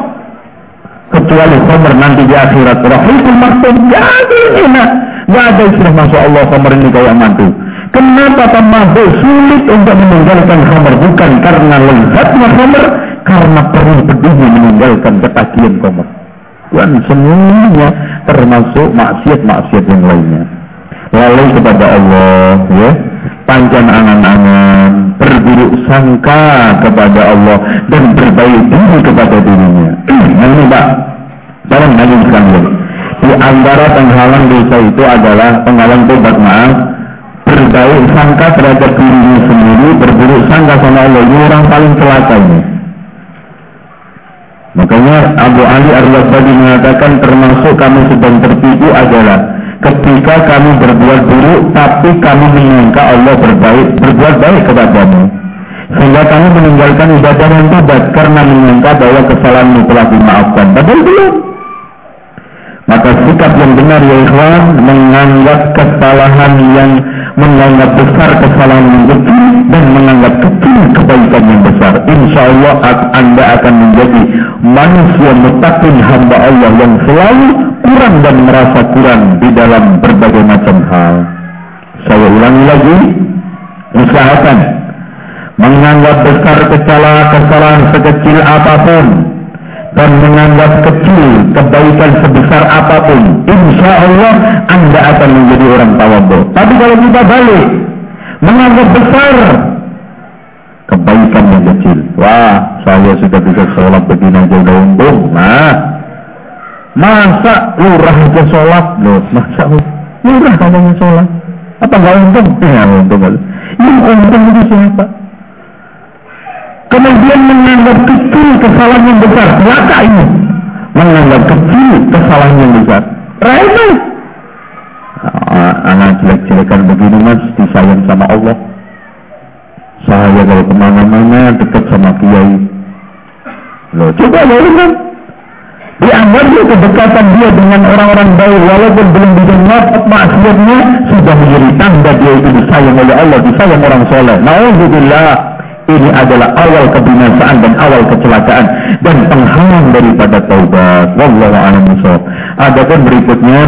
Kecuali khamar nanti di akhirat. Rahimul maksud, jadi enak. Gak ada istilah Masya Allah khamar ini kayak mantu. Kenapa pemabuk sulit untuk meninggalkan khamar? Bukan karena lezatnya khamar, karena perlu peduli meninggalkan ketagihan khamar. Dan semuanya termasuk maksiat-maksiat yang lainnya. Lalu kepada Allah, ya, panjang angan-angan, berburuk sangka kepada Allah dan berbaik diri kepada dirinya. nah ini Pak, dalam hal sekalian. Di antara penghalang dosa itu adalah penghalang tobat maaf, berbaik sangka terhadap dirinya sendiri, berburuk sangka sama Allah. Ini orang paling celaka ini. Makanya Abu Ali Ar-Rabbadi mengatakan termasuk kami sedang tertipu adalah ketika kami berbuat buruk tapi kami menyangka Allah berbaik berbuat baik kepadamu. Sehingga kami meninggalkan ibadah dan tobat karena menyangka bahwa kesalahanmu telah dimaafkan. Padahal belum. Maka sikap yang benar ya ikhwan menganggap kesalahan yang menganggap besar kesalahan yang kecil dan menganggap kecil kebaikan yang besar. Insya Allah Anda akan menjadi manusia mutakin hamba Allah yang selalu kurang dan merasa kurang di dalam berbagai macam hal. Saya ulangi lagi, usahakan menganggap besar kesalahan kesalahan sekecil apa pun dan menganggap kecil kebaikan sebesar apa pun, insya Allah Anda akan menjadi orang tawadhu. Tapi kalau kita balik, menganggap besar kebaikan yang kecil. Wah, saya sudah bisa sholat begini aja udah untung. Nah, masa lurah aja sholat loh, masa lurah katanya sholat. Apa nggak untung? Ya untung. Yang untung itu siapa? Kemudian menganggap kecil kesalahan yang besar. Celaka ini. Menganggap kecil kesalahan yang besar. Remeh. Ah, anak jelek-jelekan begini mas disayang sama Allah. Saya kalau ke mana-mana dekat sama kiai. Loh, coba kan? Dianggap dia kedekatan dia dengan orang-orang baik walaupun belum bisa nyopot maksiatnya sudah menjadi tanda dia itu disayang oleh Allah, disayang orang soleh. Nauzubillah. Ini adalah awal kebinasaan dan awal kecelakaan dan penghalang daripada taubat. Wallahu a'lam Adapun berikutnya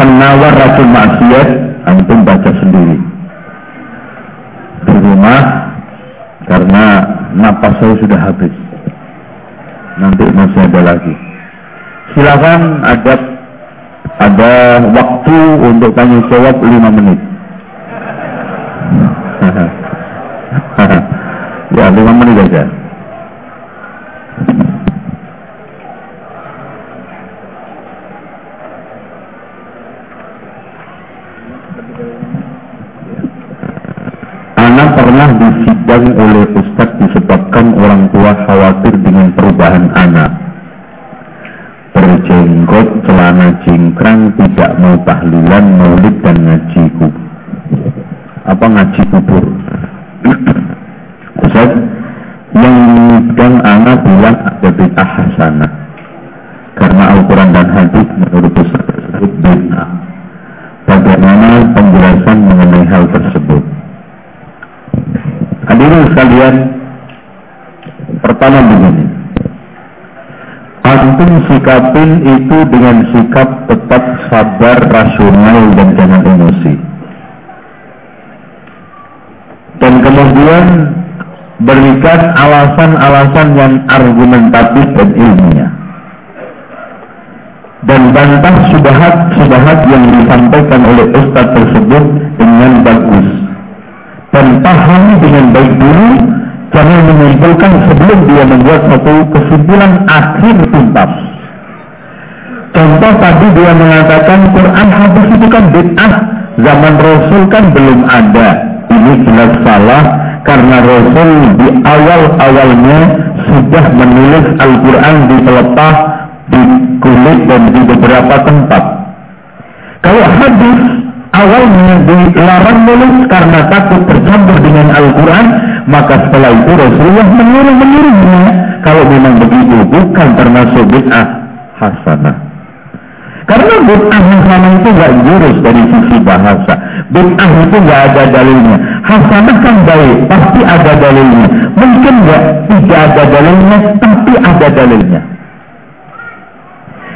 penawar racun maksiat antum baca sendiri di rumah karena napas saya sudah habis. Nanti masih ada lagi. Silakan ada ada waktu untuk tanya jawab 5 menit. ya, lima menit saja. Pernah disidang oleh Ustadz disebabkan orang tua khawatir dengan perubahan anak. Berjenggot, celana cingkrang, tidak mau tahlilan, maulid dan ngaji kubur. Apa ngaji kubur? Ustaz, yang menyebutkan anak bilang ada bid'ah. Karena Al-Quran dan hadis menurut Ustaz tersebut bid'ah. Bagaimana penjelasan mengenai hal tersebut? Hadirin sekalian, pertama begini. Antum sikapin itu dengan sikap tetap sabar, rasional, dan jangan emosi. Dan kemudian berikan alasan-alasan yang argumentatif dan ilmiah. Dan bantah subahat-subahat yang disampaikan oleh ustaz tersebut dengan bagus dan pahami dengan baik dulu jangan menyimpulkan sebelum dia membuat satu kesimpulan akhir tuntas contoh tadi dia mengatakan Quran hadis itu kan bid'ah zaman Rasul kan belum ada ini jelas salah karena Rasul di awal-awalnya sudah menulis Al-Quran di pelepah, di kulit dan di beberapa tempat. Kalau hadis awalnya dilarang menulis karena takut tercampur dengan Al-Quran, maka setelah itu Rasulullah menyuruh-menyuruhnya. Kalau memang begitu, bukan termasuk bid'ah hasanah. Karena bid'ah hasanah itu nggak jurus dari sisi bahasa. Bid'ah itu nggak ada dalilnya. Hasanah kan baik, pasti ada dalilnya. Mungkin nggak tidak ada dalilnya, tapi ada dalilnya.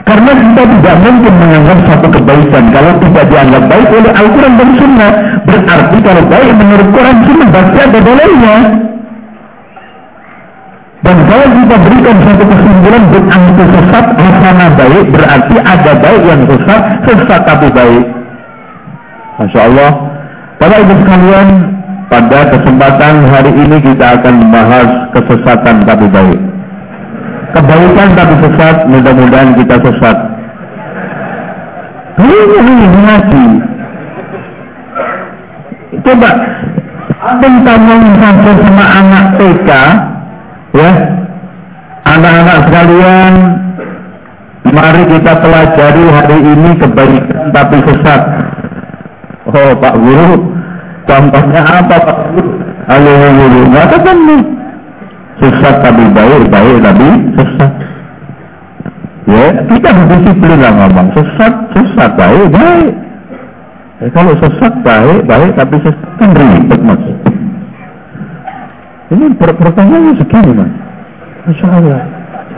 Karena kita tidak mungkin menganggap satu kebaikan kalau tidak dianggap baik oleh Al-Quran dan Sunnah. Berarti kalau baik menurut Quran Sunnah pasti ada bolehnya. Dan kalau kita berikan satu kesimpulan itu sesat, hasanah baik, berarti ada baik yang sesat, sesat tapi baik. Masya Allah. Bapak Ibu sekalian, pada kesempatan hari ini kita akan membahas kesesatan tapi baik. Kebaikan tapi sesat, mudah-mudahan kita sesat. Ini ngaji. Coba, tentang sampai sama anak TK, ya, anak-anak sekalian, mari kita pelajari hari ini kebaikan tapi sesat. Oh Pak Guru, contohnya apa Pak Guru? Halo Guru, katakan nih. Sesat tapi baik, baik tapi sesat. Ya, kita berdisiplin lah ngomong. Sesat, sesat, baik, baik. Ya, kalau sesat baik, baik, tapi sesat kan ribet mas. Ini per pertanyaannya segini mas. Masya Allah.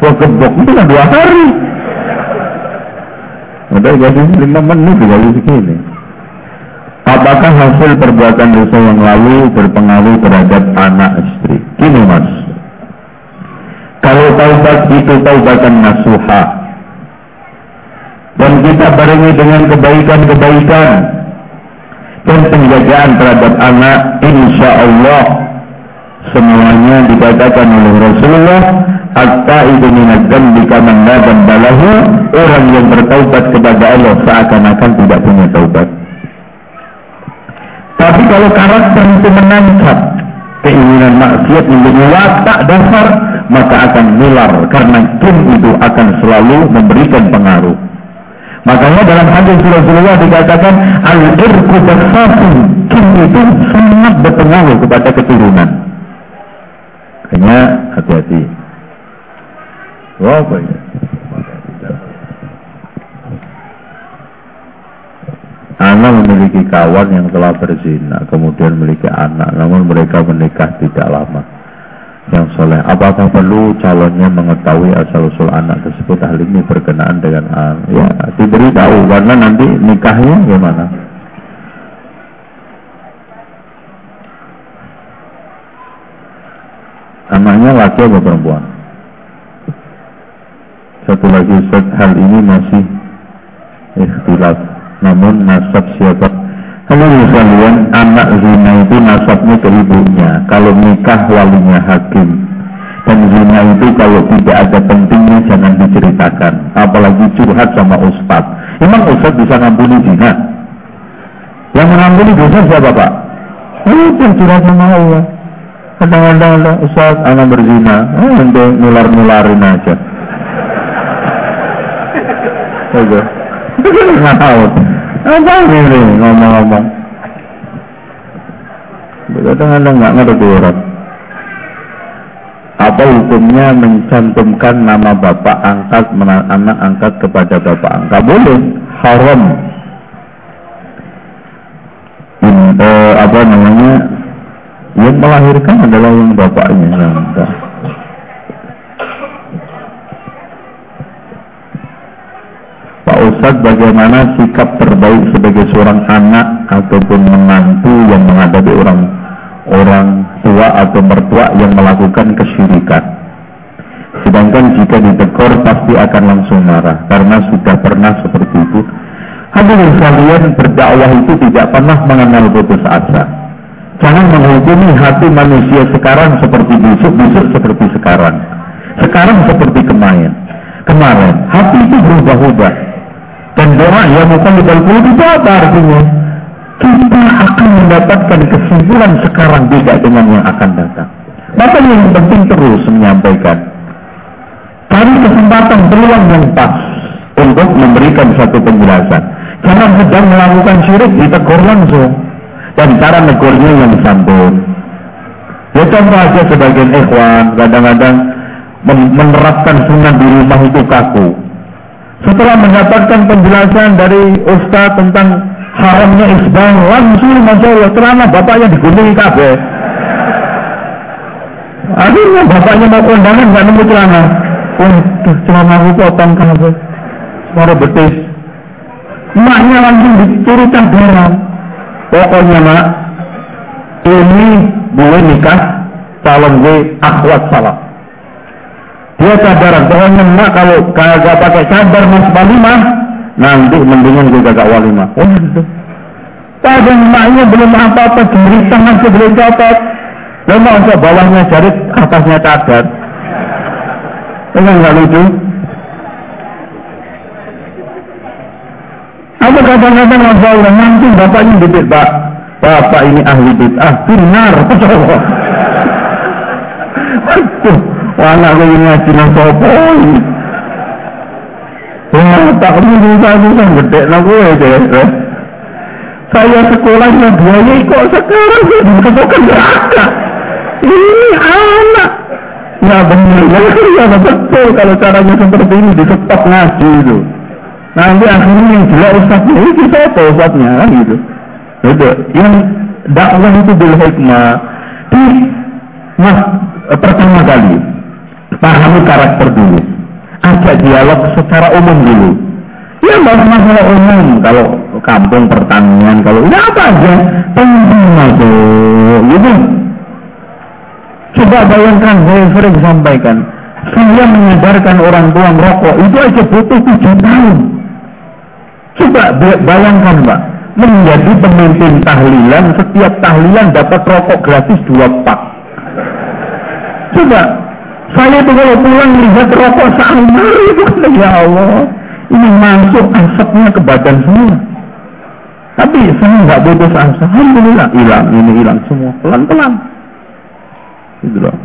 Wah gebok itu kan dua hari. Udah jadi lima menit jadi segini. Apakah hasil perbuatan dosa yang lalu berpengaruh terhadap anak istri? Gini mas. Kalau taubat itu taubatan nasuha. Dan kita barengi dengan kebaikan-kebaikan dan penjagaan terhadap anak, insya Allah semuanya dikatakan oleh Rasulullah Atta itu minadam jika dan balahu orang yang bertaubat kepada Allah seakan-akan tidak punya taubat. Tapi kalau karakter itu menancap keinginan maksiat menjadi watak dasar, maka akan nular karena jin itu akan selalu memberikan pengaruh. Makanya dalam hadis Rasulullah dikatakan al-irku basasun, jin itu sangat berpengaruh kepada keturunan. Hanya hati-hati. Wow, Anak memiliki kawan yang telah berzina, kemudian memiliki anak, namun mereka menikah tidak lama. Yang soleh, apakah perlu calonnya mengetahui asal-usul anak tersebut hal ini berkenaan dengan anak? Ya, diberitahu, karena nanti nikahnya gimana? Anaknya laki atau perempuan? Satu lagi, hal ini masih ikhtilaf namun nasab siapa kalau misalnya anak zina itu nasabnya ke ibunya kalau nikah walinya hakim dan zina itu kalau tidak ada pentingnya jangan diceritakan apalagi curhat sama ustad emang ustad bisa ngampuni zina yang mengampuni dosa siapa pak? Oh, curhat sama Allah kadang-kadang ada ustad anak berzina oh, untuk nular-nularin aja Oke. Nggak tahu. Apa ini ngomong-ngomong? Kadang-kadang nggak ngerti orang. Apa hukumnya mencantumkan nama bapak angkat anak angkat kepada bapak angkat? Boleh, haram. Eh, apa namanya? Yang melahirkan adalah yang bapaknya. Nah, Ustaz bagaimana sikap terbaik sebagai seorang anak ataupun menantu yang menghadapi orang orang tua atau mertua yang melakukan kesyirikan. Sedangkan jika ditegur pasti akan langsung marah karena sudah pernah seperti itu. Hadirin sekalian berdakwah itu tidak pernah mengenal putus asa. Jangan menghukumi hati manusia sekarang seperti besok, besok seperti sekarang. Sekarang seperti kemarin. Kemarin, hati itu berubah-ubah. Dan doa yang bukan qulub itu apa artinya? Kita akan mendapatkan kesimpulan sekarang beda dengan yang akan datang. Maka yang penting terus menyampaikan. Cari kesempatan peluang yang pas untuk memberikan satu penjelasan. Jangan sedang melakukan syirik ditegur langsung. Dan cara negurnya yang santun. Ya contoh aja sebagian ikhwan kadang-kadang menerapkan sunnah di rumah itu kaku setelah mendapatkan penjelasan dari Ustaz tentang haramnya isbang, langsung Masya Allah, celana bapaknya digunting kabeh. Akhirnya bapaknya mau kondangan nggak nemu celana. Waduh, celana aku potong kabeh. Suara betis. Emaknya langsung dicuri cabaran. Pokoknya nak, ini gue nikah calon gue akhwat salah. Dia cadaran, pokoknya nak kalau kagak pakai cadar mas walimah, nanti mendingan gue kagak walimah. Oh gitu. Padahal maknya belum apa-apa, jari tangan sebelum copot. Lo mau bawahnya jari, atasnya cadar. Ini nggak lucu. Apa kadang-kadang orang nanti bapaknya bibit pak, bapak ini ahli bid'ah, benar. Aduh, anak ini ngaji nang sopo Wah, tak susah-susah gede nang gue deh. Saya sekolahnya buaya kok sekarang jadi kesokan neraka. Ini anak. Ya benar, ya betul kalau caranya seperti ini di stop ngaji itu. Nanti akhirnya yang jelek ustaznya itu siapa ustaznya kan gitu. Itu yang dakwah itu bil hikmah. Di mas pertama kali pahami karakter dulu. Ajak dialog secara umum dulu. Ya masalah umum kalau kampung pertanian kalau ini apa aja penting aja gitu. Coba bayangkan saya sering sampaikan saya menyadarkan orang tua merokok itu aja butuh tujuh tahun Coba bayangkan Mbak, menjadi pemimpin tahlilan, setiap tahlilan dapat rokok gratis dua pak. Coba, saya itu kalau pulang lihat rokok sama itu ya Allah, ini masuk asapnya ke badan semua. Tapi saya nggak putus asa, alhamdulillah hilang, ini hilang semua, pelan-pelan. Gitu loh.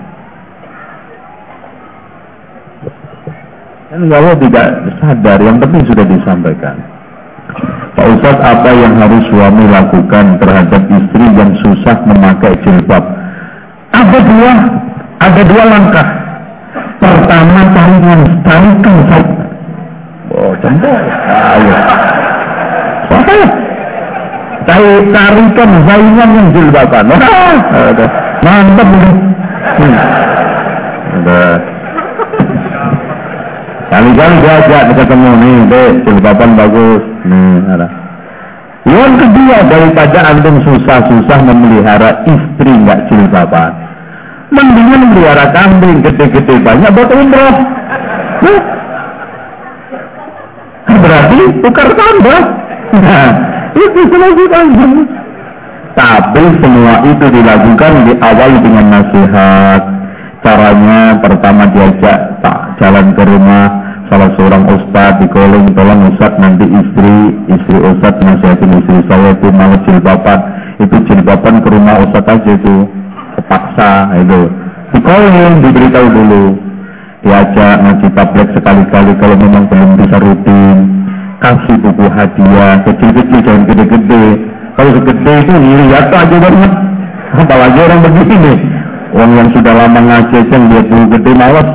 Dan kalau tidak sadar, yang penting sudah disampaikan. Pak Ustadz apa yang harus suami lakukan terhadap istri yang susah memakai jilbab? Ada dua, ada dua langkah. Pertama taringan, tarikan saya. Oh, jempol. Ayo. Saya. Tarikan saingan yang jilbaban. Mantap ini. Hmm. Kali-kali dia ajak ketemu nih, deh, jilbaban bagus. Nih, ada. Yang kedua daripada antum susah-susah memelihara istri nggak jilbaban. Mendingan melihara kambing gede-gede banyak buat umroh. Nah, berarti tukar tambah. Nah, itu selesai Tapi semua itu dilakukan di awal dengan nasihat. Caranya pertama diajak tak jalan ke rumah salah seorang ustadz di kolong tolong ustadz nanti istri istri ustadz nasihatin istri saya itu mau jilbaban itu jilbaban ke rumah ustadz aja itu kepaksa itu. Kolong diberitahu dulu. Diajak ngaji tablet sekali-kali kalau memang belum bisa rutin. Kasih buku hadiah kecil-kecil jangan gede-gede. Kalau segede itu lihat aja banget. Apalagi orang begini orang yang sudah lama ngaji aja lihat buku gede malas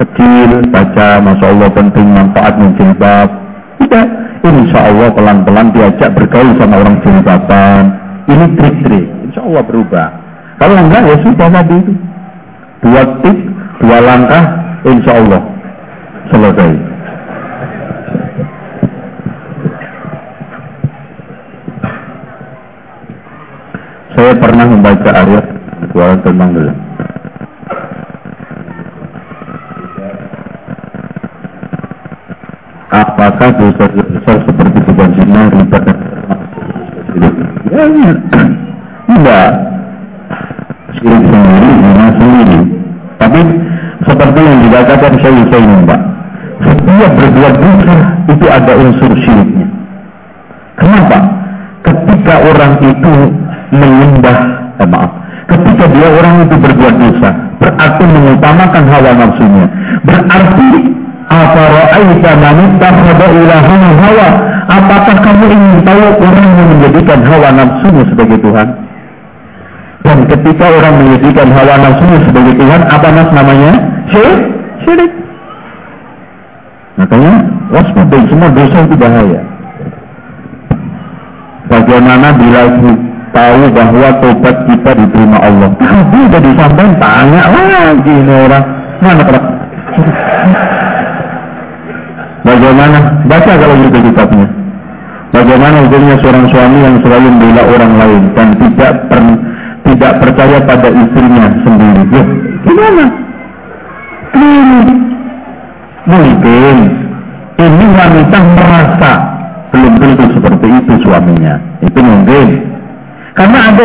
kecil, baca, Masya Allah penting manfaatnya jilbab. Tidak, insya Allah pelan-pelan diajak bergaul sama orang jilbaban. Ini trik-trik, insya Allah berubah. Kalau enggak ya sudah tadi itu. Dua tip, dua langkah, insya Allah selesai. Saya pernah membaca ayat suara tentang apakah dosa besar seperti bukan zina, riba dan ya. Tidak. Syirik sendiri, zina sendiri. Tapi seperti yang dikatakan saya ini Mbak. Setiap berbuat dosa itu ada unsur syiriknya. Kenapa? Ketika orang itu menyembah, eh, maaf, ketika dia orang itu berbuat dosa, berarti mengutamakan hawa nafsunya. Berarti Afara'aita man ittakhadha ilahahu hawa? Apakah kamu ingin tahu orang yang menjadikan hawa nafsunya sebagai Tuhan? Dan ketika orang menjadikan hawa nafsunya sebagai Tuhan, apa mas namanya? Syirik. Syirik. Makanya waspada semua dosa itu bahaya. Bagaimana bila tahu bahwa tobat kita diterima Allah? Tapi udah disampaikan tanya lagi ini orang mana kerap? Bagaimana? Baca kalau gitu kitabnya. Bagaimana hukumnya seorang suami yang selalu membela orang lain dan tidak per, tidak percaya pada istrinya sendiri? Loh, gimana? Ini mungkin ini wanita merasa belum tentu seperti itu suaminya. Itu mungkin. Karena ada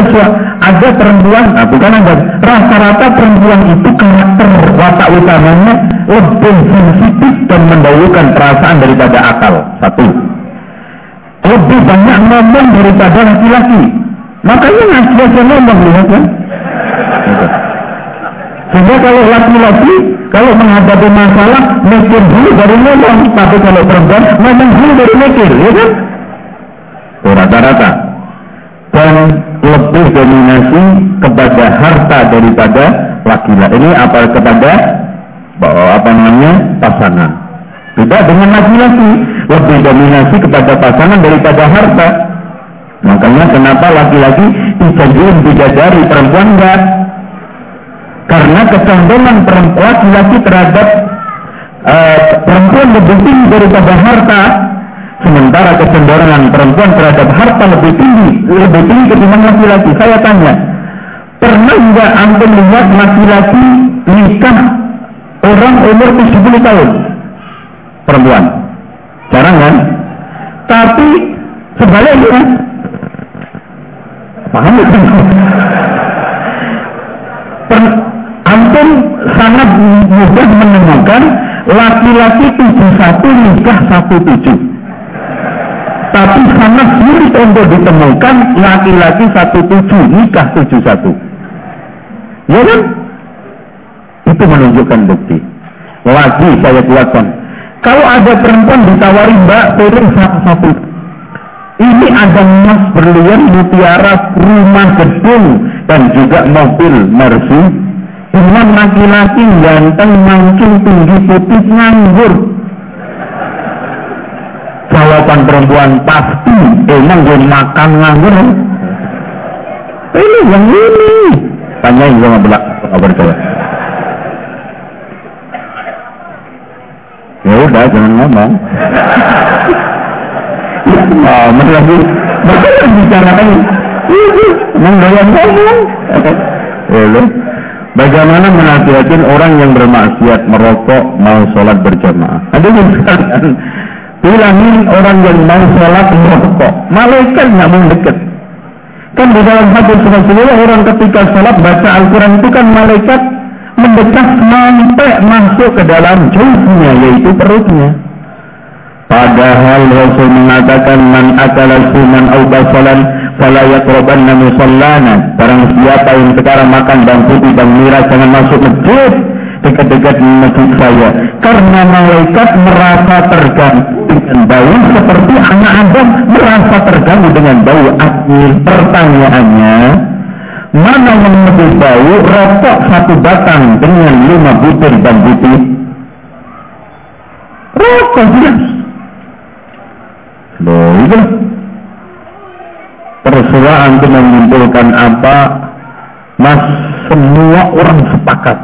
ada perempuan, nah bukan ada rata-rata perempuan itu karakter watak utamanya lebih sensitif dan mendahulukan perasaan daripada akal. Satu. Lebih banyak ngomong daripada laki-laki. Makanya nggak biasa ngomong lihat kan. Sehingga kalau laki-laki kalau menghadapi masalah mikir dulu dari ngomong, tapi kalau perempuan ngomong dulu dari mikir, ya kan? Rata-rata dan lebih dominasi kepada harta daripada laki-laki ini apa kepada apa namanya pasangan. Tidak dengan laki-laki lebih dominasi kepada pasangan daripada harta. Makanya kenapa laki-laki dijanjiin bidadari perempuan enggak? Karena kecenderungan perempuan laki-laki terhadap uh, perempuan lebih tinggi daripada harta. Sementara kecenderungan perempuan terhadap harta lebih tinggi, lebih tinggi ketimbang laki-laki. Saya tanya, pernah enggak antum lihat laki-laki nikah orang umur 70 tahun? Perempuan. Jarang kan? Tapi sebaliknya, paham? Per, antum sangat mudah menemukan laki-laki 71 nikah 17 tapi sangat sulit untuk ditemukan laki-laki 17 nikah 71 ya kan? itu menunjukkan bukti. Lagi saya kuatkan kalau ada perempuan ditawari mbak turun satu-satu ini ada emas berlian mutiara rumah gedung dan juga mobil Mercy. Dengan laki-laki ganteng mancung tinggi putih nganggur. Jawaban perempuan pasti emang gue makan nganggur. Ini yang ini. Tanya gue nggak belak nggak percaya ya udah jangan ngomong oh, Emang doyan ngomong. Bagaimana menasihatin orang yang bermaksiat merokok mau sholat berjamaah? Ada yang bilangin orang yang mau sholat merokok. Malaikat nggak mau deket. Kan di dalam hadis Rasulullah orang ketika sholat baca Al-Quran itu kan malaikat mendekat sampai masuk ke dalam jauhnya yaitu perutnya. Padahal Rasul mengatakan man akala suman au basalan fala yaqrabanna musallana. Barang siapa yang sekarang makan bawang putih dan miras jangan masuk masjid dekat-dekat masjid saya. Karena malaikat merasa terganggu dengan bau seperti anak Adam merasa terganggu dengan bau api. Pertanyaannya, mana yang lebih bau rokok satu batang dengan lima butir bawang putih? Rokok jelas. Loh, itu terserah untuk menyimpulkan apa? Mas semua orang sepakat.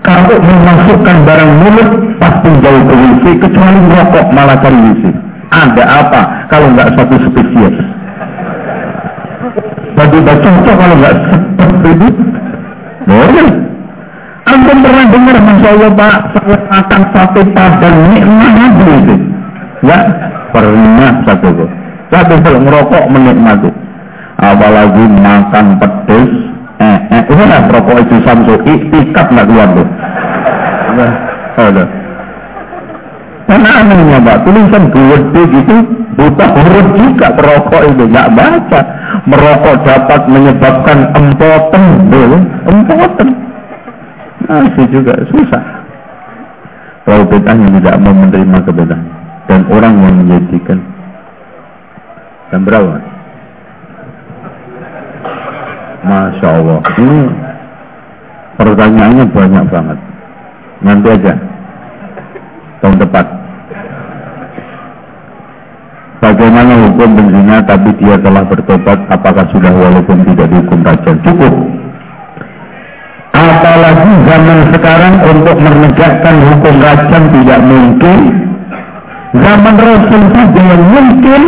Kalau memasukkan barang mulut pasti jauh ke WC kecuali rokok malah cari WC. Ada apa kalau nggak satu spesies? Bagi cocok kalau nggak seperti itu. Boleh Antum pernah dengar Masya Allah Pak saya makan sate padang nikmat itu ya pernah satu kok tapi kalau ngerokok menikmati. Apalagi makan pedes, eh, eh, ini lah rokok itu samsuki, ikat nggak keluar tuh. Nah, ada. Karena anehnya Pak, tulisan gede gitu, buta huruf juga perokok itu, nggak baca. Merokok dapat menyebabkan empoten, boleh, empoten. Masih juga susah. Kalau bedanya tidak mau menerima kebenaran dan orang yang menjadikan Jam berapa? Masya Allah. Ini pertanyaannya banyak banget. Nanti aja. Tahun depan. Bagaimana hukum benzina tapi dia telah bertobat apakah sudah walaupun tidak dihukum rajam? Cukup. Apalagi zaman sekarang untuk menegakkan hukum rajam tidak mungkin Zaman Rasul saja yang mungkin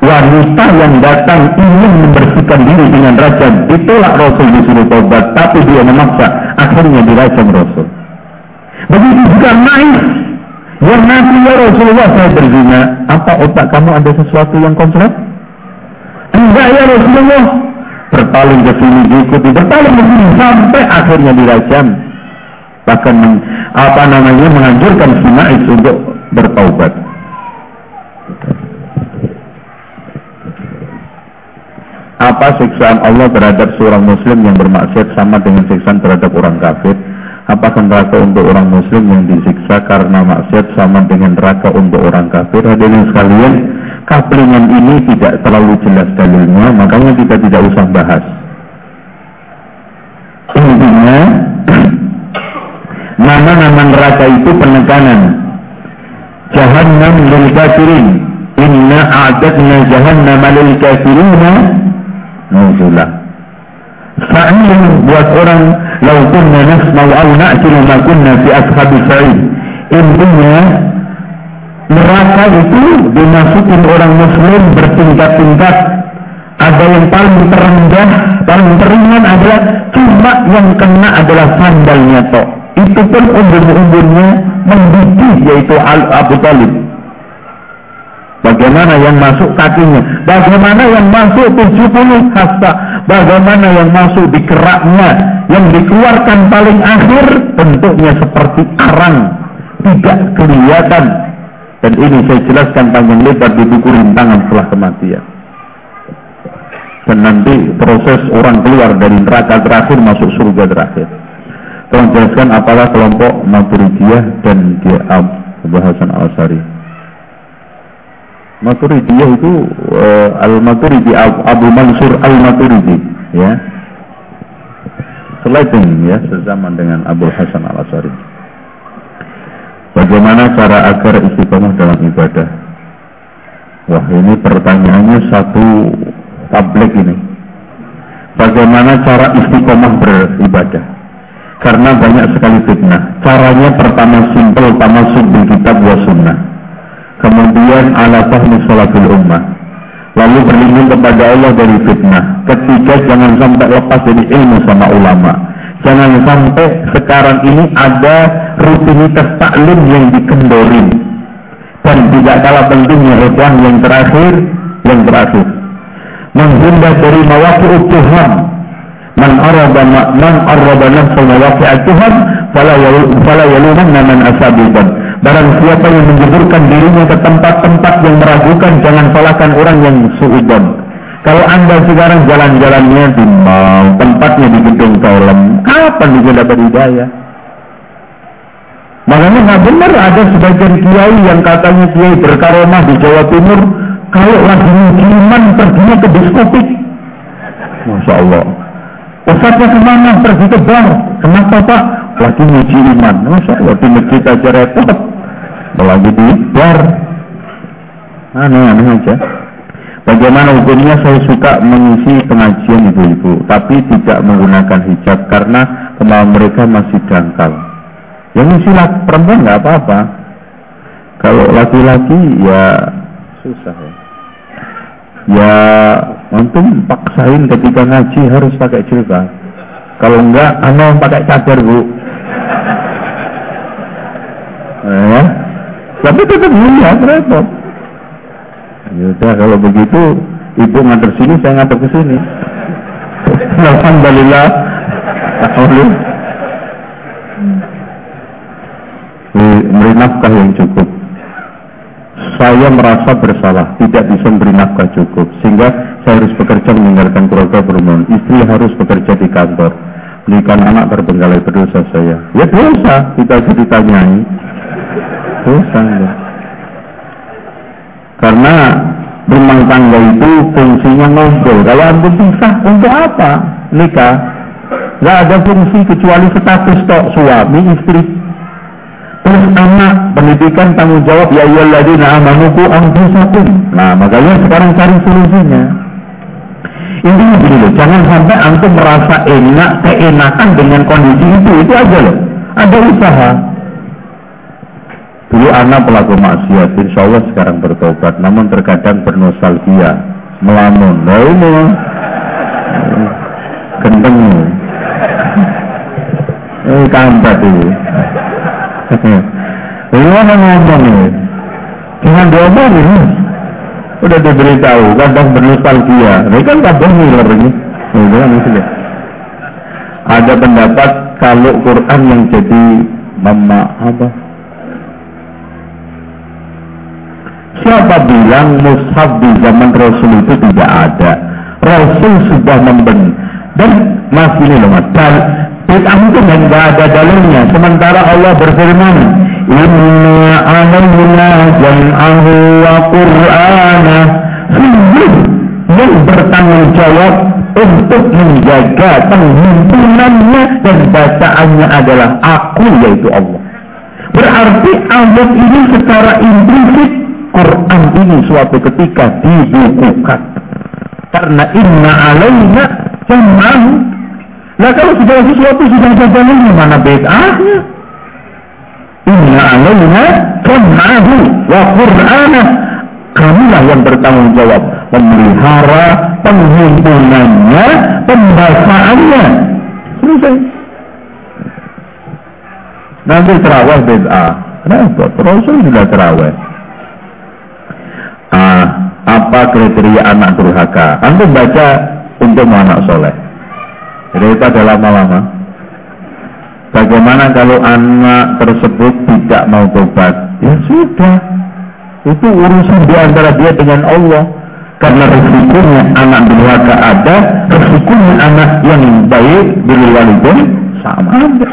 wanita yang datang ingin membersihkan diri dengan rajam ditolak Rasul disuruh tobat tapi dia memaksa. Akhirnya dirajam Rasul. Begitu juga naif yang nanti ya Rasulullah saya berzina. Apa otak kamu ada sesuatu yang konslet enggak ya Rasulullah. Berpaling ke sini diikuti. Berpaling ke sini sampai akhirnya dirajam bahkan apa namanya menganjurkan si untuk bertaubat apa siksaan Allah terhadap seorang muslim yang bermaksiat sama dengan siksaan terhadap orang kafir? Apakah neraka untuk orang muslim yang disiksa karena maksiat sama dengan neraka untuk orang kafir? Hadirin sekalian, kaplingan ini tidak terlalu jelas dalilnya, makanya kita tidak usah bahas. Intinya, nama-nama neraka itu penekanan. Jahannam lil kafirin. Inna a'dadna jahannam lil kafirina nuzulah. Fa'ilun buat orang lau kunna nasma'u au na'kilu ma kunna fi ashabi sa'id. Intinya neraka itu dimasukin orang muslim bertingkat-tingkat ada yang paling terendah, paling teringan adalah cuma yang kena adalah sandalnya tok. Itu pun umbul-umbulnya mendidih yaitu Abu Talib. Bagaimana yang masuk kakinya? Bagaimana yang masuk 70 hasta? Bagaimana yang masuk di keraknya? Yang dikeluarkan paling akhir bentuknya seperti arang. Tidak kelihatan. Dan ini saya jelaskan panjang lebar di buku rintangan setelah kematian. Dan nanti proses orang keluar dari neraka terakhir masuk surga terakhir. Tolong jelaskan apalah kelompok Maturidiyah dan dia Abu Hasan Al-Asari. Maturidiyah itu uh, Al-Maturidi Abu Mansur Al-Maturidi ya. Sliding ya sezaman dengan Abu Hasan Al-Asari. Bagaimana cara agar istiqomah dalam ibadah? Wah, ini pertanyaannya satu tablik ini. Bagaimana cara istiqomah beribadah? Karena banyak sekali fitnah. Caranya pertama simpel, tamasuk di kitab wa sunnah. Kemudian ala fahmi salatul ummah. Lalu berlindung kepada Allah dari fitnah. Ketiga jangan sampai lepas dari ilmu sama ulama. Jangan sampai sekarang ini ada rutinitas taklim yang dikendorin. Dan tidak kalah pentingnya ikhwan yang terakhir yang terakhir. Menghindar dari mawaqi'ut Tuhan man arada man arada mawaqi'at Tuhan fala fala man Barang siapa yang menjeburkan dirinya ke tempat-tempat yang meragukan, jangan salahkan orang yang suudon. Kalau anda sekarang jalan-jalannya di mall, tempatnya di gedung kolam, kapan bisa dapat hidayah? Makanya nggak benar ada sebagian kiai yang katanya kiai berkaromah di Jawa Timur, kalau lagi musliman perginya ke diskotik. Masya Allah. Ustaznya ke mana? Pergi ke bar. Kenapa Pak? Lagi muji iman. Masya Allah di masjid aja repot apalagi di bar aneh-aneh aja bagaimana hukumnya saya suka mengisi pengajian ibu-ibu tapi tidak menggunakan hijab karena kemauan mereka masih dangkal yang ngisi perempuan nggak apa-apa kalau laki-laki ya susah ya ya untung paksain ketika ngaji harus pakai jilbab kalau enggak aneh pakai cadar bu ya tapi tetap mulia, repot. Ya kalau begitu ibu ngantar sini, saya ngantar ke sini. Alhamdulillah. Alhamdulillah. Beri nafkah yang cukup. Saya merasa bersalah, tidak bisa memberi nafkah cukup, sehingga saya harus bekerja meninggalkan keluarga berumur. Istri harus bekerja di kantor. Berikan anak terbengkalai berdosa saya. Ya dosa, kita jadi tanyai dosa ya. Karena rumah tangga itu fungsinya ngobrol. Kalau antum pisah untuk apa? Nikah. Gak ada fungsi kecuali status tok suami istri. Anak pendidikan tanggung jawab ya ayyuhalladzina amanuku anfusakum. Nah, makanya sekarang cari solusinya. Begini loh, jangan sampai antum merasa enak, keenakan dengan kondisi itu, itu aja loh. Ada usaha. Dulu Dulu anak pelaku maksiat, insya Allah sekarang bertobat, namun terkadang bernostalgia, melamun. Ini, gendeng. Ini kampat ini. Ini mana ngomong ini? Jangan diomongin. Udah diberitahu, kadang bernostalgia. Ini kan kadang ngiler. Ini Ada pendapat kalau Quran yang jadi mama apa? Siapa bilang mushaf di zaman Rasul itu tidak ada? Rasul sudah memben dan masih ini loh mas. Bid'ah itu nggak ada dalilnya. Sementara Allah berfirman, Inna alaina jam'ahu wa qur'ana. Sungguh yang bertanggung jawab untuk menjaga penghimpunannya dan bacaannya adalah aku yaitu Allah. Berarti ayat ini secara implisit Quran ini suatu ketika dibukukan. Karena inna alaina jam'ahu. Nah kalau segala sesuatu sudah ada dalilnya mana bedanya? Inna alaina jam'ahu wa qur'ana. Kamilah yang bertanggung jawab memelihara penghimpunannya, pembacaannya. Selesai. Nanti terawih bid'ah. Kenapa? Rasul sudah terawih. Ah, apa kriteria anak durhaka? Anda baca untuk anak soleh. Daripada lama-lama. Bagaimana kalau anak tersebut tidak mau tobat? Ya sudah. Itu urusan di antara dia dengan Allah. Karena resikonya anak durhaka ada, resikonya anak yang baik dari walidin sama ada.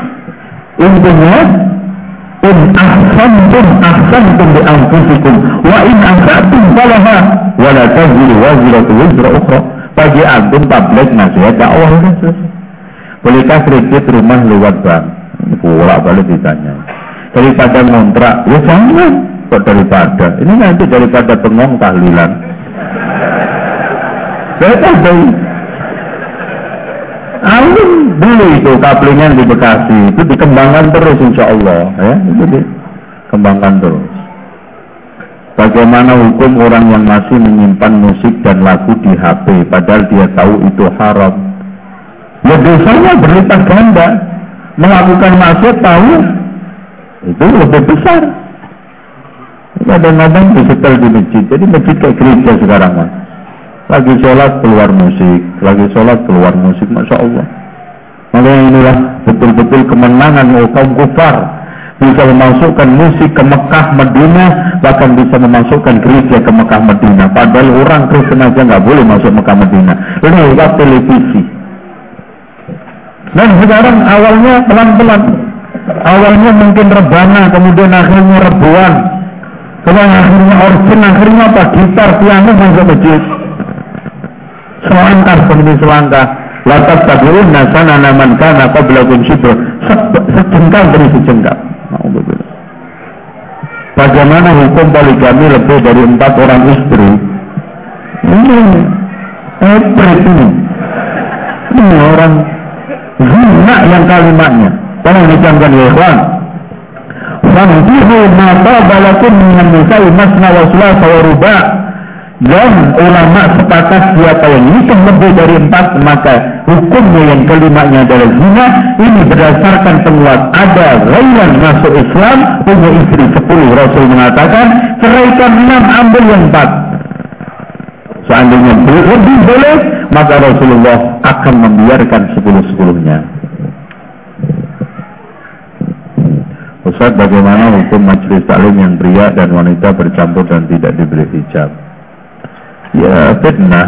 Intinya in ahsantum ahsantum bi anfusikum wa in asatum falaha wa la taziru waziratu wizra ukhra bagi antum tablet nasihat dakwah kan bolehkah kredit rumah lewat bank bolak balik ditanya. Daripada ngontrak ya jangan. Kok daripada? Ini nanti daripada bengong tahlilan. Saya tahu Amin beli itu kaplingan di Bekasi. Itu dikembangkan terus insya Allah. Ya itu dikembangkan terus. Bagaimana hukum orang yang masih menyimpan musik dan lagu di HP padahal dia tahu itu haram? Ya dosanya berlipat ganda. Melakukan maksiat tahu itu lebih besar. Kadang-kadang disetel di masjid. Jadi masjid kayak gereja sekarang mas. Lagi sholat keluar musik, lagi sholat keluar musik, masya Allah. Maka inilah betul-betul kemenangan oh, kaum kufar bisa memasukkan musik ke Mekah Medina bahkan bisa memasukkan gereja ke Mekah Medina padahal orang Kristen aja nggak boleh masuk Mekah Medina lewat televisi. Dan sekarang awalnya pelan-pelan. Awalnya mungkin rebana kemudian akhirnya rebuan. Kemudian akhirnya organ akhirnya apa? Gitar piano masuk masjid selangkah demi selangkah. Latat tabiun nasana naman kana qablakum syibr sejengkal demi sejengkal Bagaimana hukum poligami lebih dari empat orang istri? Ini hebat ini. Orang zina yang kalimatnya. Tolong dicamkan ya ikhwan. Fantihu ma tabalakum minan nisa'i masna wa sulasa wa dan ulama sepakat siapa yang nikah lebih dari empat maka hukumnya yang kelimanya adalah zina. Ini berdasarkan penguat. Ada rayyan masuk Islam punya istri sepuluh Rasul mengatakan ceraikan enam ambil yang empat. Seandainya lebih boleh maka Rasulullah akan membiarkan sepuluh-sepuluhnya. Ustaz bagaimana hukum majelis taklim yang pria dan wanita bercampur dan tidak diberi hijab Ya fitnah.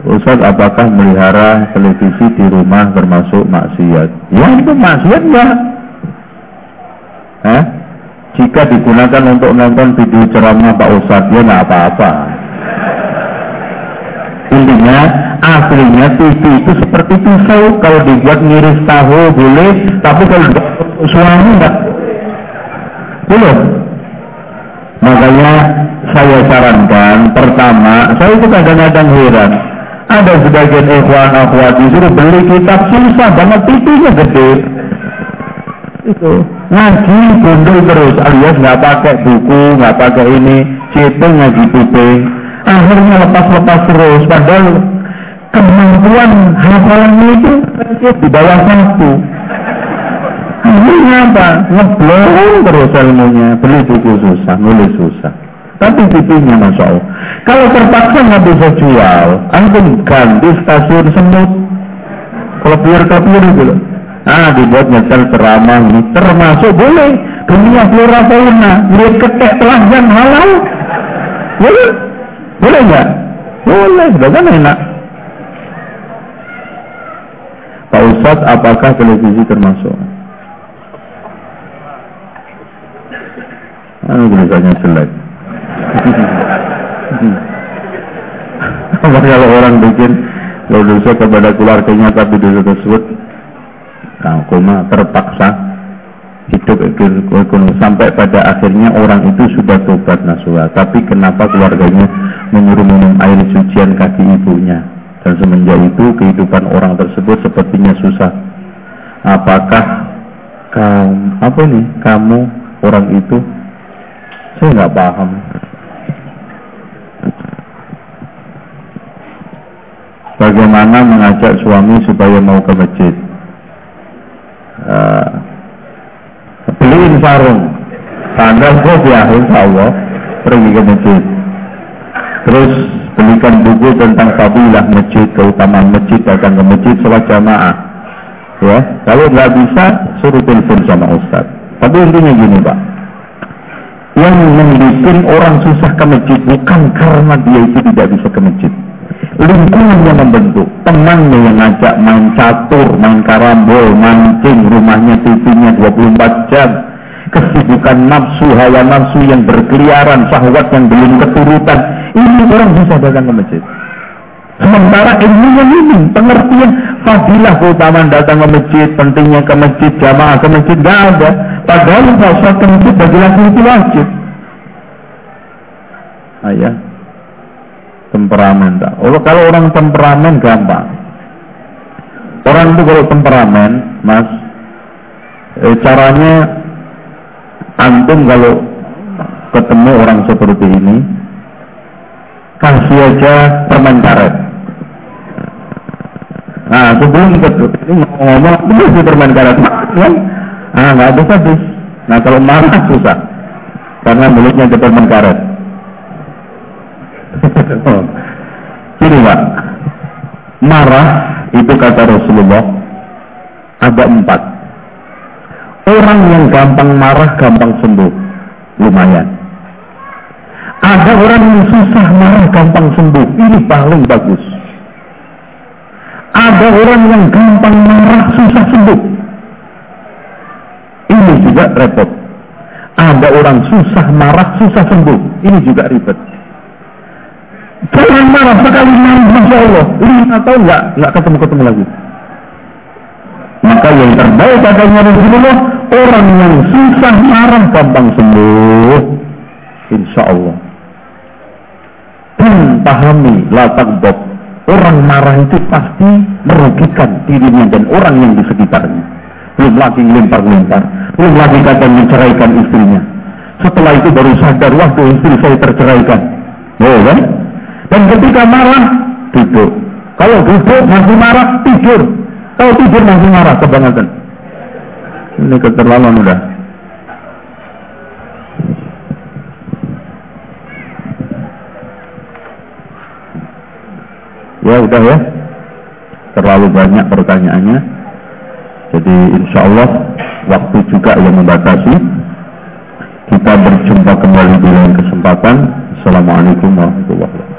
Ustaz apakah melihara televisi di rumah termasuk maksiat? Ya itu maksiat ya. Hah? Jika digunakan untuk nonton video ceramah Pak Ustaz, ya nggak apa-apa. Intinya, aslinya TV itu seperti pisau. Kalau dibuat ngiris tahu boleh, tapi kalau suami enggak boleh. Makanya saya sarankan pertama, saya itu kadang-kadang heran. Ada sebagian ikhwan akhwat disuruh beli kitab susah banget pintunya gede. itu ngaji gondol terus alias nggak pakai buku nggak pakai ini cetung ngaji kuping akhirnya lepas-lepas terus padahal kemampuan hafalannya itu di bawah satu akhirnya apa? Ngeblong terus ilmunya. Beli buku susah nulis susah. Tapi pipinya masya Allah. Kalau terpaksa nggak bisa jual antum ganti stasiun semut. Kalau kelepir itu loh. Ah, dibuat nyetel ceramah ini. Termasuk boleh. Dunia flora fauna lihat ketek telanjang halal. Boleh. Boleh nggak? Boleh. Sudah kan enak? Pak Ustadz apakah televisi termasuk Anu tulisannya jelek apa kalau orang bikin dosa kepada keluarganya tapi dosa tersebut Nah, koma terpaksa hidup ekonomi sampai pada akhirnya orang itu sudah tobat nasuha tapi kenapa keluarganya menyuruh minum air sucian kaki ibunya? Dan semenjak itu kehidupan orang tersebut sepertinya susah. Apakah kamu apa nih kamu orang itu saya nggak paham. Bagaimana mengajak suami supaya mau ke masjid? Uh, beliin sarung. Sandal ya insya Allah pergi ke masjid. Terus belikan buku tentang fadilah masjid keutamaan masjid datang ke masjid sholat jamaah. Ya kalau nggak bisa suruh telepon sama ustaz tapi intinya gini pak yang membuat orang susah ke masjid bukan karena dia itu tidak bisa ke masjid. Lingkungan yang membentuk, temannya yang ngajak main catur, main karambol, mancing, rumahnya TV-nya 24 jam, kesibukan nafsu, hawa nafsu yang berkeliaran, syahwat yang belum keturutan, ini orang bisa datang ke masjid. Sementara ilmunya ini, pengertian fadilah keutamaan datang ke masjid, pentingnya ke masjid, jamaah ke masjid, gak ada. Padahal puasa ke masjid bagi laki-laki wajib. Ayah, temperamen tak. Kalau orang temperamen gampang. Orang itu kalau temperamen, mas, eh, caranya antum kalau ketemu orang seperti ini, kasih aja permen karet. Nah, sebelum ini ngomong, betul sih permen karet, kan? Ah, nggak ada habis. Nah, kalau marah susah, karena mulutnya permen karet. Ini Pak, marah itu kata Rasulullah ada empat. Orang yang gampang marah gampang sembuh, lumayan. Ada orang yang susah marah gampang sembuh, ini paling bagus. Ada orang yang gampang marah susah sembuh. Ini juga repot. Ada orang susah marah susah sembuh, ini juga ribet. Jangan marah sekali marah, Masya Allah. Lima tahun nggak nggak ketemu-ketemu lagi. Maka yang terbaik katanya Rasulullah, orang yang susah marah gampang sembuh. Insya Allah. Pahami latak bob. Orang marah itu pasti merugikan dirinya dan orang yang di sekitarnya. Belum lagi lempar-lempar. Belum lagi kata menceraikan istrinya. Setelah itu baru sadar, waktu istri saya terceraikan. Oh kan? Dan ketika marah, duduk. Kalau duduk masih marah, tidur. Kalau tidur masih marah, kebangetan. Ini keterlaluan udah. Ya udah ya. Terlalu banyak pertanyaannya. Jadi insya Allah waktu juga yang membatasi. Kita berjumpa kembali di lain kesempatan. Assalamualaikum warahmatullahi wabarakatuh.